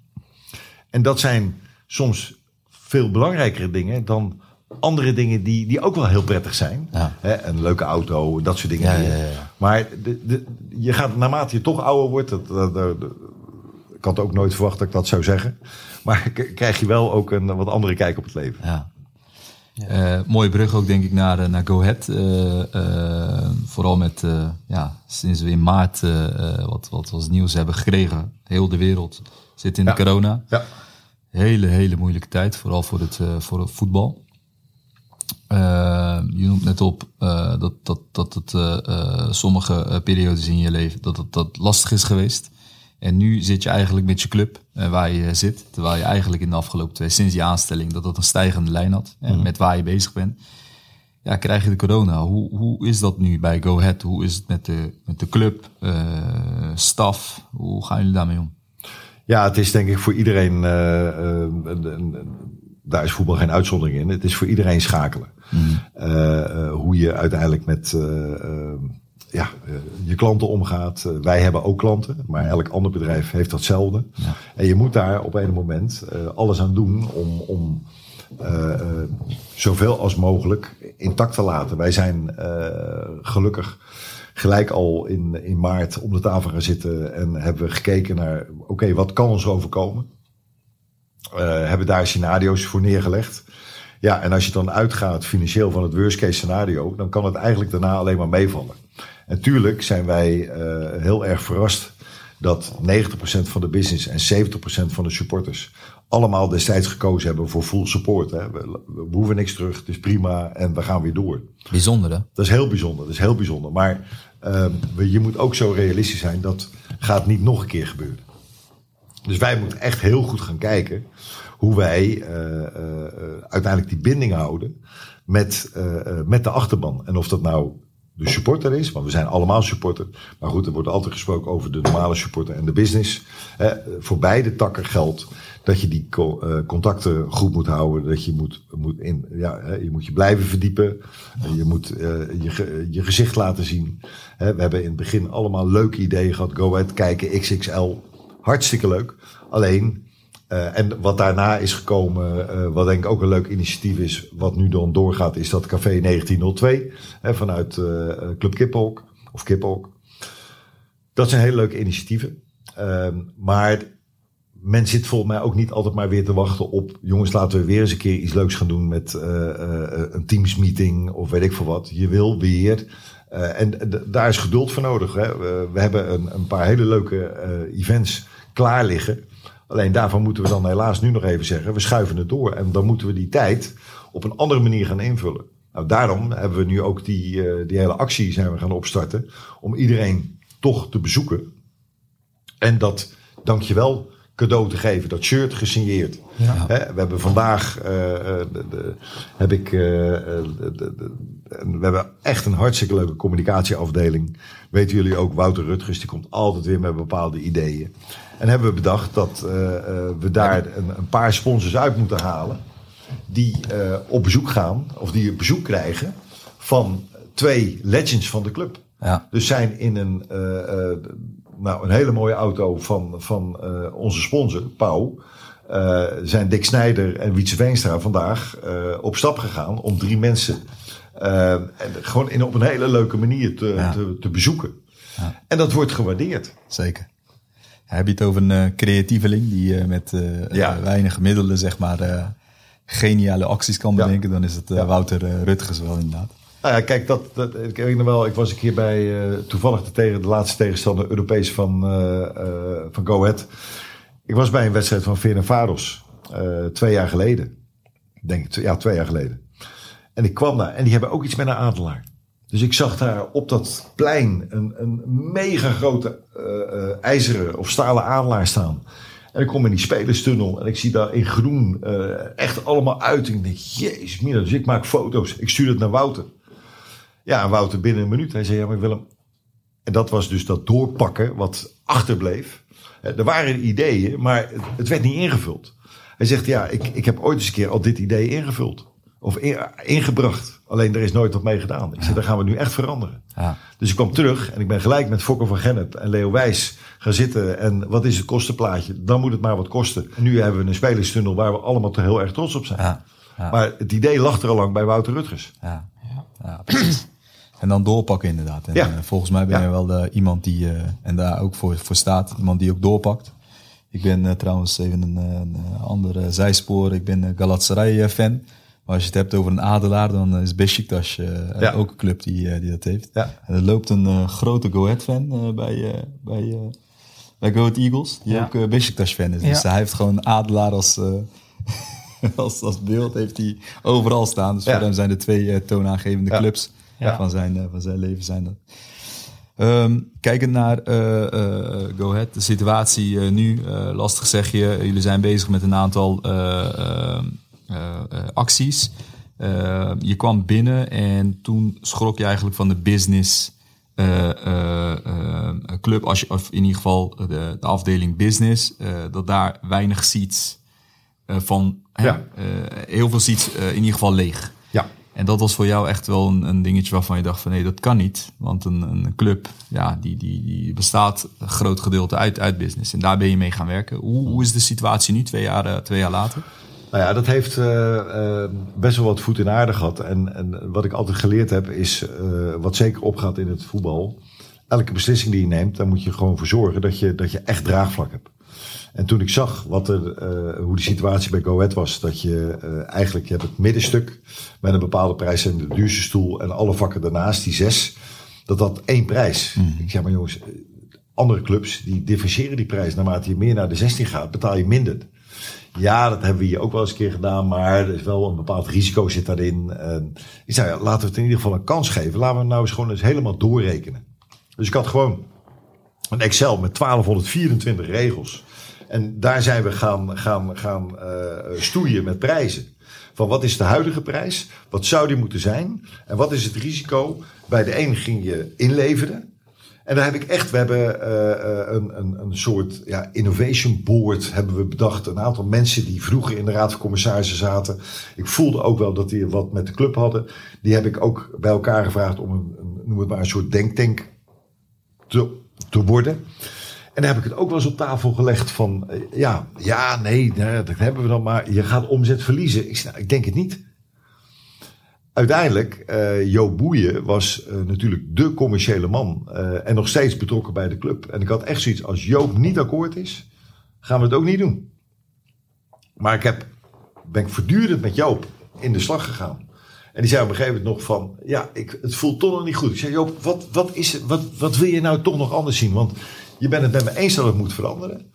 En dat zijn soms veel belangrijkere dingen dan andere dingen die, die ook wel heel prettig zijn. Ja. Een leuke auto, dat soort dingen. Ja, ja, maar de, de, je gaat naarmate je toch ouder wordt, dat, dat, dat, ik had ook nooit verwacht dat ik dat zou zeggen. Maar krijg je wel ook een wat andere kijk op het leven. Ja. Uh, mooie brug ook denk ik naar, eh, naar Go Ahead. Uh, vooral met, ja, sinds we in maart wat, wat was nieuws hebben gekregen. Heel de wereld zit in de corona. Ja. Hele, hele moeilijke tijd. Vooral voor het, voor het voetbal. je noemt net op dat, dat, dat het sommige periodes in je leven dat het dat lastig is geweest. En nu zit je eigenlijk met je club uh, waar je zit. Terwijl je eigenlijk in de afgelopen twee, sinds die aanstelling, dat dat een stijgende lijn had. En mhm. met waar je bezig bent. Ja, krijg je de corona. Hoe, hoe is dat nu bij Go Ahead? Hoe is het met de, met de club, uh, staf? Hoe gaan jullie daarmee om? Ja, het is denk ik voor iedereen, uh, daar is voetbal geen uitzondering in. Het is voor iedereen schakelen. Mhm. hoe je uiteindelijk met ja, eh, je klanten omgaat. Eh, wij hebben ook klanten, maar elk ander bedrijf heeft datzelfde. Ja. En je moet daar op een moment eh, alles aan doen om, om zoveel als mogelijk intact te laten. Wij zijn gelukkig gelijk al in, in maart om de tafel gaan zitten en hebben we gekeken naar, oké, wat kan ons overkomen? hebben daar scenario's voor neergelegd. Ja, en als je dan uitgaat financieel van het worst case scenario, dan kan het eigenlijk daarna alleen maar meevallen. En tuurlijk zijn wij uh, heel erg verrast dat 90% van de business en 70% van de supporters allemaal destijds gekozen hebben voor full support. Hè. We, we, hoeven niks terug, het is prima en we gaan weer door. Bijzonder hè? Dat is heel bijzonder, dat is heel bijzonder. Maar uh, je moet ook zo realistisch zijn, dat gaat niet nog een keer gebeuren. Dus wij moeten echt heel goed gaan kijken hoe wij uh, uiteindelijk die binding houden met, met de achterban. En of dat nou de supporter is, want we zijn allemaal supporter. Maar goed, er wordt altijd gesproken over de normale supporter en de business. Eh, voor beide takken geldt dat je die uh, contacten goed moet houden. Dat je moet, moet, in, ja, je moet je blijven verdiepen. Je moet uh, je, je gezicht laten zien. we hebben in het begin allemaal leuke ideeën gehad. Go ahead, kijken, XXL. Hartstikke leuk. Alleen, uh, en wat daarna is gekomen, uh, wat denk ik ook een leuk initiatief is, wat nu dan doorgaat, is dat Café 1902 hè, vanuit uh, Club Kiphok of Kiphok. Dat zijn hele leuke initiatieven. Ehm, maar men zit volgens mij ook niet altijd maar weer te wachten op, jongens, laten we weer eens een keer iets leuks gaan doen met een Teams meeting of weet ik veel wat. Je wil weer. en daar is geduld voor nodig. Hè. we hebben een, een, paar hele leuke events klaar liggen. Alleen daarvan moeten we dan helaas nu nog even zeggen, we schuiven het door. En dan moeten we die tijd op een andere manier gaan invullen. Nou, daarom hebben we nu ook die, uh, die hele actie zijn we gaan opstarten. Om iedereen toch te bezoeken. En dat dankjewel cadeau te geven. Dat shirt gesigneerd. Ja. we hebben vandaag uh, de, de, heb ik, uh, de, we hebben echt een hartstikke leuke communicatieafdeling. Weten jullie ook, Wouter Rutgers, die komt altijd weer met bepaalde ideeën. En hebben we bedacht dat uh, we daar een, een, paar sponsors uit moeten halen. Die uh, op bezoek gaan, of die een bezoek krijgen van twee legends van de club. Ja. Dus zijn in een, uh, nou, een hele mooie auto van, van onze sponsor, Pauw. zijn Dick Snijder en Wietse Veenstra vandaag op stap gegaan om drie mensen en gewoon in, op een hele leuke manier te, te, te bezoeken. Ja. En dat wordt gewaardeerd. Zeker. Heb je het over een uh, creatieveling die uh, met uh, weinig middelen zeg maar geniale acties kan bedenken, dan is het Wouter Rutgers wel inderdaad. Nou ja, kijk, dat, dat, ik weet nog wel, ik was een keer bij toevallig de, tegen, de laatste tegenstander Europees van, van Go Ahead. Ik was bij een wedstrijd van Varos twee jaar geleden. Denk ik, ja, twee jaar geleden. En ik kwam daar en die hebben ook iets met een adelaar. Dus ik zag daar op dat plein een, een mega grote uh, uh, ijzeren of stalen adelaar staan. En ik kom in die spelerstunnel en ik zie daar in groen uh, echt allemaal uit. Ik denk, jezus mina, dus ik maak foto's. Ik stuur het naar Wouter. Ja, Wouter binnen een minuut. Hij zei, ja maar Willem. En dat was dus dat doorpakken wat achterbleef. Er waren ideeën, maar het werd niet ingevuld. Hij zegt, ja, ik, ik heb ooit eens een keer al dit idee ingevuld. Of in- ingebracht. Alleen er is nooit wat mee gedaan. Ik zei, daar gaan we nu echt veranderen. Ja. Dus ik kwam terug en ik ben gelijk met Fokker van Gennep en Leo Wijs gaan zitten. En wat is het kostenplaatje? Dan moet het maar wat kosten. En nu hebben we een spelerstunnel waar we allemaal te heel erg trots op zijn. Ja. Ja. Maar het idee lag er al lang bij Wouter Rutgers. Ja, precies. En dan doorpakken inderdaad. En Ja. eh, volgens mij ben je wel de, iemand die, eh, en daar ook voor, voor staat, iemand die ook doorpakt. Ik ben eh, trouwens even een, een andere zijspoor. Ik ben Galatasaray-fan. Maar als je het hebt over een adelaar, dan is Besiktas eh, Ja. ook een club die, eh, die dat heeft. Ja. En er loopt een eh, grote Go Ahead-fan eh, bij, eh, bij, eh, bij Go Ahead Eagles, die ook eh Besiktas-fan is. Dus hij heeft gewoon adelaar als... eh, als, als beeld heeft hij overal staan. Dus Ja. voor hem zijn de twee eh, toonaangevende Ja. clubs Ja. van, zijn, eh, van zijn leven zijn dat. Ehm, kijkend naar eh, eh, Go Ahead, de situatie eh, nu, eh, lastig zeg je. Jullie zijn bezig met een aantal eh, eh, eh, eh, acties. Eh, je kwam binnen en toen schrok je eigenlijk van de business eh, eh, eh, club, als je, of in ieder geval de, de afdeling business, eh, dat daar weinig seats eh, van, hè, Ja. eh, heel veel seats eh, in ieder geval leeg. Ja. En dat was voor jou echt wel een, een dingetje waarvan je dacht van nee, dat kan niet. Want een, een club, ja, die, die, die bestaat een groot gedeelte uit, uit business. En daar ben je mee gaan werken. Hoe, hoe is de situatie nu, twee jaar, eh, twee jaar later? Nou ja, dat heeft eh, eh, best wel wat voet in aarde gehad. En, en wat ik altijd geleerd heb, is eh, wat zeker opgaat in het voetbal. Elke beslissing die je neemt, daar moet je gewoon voor zorgen dat je, dat je echt draagvlak hebt. En toen ik zag wat er, hoe de situatie bij Go Ahead was, dat je eigenlijk je hebt het middenstuk met een bepaalde prijs en de duurste stoel en alle vakken daarnaast, die zes, dat dat één prijs. Ik zeg maar jongens, andere clubs die differentiëren die prijs naarmate je meer naar de 16 gaat, betaal je minder. Ja, dat hebben we hier ook wel eens een keer gedaan, maar er is wel een bepaald risico zit daarin. En ik zei, ja, laten we het in ieder geval een kans geven. Laten we nou eens gewoon eens helemaal doorrekenen. Dus ik had gewoon een Excel met 1224 regels. En daar zijn we gaan, gaan, gaan eh, stoeien met prijzen. Van wat is de huidige prijs? Wat zou die moeten zijn? En wat is het risico? Bij de een ging je inleveren. En daar heb ik echt, we hebben eh, eh, een, een, een soort ja, innovation board hebben we bedacht. Een aantal mensen die vroeger in de raad van commissarissen zaten. Ik voelde ook wel dat die wat met de club hadden. Die heb ik ook bij elkaar gevraagd om een, een noem het maar een soort denktank te, te worden. En daar heb ik het ook wel eens op tafel gelegd van, eh, ja, ja, nee, dat hebben we dan maar. Je gaat omzet verliezen. Ik, ik denk het niet. Uiteindelijk, eh Joop Boeien was eh, natuurlijk de commerciële man eh, en nog steeds betrokken bij de club. En ik had echt zoiets, als Joop niet akkoord is, gaan we het ook niet doen. Maar ik heb, ben ik voortdurend met Joop in de slag gegaan. En die zei op een gegeven moment nog van, ja, ik, het voelt toch nog niet goed. Ik zei, Joop, wat, wat, is wat, wat wil je nou toch nog anders zien? Want je bent het met me eens dat het moet veranderen.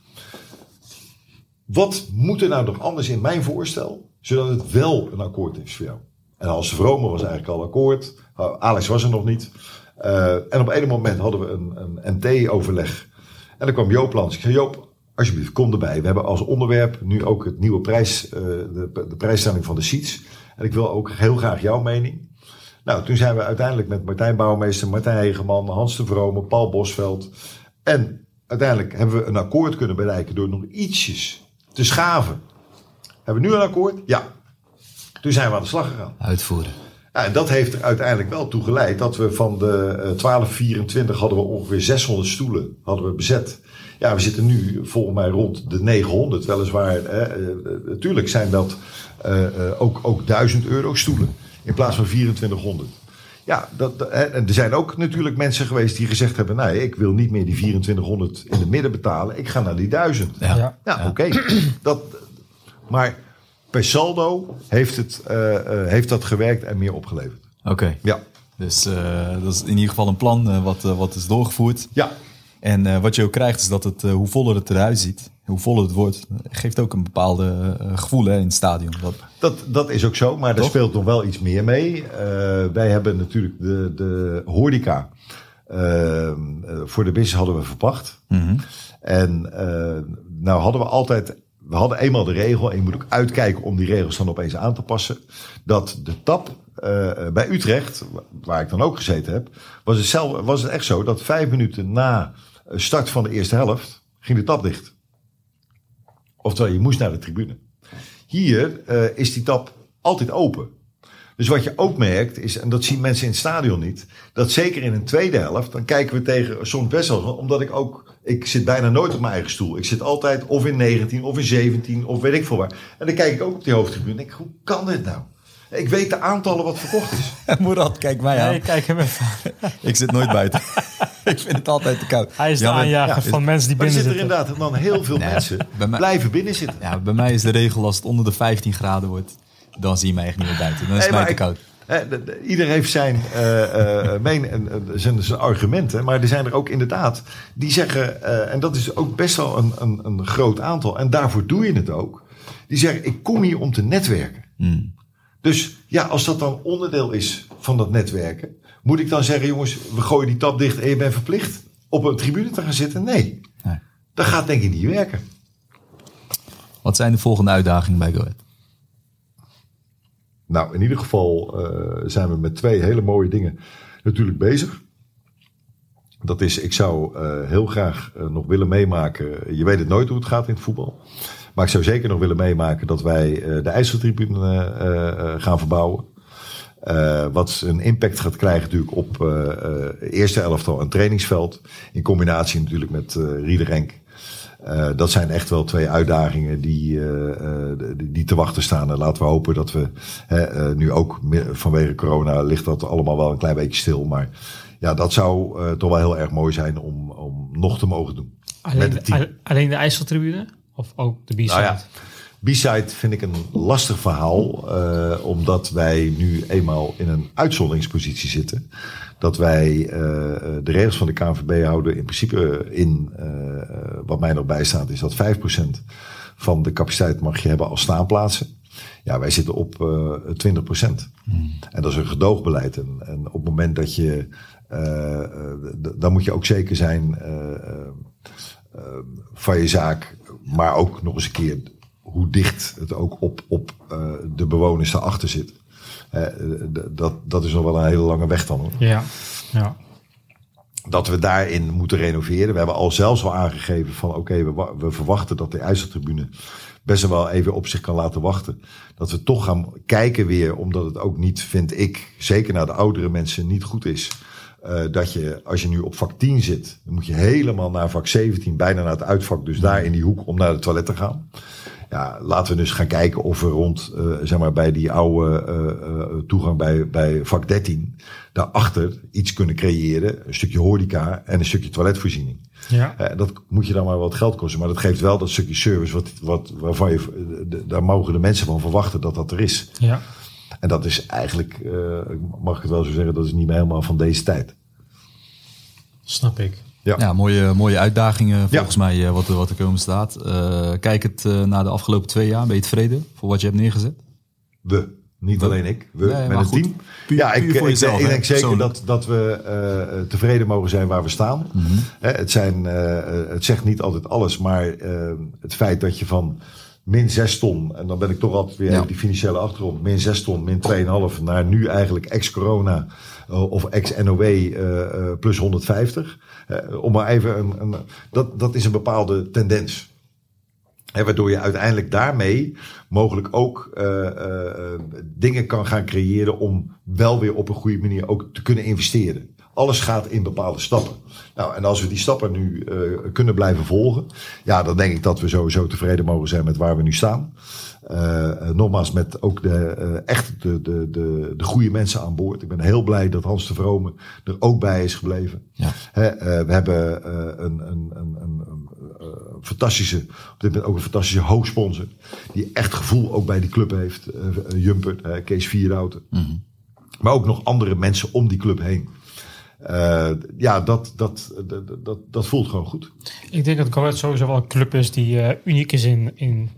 Wat moet er nou nog anders in mijn voorstel, zodat het wel een akkoord is voor jou? En Hans Vrome was eigenlijk al akkoord. Uh, Alex was er nog niet. Uh, en op een moment hadden we een, een NT-overleg. En dan kwam Joop langs. Ik zei, Joop, alsjeblieft, kom erbij. We hebben als onderwerp nu ook het nieuwe prijs, uh, de, de prijsstelling van de seats. En ik wil ook heel graag jouw mening. Nou, toen zijn we uiteindelijk met Martijn Bouwmeester, Martijn Hegeman, Hans de Vrome, Paul Bosveld. En uiteindelijk hebben we een akkoord kunnen bereiken door nog ietsjes te schaven. Hebben we nu een akkoord? Ja. Toen zijn we aan de slag gegaan. Uitvoeren. Ja, en dat heeft er uiteindelijk wel toe geleid dat we van de uh, 1224 hadden we ongeveer 600 stoelen hadden we bezet. Ja, we zitten nu volgens mij rond de 900. Weliswaar, hè, uh, natuurlijk zijn dat uh, ook, ook 1000 euro stoelen in plaats van 2400. Ja, dat, hè, en er zijn ook natuurlijk mensen geweest die gezegd hebben: nee, ik wil niet meer die 2400 in het midden betalen. Ik ga naar die 1000. Ja, ja. ja oké. Okay. dat, maar per saldo heeft, het, uh, uh, heeft dat gewerkt en meer opgeleverd. Oké. Okay. Ja. Dus uh, dat is in ieder geval een plan wat, wat is doorgevoerd. Ja. En wat je ook krijgt is dat het, hoe voller het eruit ziet, hoe voller het wordt, geeft ook een bepaalde gevoel hè, in het stadion. Dat, dat, dat is ook zo, maar Toch? er speelt nog wel iets meer mee. wij hebben natuurlijk de, de horeca. voor de business hadden we verpacht. Mhm. Mm -hmm. En nou hadden we altijd we hadden eenmaal de regel, en je moet ook uitkijken om die regels dan opeens aan te passen, dat de tap uh, bij Utrecht, waar ik dan ook gezeten heb, was het, zelf, was het echt zo dat vijf minuten na start van de eerste helft ging de tap dicht. Oftewel, je moest naar de tribune. Hier is die tap altijd open. Dus wat je ook merkt is, en dat zien mensen in het stadion niet, dat zeker in een tweede helft, dan kijken we tegen soms best wel, omdat ik ook, ik zit bijna nooit op mijn eigen stoel. Ik zit altijd of in 19 of in 17 of weet ik veel waar. En dan kijk ik ook op die hoofdtribune en denk ik, hoe kan dit nou? Ik weet de aantallen wat verkocht is. Murat, kijk mij aan. Nee, kijk hem even. Ik zit nooit buiten. ik vind het altijd te koud. Hij is de aanjager ja, van mensen die Maar er binnen zitten zitten. inderdaad dan heel veel Nee, mensen bij mij- blijven binnen zitten. Ja, bij mij is de regel als het onder de 15 graden wordt, dan zie je mij echt niet meer buiten. Dan is het Nee, mij te maar koud. Hè, de- de- ieder heeft zijn, eh, eh, meen, eh, zijn, zijn argumenten. Maar er zijn er ook inderdaad die zeggen, en dat is ook best wel een, een, een groot aantal. En daarvoor doe je het ook. Die zeggen, ik kom hier om te netwerken. Hmm. Dus ja, als dat dan onderdeel is van dat netwerken. Moet ik dan zeggen, jongens, we gooien die tap dicht en je bent verplicht op een tribune te gaan zitten? Nee. Nee. Dat gaat denk ik niet werken. Wat zijn de volgende uitdagingen bij Go Ahead? Nou, in ieder geval eh, zijn we met twee hele mooie dingen natuurlijk bezig. Dat is, ik zou eh, heel graag eh, nog willen meemaken. Je weet het nooit hoe het gaat in het voetbal. Maar ik zou zeker nog willen meemaken dat wij de IJsseltribune gaan verbouwen. Wat een impact gaat krijgen natuurlijk op eh, eerste elftal en trainingsveld. In combinatie natuurlijk met Riederenk. Eh, dat zijn echt wel twee uitdagingen die, eh, eh, die, die te wachten staan. En laten we hopen dat we hè, nu ook vanwege corona ligt dat allemaal wel een klein beetje stil. Maar ja, dat zou toch wel heel erg mooi zijn om, om nog te mogen doen. Alleen met de, alleen de IJsseltribune? Of ook de B-side? Nou ja, B-side vind ik een lastig verhaal, omdat wij nu eenmaal in een uitzonderingspositie zitten. Dat wij eh, de regels van de KNVB houden in principe in, eh, eh, wat mij nog bijstaat, is dat 5% van de capaciteit mag je hebben als staanplaatsen. Ja, wij zitten op eh 20%. En dat is een gedoogbeleid. En, en op het moment dat je, dan moet je ook zeker zijn van je zaak, maar ook nog eens een keer hoe dicht het ook op, op de bewoners daarachter zit. Eh, dat, dat is nog wel een hele lange weg dan hoor. Ja, ja. Dat we daarin moeten renoveren. We hebben al zelfs al aangegeven van oké, we, we verwachten dat de IJsseltribune best wel even op zich kan laten wachten. Dat we toch gaan kijken weer, omdat het ook niet, vind ik, zeker naar de oudere mensen niet goed is. eh, dat je, als je nu op vak 10 zit, dan moet je helemaal naar vak 17, bijna naar het uitvak, dus daar in die hoek om naar de toilet te gaan. Ja, laten we dus gaan kijken of we rond, eh, zeg maar, bij die oude eh, eh, toegang bij, bij vak 13, daarachter iets kunnen creëren. Een stukje horeca en een stukje toiletvoorziening. ja. Dat moet je dan maar wat geld kosten. Maar dat geeft wel dat stukje service wat, wat, waarvan je, daar mogen de mensen van verwachten dat dat er is. ja. En dat is eigenlijk, mag ik het wel zo zeggen, dat is niet meer helemaal van deze tijd. Snap ik. Ja. Ja, mooie, mooie uitdagingen volgens mij eh, wat, er, wat er komen staat. Eh, kijk het eh, naar de afgelopen twee jaar. Ben je tevreden voor wat je hebt neergezet? We, niet alleen ik, we Nee, met het goed, team. puur- ja, ik, puur ik, jezelf, ik hè, denk zeker dat, dat we tevreden mogen zijn waar we staan. Mhm. Hè, het, zijn, het zegt niet altijd alles, maar het feit dat je van min 6 ton, en dan ben ik toch altijd weer Ja. die financiële achtergrond, min 6 ton, min 2,5, naar nu eigenlijk ex-corona of ex-NOW eh, eh, plus 150. Eh, om maar even een, een, dat, dat is een bepaalde tendens. Waardoor je uiteindelijk daarmee mogelijk ook eh, eh, eh, dingen kan gaan creëren om wel weer op een goede manier ook te kunnen investeren. Alles gaat in bepaalde stappen. Nou, en als we die stappen nu eh, kunnen blijven volgen, ja, dan denk ik dat we sowieso tevreden mogen zijn met waar we nu staan. Eh, eh, nogmaals, met ook de, eh, echt de, de, de, de goede mensen aan boord. Ik ben heel blij dat Hans de Vrome er ook bij is gebleven. Ja. Hè, eh, we hebben eh, een, een, een, een, een, fantastische, op dit moment ook een fantastische hoofdsponsor. Die echt gevoel ook bij die club heeft. eh, eh, eh, Kees Vierhouten. Maar ook nog andere mensen om die club heen. Eh, ja, dat, dat, dat, dat, dat voelt gewoon goed. Ik denk dat Go Ahead sowieso wel een club is die eh, uniek is in, in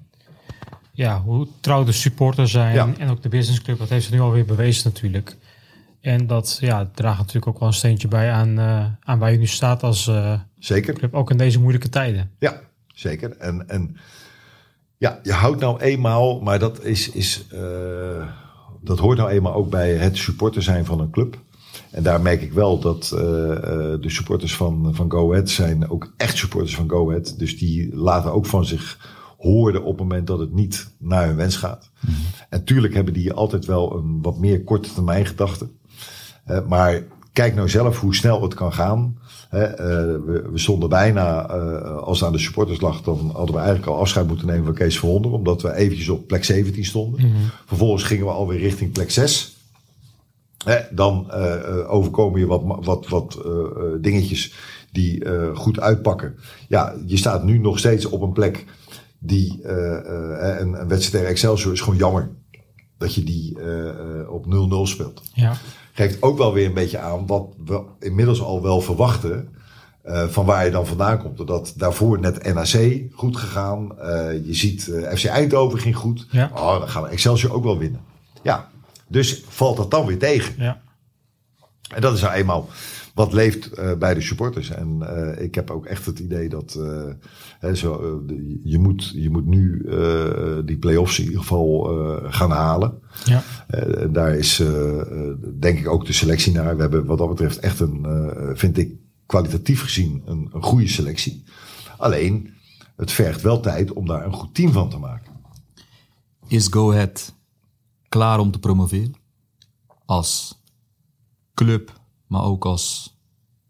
ja, hoe trouw de supporters zijn. Ja. En ook de businessclub, dat heeft ze nu alweer bewezen natuurlijk. En dat ja, draagt natuurlijk ook wel een steentje bij aan, eh, aan waar je nu staat als eh, Zeker. club, ook in deze moeilijke tijden. Ja, zeker. En, en ja, je houdt nou eenmaal, maar dat is, is eh, dat hoort nou eenmaal ook bij het supporter zijn van een club. En daar merk ik wel dat de supporters van, van Go Ahead zijn ook echt supporters van Go Ahead. Dus die laten ook van zich hoorden op het moment dat het niet naar hun wens gaat. En tuurlijk hebben die altijd wel een wat meer korte termijn gedachte. Eh, maar kijk nou zelf hoe snel het kan gaan. Eh, we, we stonden bijna, eh, als het aan de supporters lag, dan hadden we eigenlijk al afscheid moeten nemen van Kees Verwonder. Omdat we eventjes op plek 17 stonden. Vervolgens gingen we alweer richting plek 6. Hè, dan eh, overkomen je wat, wat, wat dingetjes die goed uitpakken. Ja, je staat nu nog steeds op een plek die eh, eh, een, een wedstrijd tegen Excelsior is gewoon jammer. Dat je die eh, op 0-0 speelt. Ja. Geeft ook wel weer een beetje aan wat we inmiddels al wel verwachten. van waar je dan vandaan komt. Dat daarvoor net NAC goed gegaan. Eh, je ziet FC Eindhoven ging goed. Ja. Oh, dan gaan we Excelsior ook wel winnen. Ja, dus valt dat dan weer tegen. Ja. En dat is nou eenmaal wat leeft eh, bij de supporters. En eh, ik heb ook echt het idee dat eh, hè, zo, je, moet, je moet nu eh, die play-offs in ieder geval eh, gaan halen. Ja. Eh, daar is denk ik ook de selectie naar. We hebben wat dat betreft echt een, eh, vind ik kwalitatief gezien, een, een goede selectie. Alleen, het vergt wel tijd om daar een goed team van te maken. Is Go Ahead klaar om te promoveren? Als club, maar ook als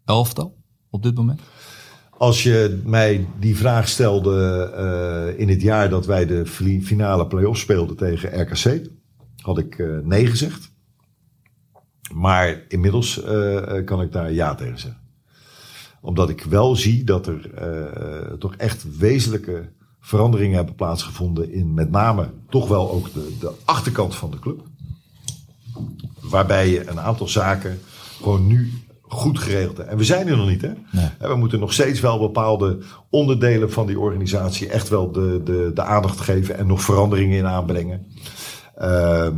elftal op dit moment? Als je mij die vraag stelde eh, in het jaar dat wij de finale play-off speelden tegen RKC, had ik eh, nee gezegd. Maar inmiddels eh, kan ik daar ja tegen zeggen. Omdat ik wel zie dat er toch echt wezenlijke veranderingen hebben plaatsgevonden in met name toch wel ook de, de achterkant van de club. Waarbij je een aantal zaken gewoon nu goed geregeld. En we zijn er nog niet, hè? Nee. We moeten nog steeds wel bepaalde onderdelen van die organisatie echt wel de, de, de aandacht geven en nog veranderingen in aanbrengen. Ehm,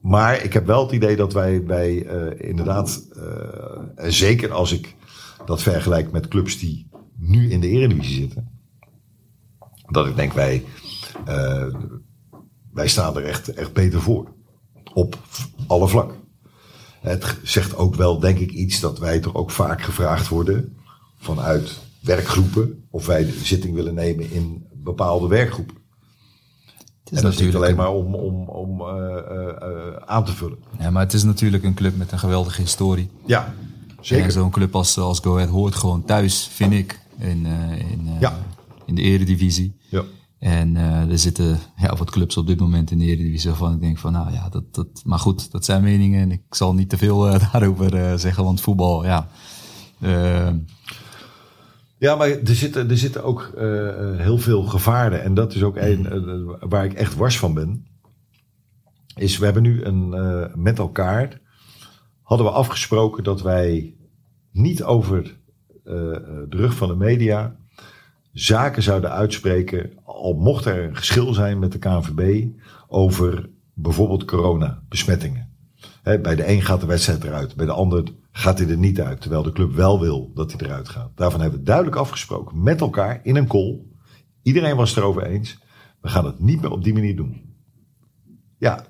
maar ik heb wel het idee dat wij, wij eh, inderdaad, eh, en zeker als ik dat vergelijk met clubs die nu in de Eredivisie zitten, dat ik denk wij, eh, wij staan er echt, echt beter voor. Op alle vlakken. Het zegt ook wel, denk ik, iets dat wij toch ook vaak gevraagd worden vanuit werkgroepen of wij de zitting willen nemen in bepaalde werkgroepen. Het is En dat is niet natuurlijk alleen een- maar om, om, om eh, eh, eh, aan te vullen. Ja, maar het is natuurlijk een club met een geweldige historie. Ja, En zeker. zo'n club als, als Go Ahead hoort gewoon thuis, vind ik, in, in, Ja. in de eredivisie. Ja. En eh, er zitten ja, wat clubs op dit moment in de Eredivisie waarvan ik denk van, nou ja, dat, dat, maar goed, dat zijn meningen en ik zal niet te veel eh, daarover eh, zeggen, want voetbal, ja. Ja, maar er zitten, er zitten ook heel veel gevaren. En dat is ook een eh, waar ik echt wars van ben. Is we hebben nu een, met elkaar hadden we afgesproken dat wij niet over de rug van de media zaken zouden uitspreken. Al mocht er een geschil zijn met de KNVB over bijvoorbeeld coronabesmettingen. Hè, bij de een gaat de wedstrijd eruit, bij de ander gaat hij er niet uit. Terwijl de club wel wil dat hij eruit gaat. Daarvan hebben we duidelijk afgesproken met elkaar in een call. Iedereen was het erover eens. We gaan het niet meer op die manier doen. Ja,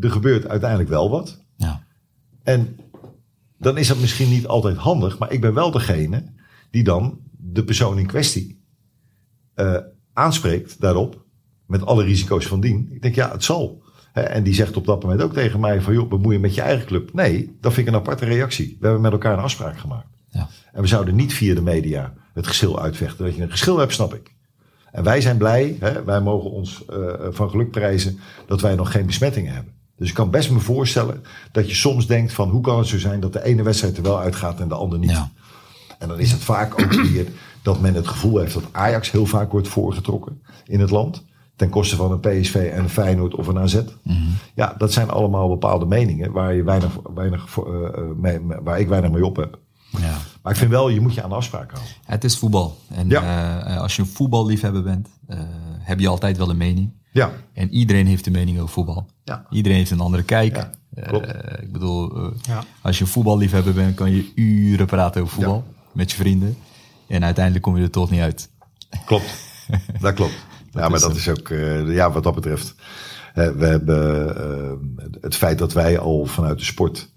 er gebeurt uiteindelijk wel wat. ja. En dan is dat misschien niet altijd handig, maar ik ben wel degene die dan de persoon in kwestie eh, aanspreekt daarop, met alle risico's van dien. Ik denk, ja, het zal. Hè, en die zegt op dat moment ook tegen mij van, joh, bemoei je met je eigen club. Nee, dat vind ik een aparte reactie. We hebben met elkaar een afspraak gemaakt. Ja. En we zouden niet via de media het geschil uitvechten. Dat je een geschil hebt, snap ik. En wij zijn blij, hè, wij mogen ons eh, van geluk prijzen dat wij nog geen besmettingen hebben. Dus ik kan best me voorstellen dat je soms denkt van hoe kan het zo zijn dat de ene wedstrijd er wel uitgaat en de andere niet. Ja. En dan is het vaak ook weer dat men het gevoel heeft dat Ajax heel vaak wordt voorgetrokken in het land. Ten koste van een PSV en een Feyenoord of een AZ. Ja, dat zijn allemaal bepaalde meningen waar, je weinig, weinig, eh, eh, mee, waar ik weinig mee op heb. ja. Maar ik vind wel, je moet je aan de afspraak houden. Het is voetbal. En Ja. eh, als je een voetballiefhebber bent, eh, heb je altijd wel een mening. Ja, En iedereen heeft een mening over voetbal. Ja. Iedereen heeft een andere kijk. Ja, ik bedoel, eh, Ja. als je een voetballiefhebber bent, kan je uren praten over voetbal met je vrienden. En uiteindelijk kom je er toch niet uit. klopt. Dat klopt. ja, maar dat zo. is ook, eh, ja, wat dat betreft. eh, we hebben eh, het feit dat wij al vanuit de sport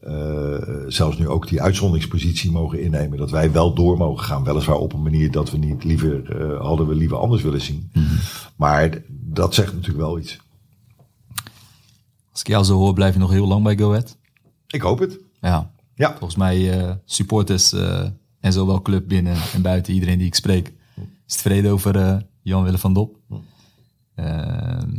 eh, zelfs nu ook die uitzonderingspositie mogen innemen. Dat wij wel door mogen gaan. Weliswaar op een manier dat we niet liever, uh, hadden we liever anders willen zien. Maar dat zegt natuurlijk wel iets. Als ik jou zo hoor, blijf je nog heel lang bij Go Ahead? Ik hoop het. Ja. Ja. Volgens mij uh, supporters en zowel club binnen en buiten iedereen die ik spreek is tevreden over Jan-Willem van Dop. Ehm,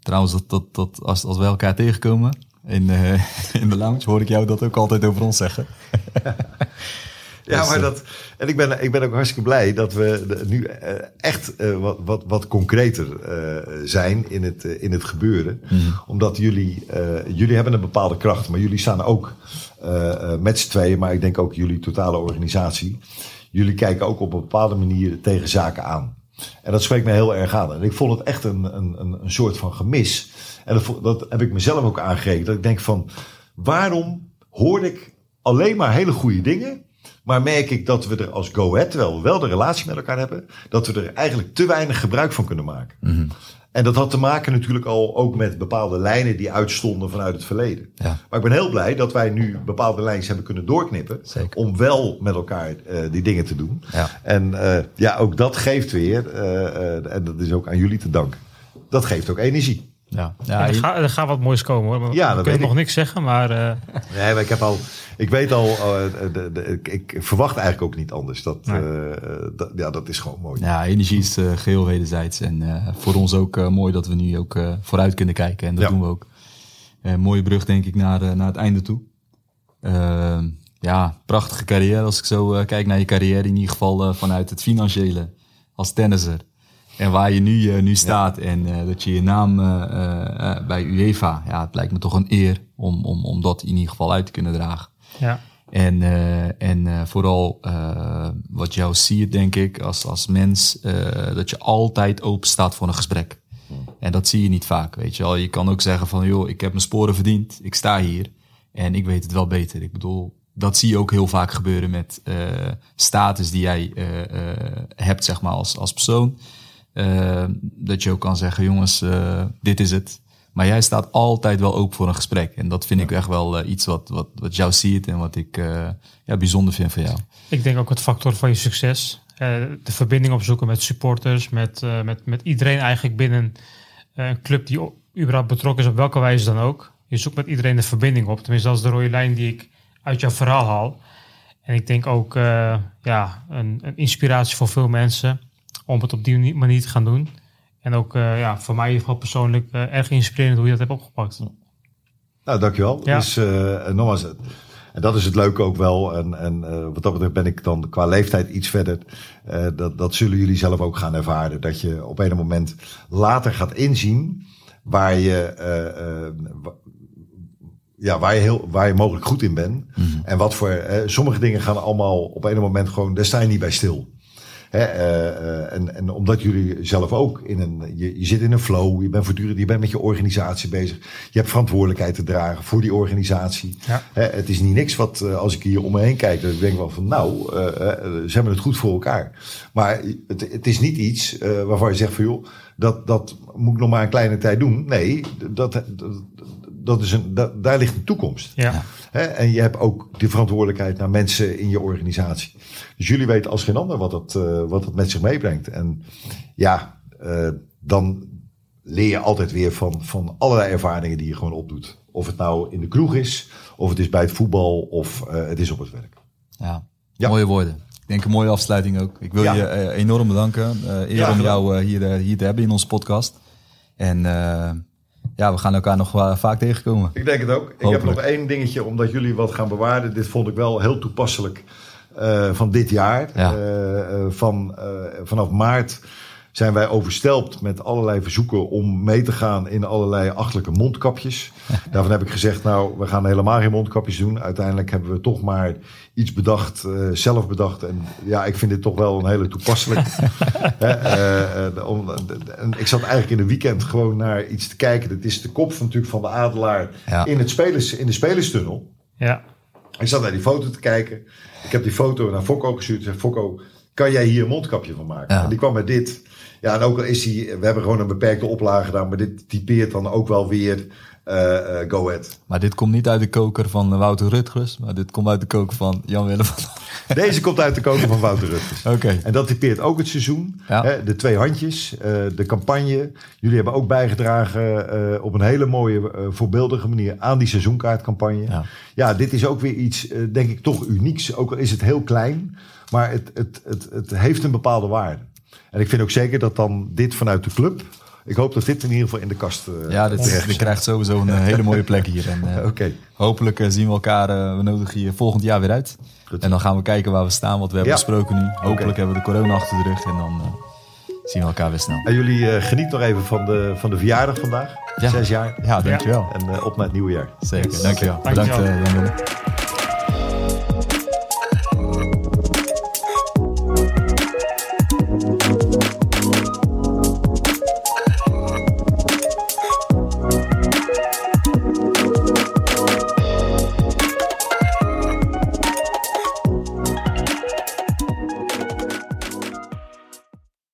trouwens, dat, dat, dat, als, als we elkaar tegenkomen, in, in de lounge hoor ik jou dat ook altijd over ons zeggen. ja, Dus, maar eh, dat. En ik ben, ik ben ook hartstikke blij dat we nu eh, echt eh, wat, wat, wat concreter eh, zijn in het, eh, in het gebeuren. Omdat jullie, eh, jullie hebben een bepaalde kracht, maar jullie staan ook eh, eh, met z'n tweeën, maar ik denk ook jullie totale organisatie. Jullie kijken ook op een bepaalde manier tegen zaken aan. En dat spreekt me heel erg aan. En ik vond het echt een, een, een, soort van gemis. En dat, heb ik mezelf ook aangegeven. Dat ik denk van, waarom hoor ik alleen maar hele goede dingen... Maar merk ik dat we er als Go Ahead, wel de relatie met elkaar hebben... dat we er eigenlijk te weinig gebruik van kunnen maken. En dat had te maken natuurlijk al ook met bepaalde lijnen die uitstonden vanuit het verleden. Ja. Maar ik ben heel blij dat wij nu bepaalde lijnen hebben kunnen doorknippen. Zeker. Om wel met elkaar eh, die dingen te doen. Ja. En eh, ja, ook dat geeft weer, eh, en dat is ook aan jullie te danken. Dat geeft ook energie. Ja, Ja, er, gaat, er gaat wat moois komen hoor. Ja, ik. nog niks zeggen, maar eh, Nee, maar ik heb al, ik weet al, eh, de, de, ik, ik verwacht eigenlijk ook niet anders. Dat, Nee. eh, dat, ja, dat is gewoon mooi. ja, energie is eh, geheel wederzijds. En eh, voor ons ook mooi dat we nu ook eh, vooruit kunnen kijken. En dat Ja. doen we ook. Eh, mooie brug denk ik naar, eh, naar het einde toe. Ja, prachtige carrière. Als ik zo eh, kijk naar je carrière, in ieder geval vanuit het financiële als tennisser. En waar je nu, eh, nu staat en eh, dat je je naam eh, bij UEFA, ja, het lijkt me toch een eer om, om, om dat in ieder geval uit te kunnen dragen. ja. En, en vooral wat jou ziet, denk ik, als, als mens, dat je altijd open staat voor een gesprek. En dat zie je niet vaak, weet je wel. Je kan ook zeggen van, joh, ik heb mijn sporen verdiend, ik sta hier en ik weet het wel beter. Ik bedoel, dat zie je ook heel vaak gebeuren met status die jij hebt, zeg maar, als, als persoon. Eh, dat je ook kan zeggen, jongens, eh, dit is het. Maar jij staat altijd wel open voor een gesprek. En dat vind ik echt wel eh, iets wat, wat, wat jou ziet en wat ik eh, ja, bijzonder vind van jou. Ik denk ook het factor van je succes. De verbinding opzoeken met supporters, met, met, met iedereen eigenlijk binnen een club die überhaupt betrokken is op welke wijze dan ook. Je zoekt met iedereen de verbinding op. Tenminste, dat is de rode lijn die ik uit jouw verhaal haal. En ik denk ook ja, een, een inspiratie voor veel mensen om het op die manier te gaan doen. En ook eh, ja, voor mij in ieder geval persoonlijk eh, erg inspirerend hoe je dat hebt opgepakt. Nou, dankjewel. Ja. Dus eh, en nogmaals, en dat is het leuke ook wel. En, en eh, wat dat betreft ben ik dan qua leeftijd iets verder. Eh, dat, dat zullen jullie zelf ook gaan ervaren. Dat je op een moment later gaat inzien waar je, eh, eh, ja, waar je, heel, waar je mogelijk goed in bent. En wat voor. eh, sommige dingen gaan allemaal op een moment gewoon. Daar sta je niet bij stil. Hè, eh, eh, en, en omdat jullie zelf ook in een, je, je zit in een flow, je bent voortdurend, je bent met je organisatie bezig. Je hebt verantwoordelijkheid te dragen voor die organisatie. Ja. Hè, het is niet niks wat, eh, als ik hier om me heen kijk, dan denk ik wel van, nou, eh, ze hebben het goed voor elkaar. Maar het, het is niet iets waarvan je zegt van, joh, dat, dat moet ik nog maar een kleine tijd doen. Nee, dat, dat, dat is een, dat, daar ligt een toekomst. Ja. Hè? En je hebt ook de verantwoordelijkheid naar mensen in je organisatie. Dus jullie weten als geen ander wat dat, eh, wat dat met zich meebrengt. En ja, eh, dan leer je altijd weer van, van allerlei ervaringen die je gewoon opdoet. Of het nou in de kroeg is, of het is bij het voetbal, of eh, het is op het werk. Ja, Ja. mooie woorden. Ik denk een mooie afsluiting ook. Ik wil Ja. je enorm bedanken. eh eer Ja, om jou eh, hier, hier te hebben in onze podcast. En eh, ja, we gaan elkaar nog vaak tegenkomen. Ik denk het ook. Ik heb nog één dingetje, omdat jullie wat gaan bewaren. Dit vond ik wel heel toepasselijk eh, van dit jaar. Ja. Eh, eh, van, vanaf maart zijn wij overstelpt met allerlei verzoeken om mee te gaan in allerlei achtelijke mondkapjes. Daarvan heb ik gezegd, nou, we gaan helemaal geen mondkapjes doen. Uiteindelijk hebben we toch maar iets bedacht, eh, zelf bedacht. En ja, ik vind dit toch wel een hele toepasselijk. Hè, eh, eh, om- en ik zat eigenlijk in de weekend gewoon naar iets te kijken. Dat is de kop van, natuurlijk van de Adelaar Ja. in, het spelers, in de spelerstunnel. Ja. Ik zat naar die foto te kijken. Ik heb die foto naar Fokko gestuurd. Ik zei, Fokko, kan jij hier een mondkapje van maken? Ja. En die kwam met dit. Ja, en ook al is die, we hebben gewoon een beperkte oplage gedaan, maar dit typeert dan ook wel weer eh, eh, Go Ahead. Maar dit komt niet uit de koker van Wouter Rutgers, maar dit komt uit de koker van Jan-Willem van... Deze komt uit de koker van Wouter Rutgers. Oké. En dat typeert ook het seizoen. Ja. Hè, de twee handjes, eh, de campagne. Jullie hebben ook bijgedragen eh, op een hele mooie, eh, voorbeeldige manier aan die seizoenkaartcampagne. Ja, Ja. dit is ook weer iets, eh, denk ik, toch unieks. Ook al is het heel klein, maar het, het, het, het heeft een bepaalde waarde. En ik vind ook zeker dat dan dit vanuit de club... Ik hoop dat dit in ieder geval in de kast eh Ja, dit, terecht dit krijgt sowieso een eh, hele mooie plek hier. En, eh, Oké. Hopelijk zien we elkaar, eh, we nodigen je volgend jaar weer uit. Goed. En dan gaan we kijken waar we staan, wat we hebben Ja. besproken nu. Hopelijk hebben we de corona achter de rug en dan eh, zien we elkaar weer snel. En jullie eh genieten nog even van de, van de verjaardag vandaag. Ja. Zes jaar. Ja, dankjewel. En eh, op naar het nieuwe jaar. Zeker, dankjewel. Dankjewel. Bedankt, Jan-Willem.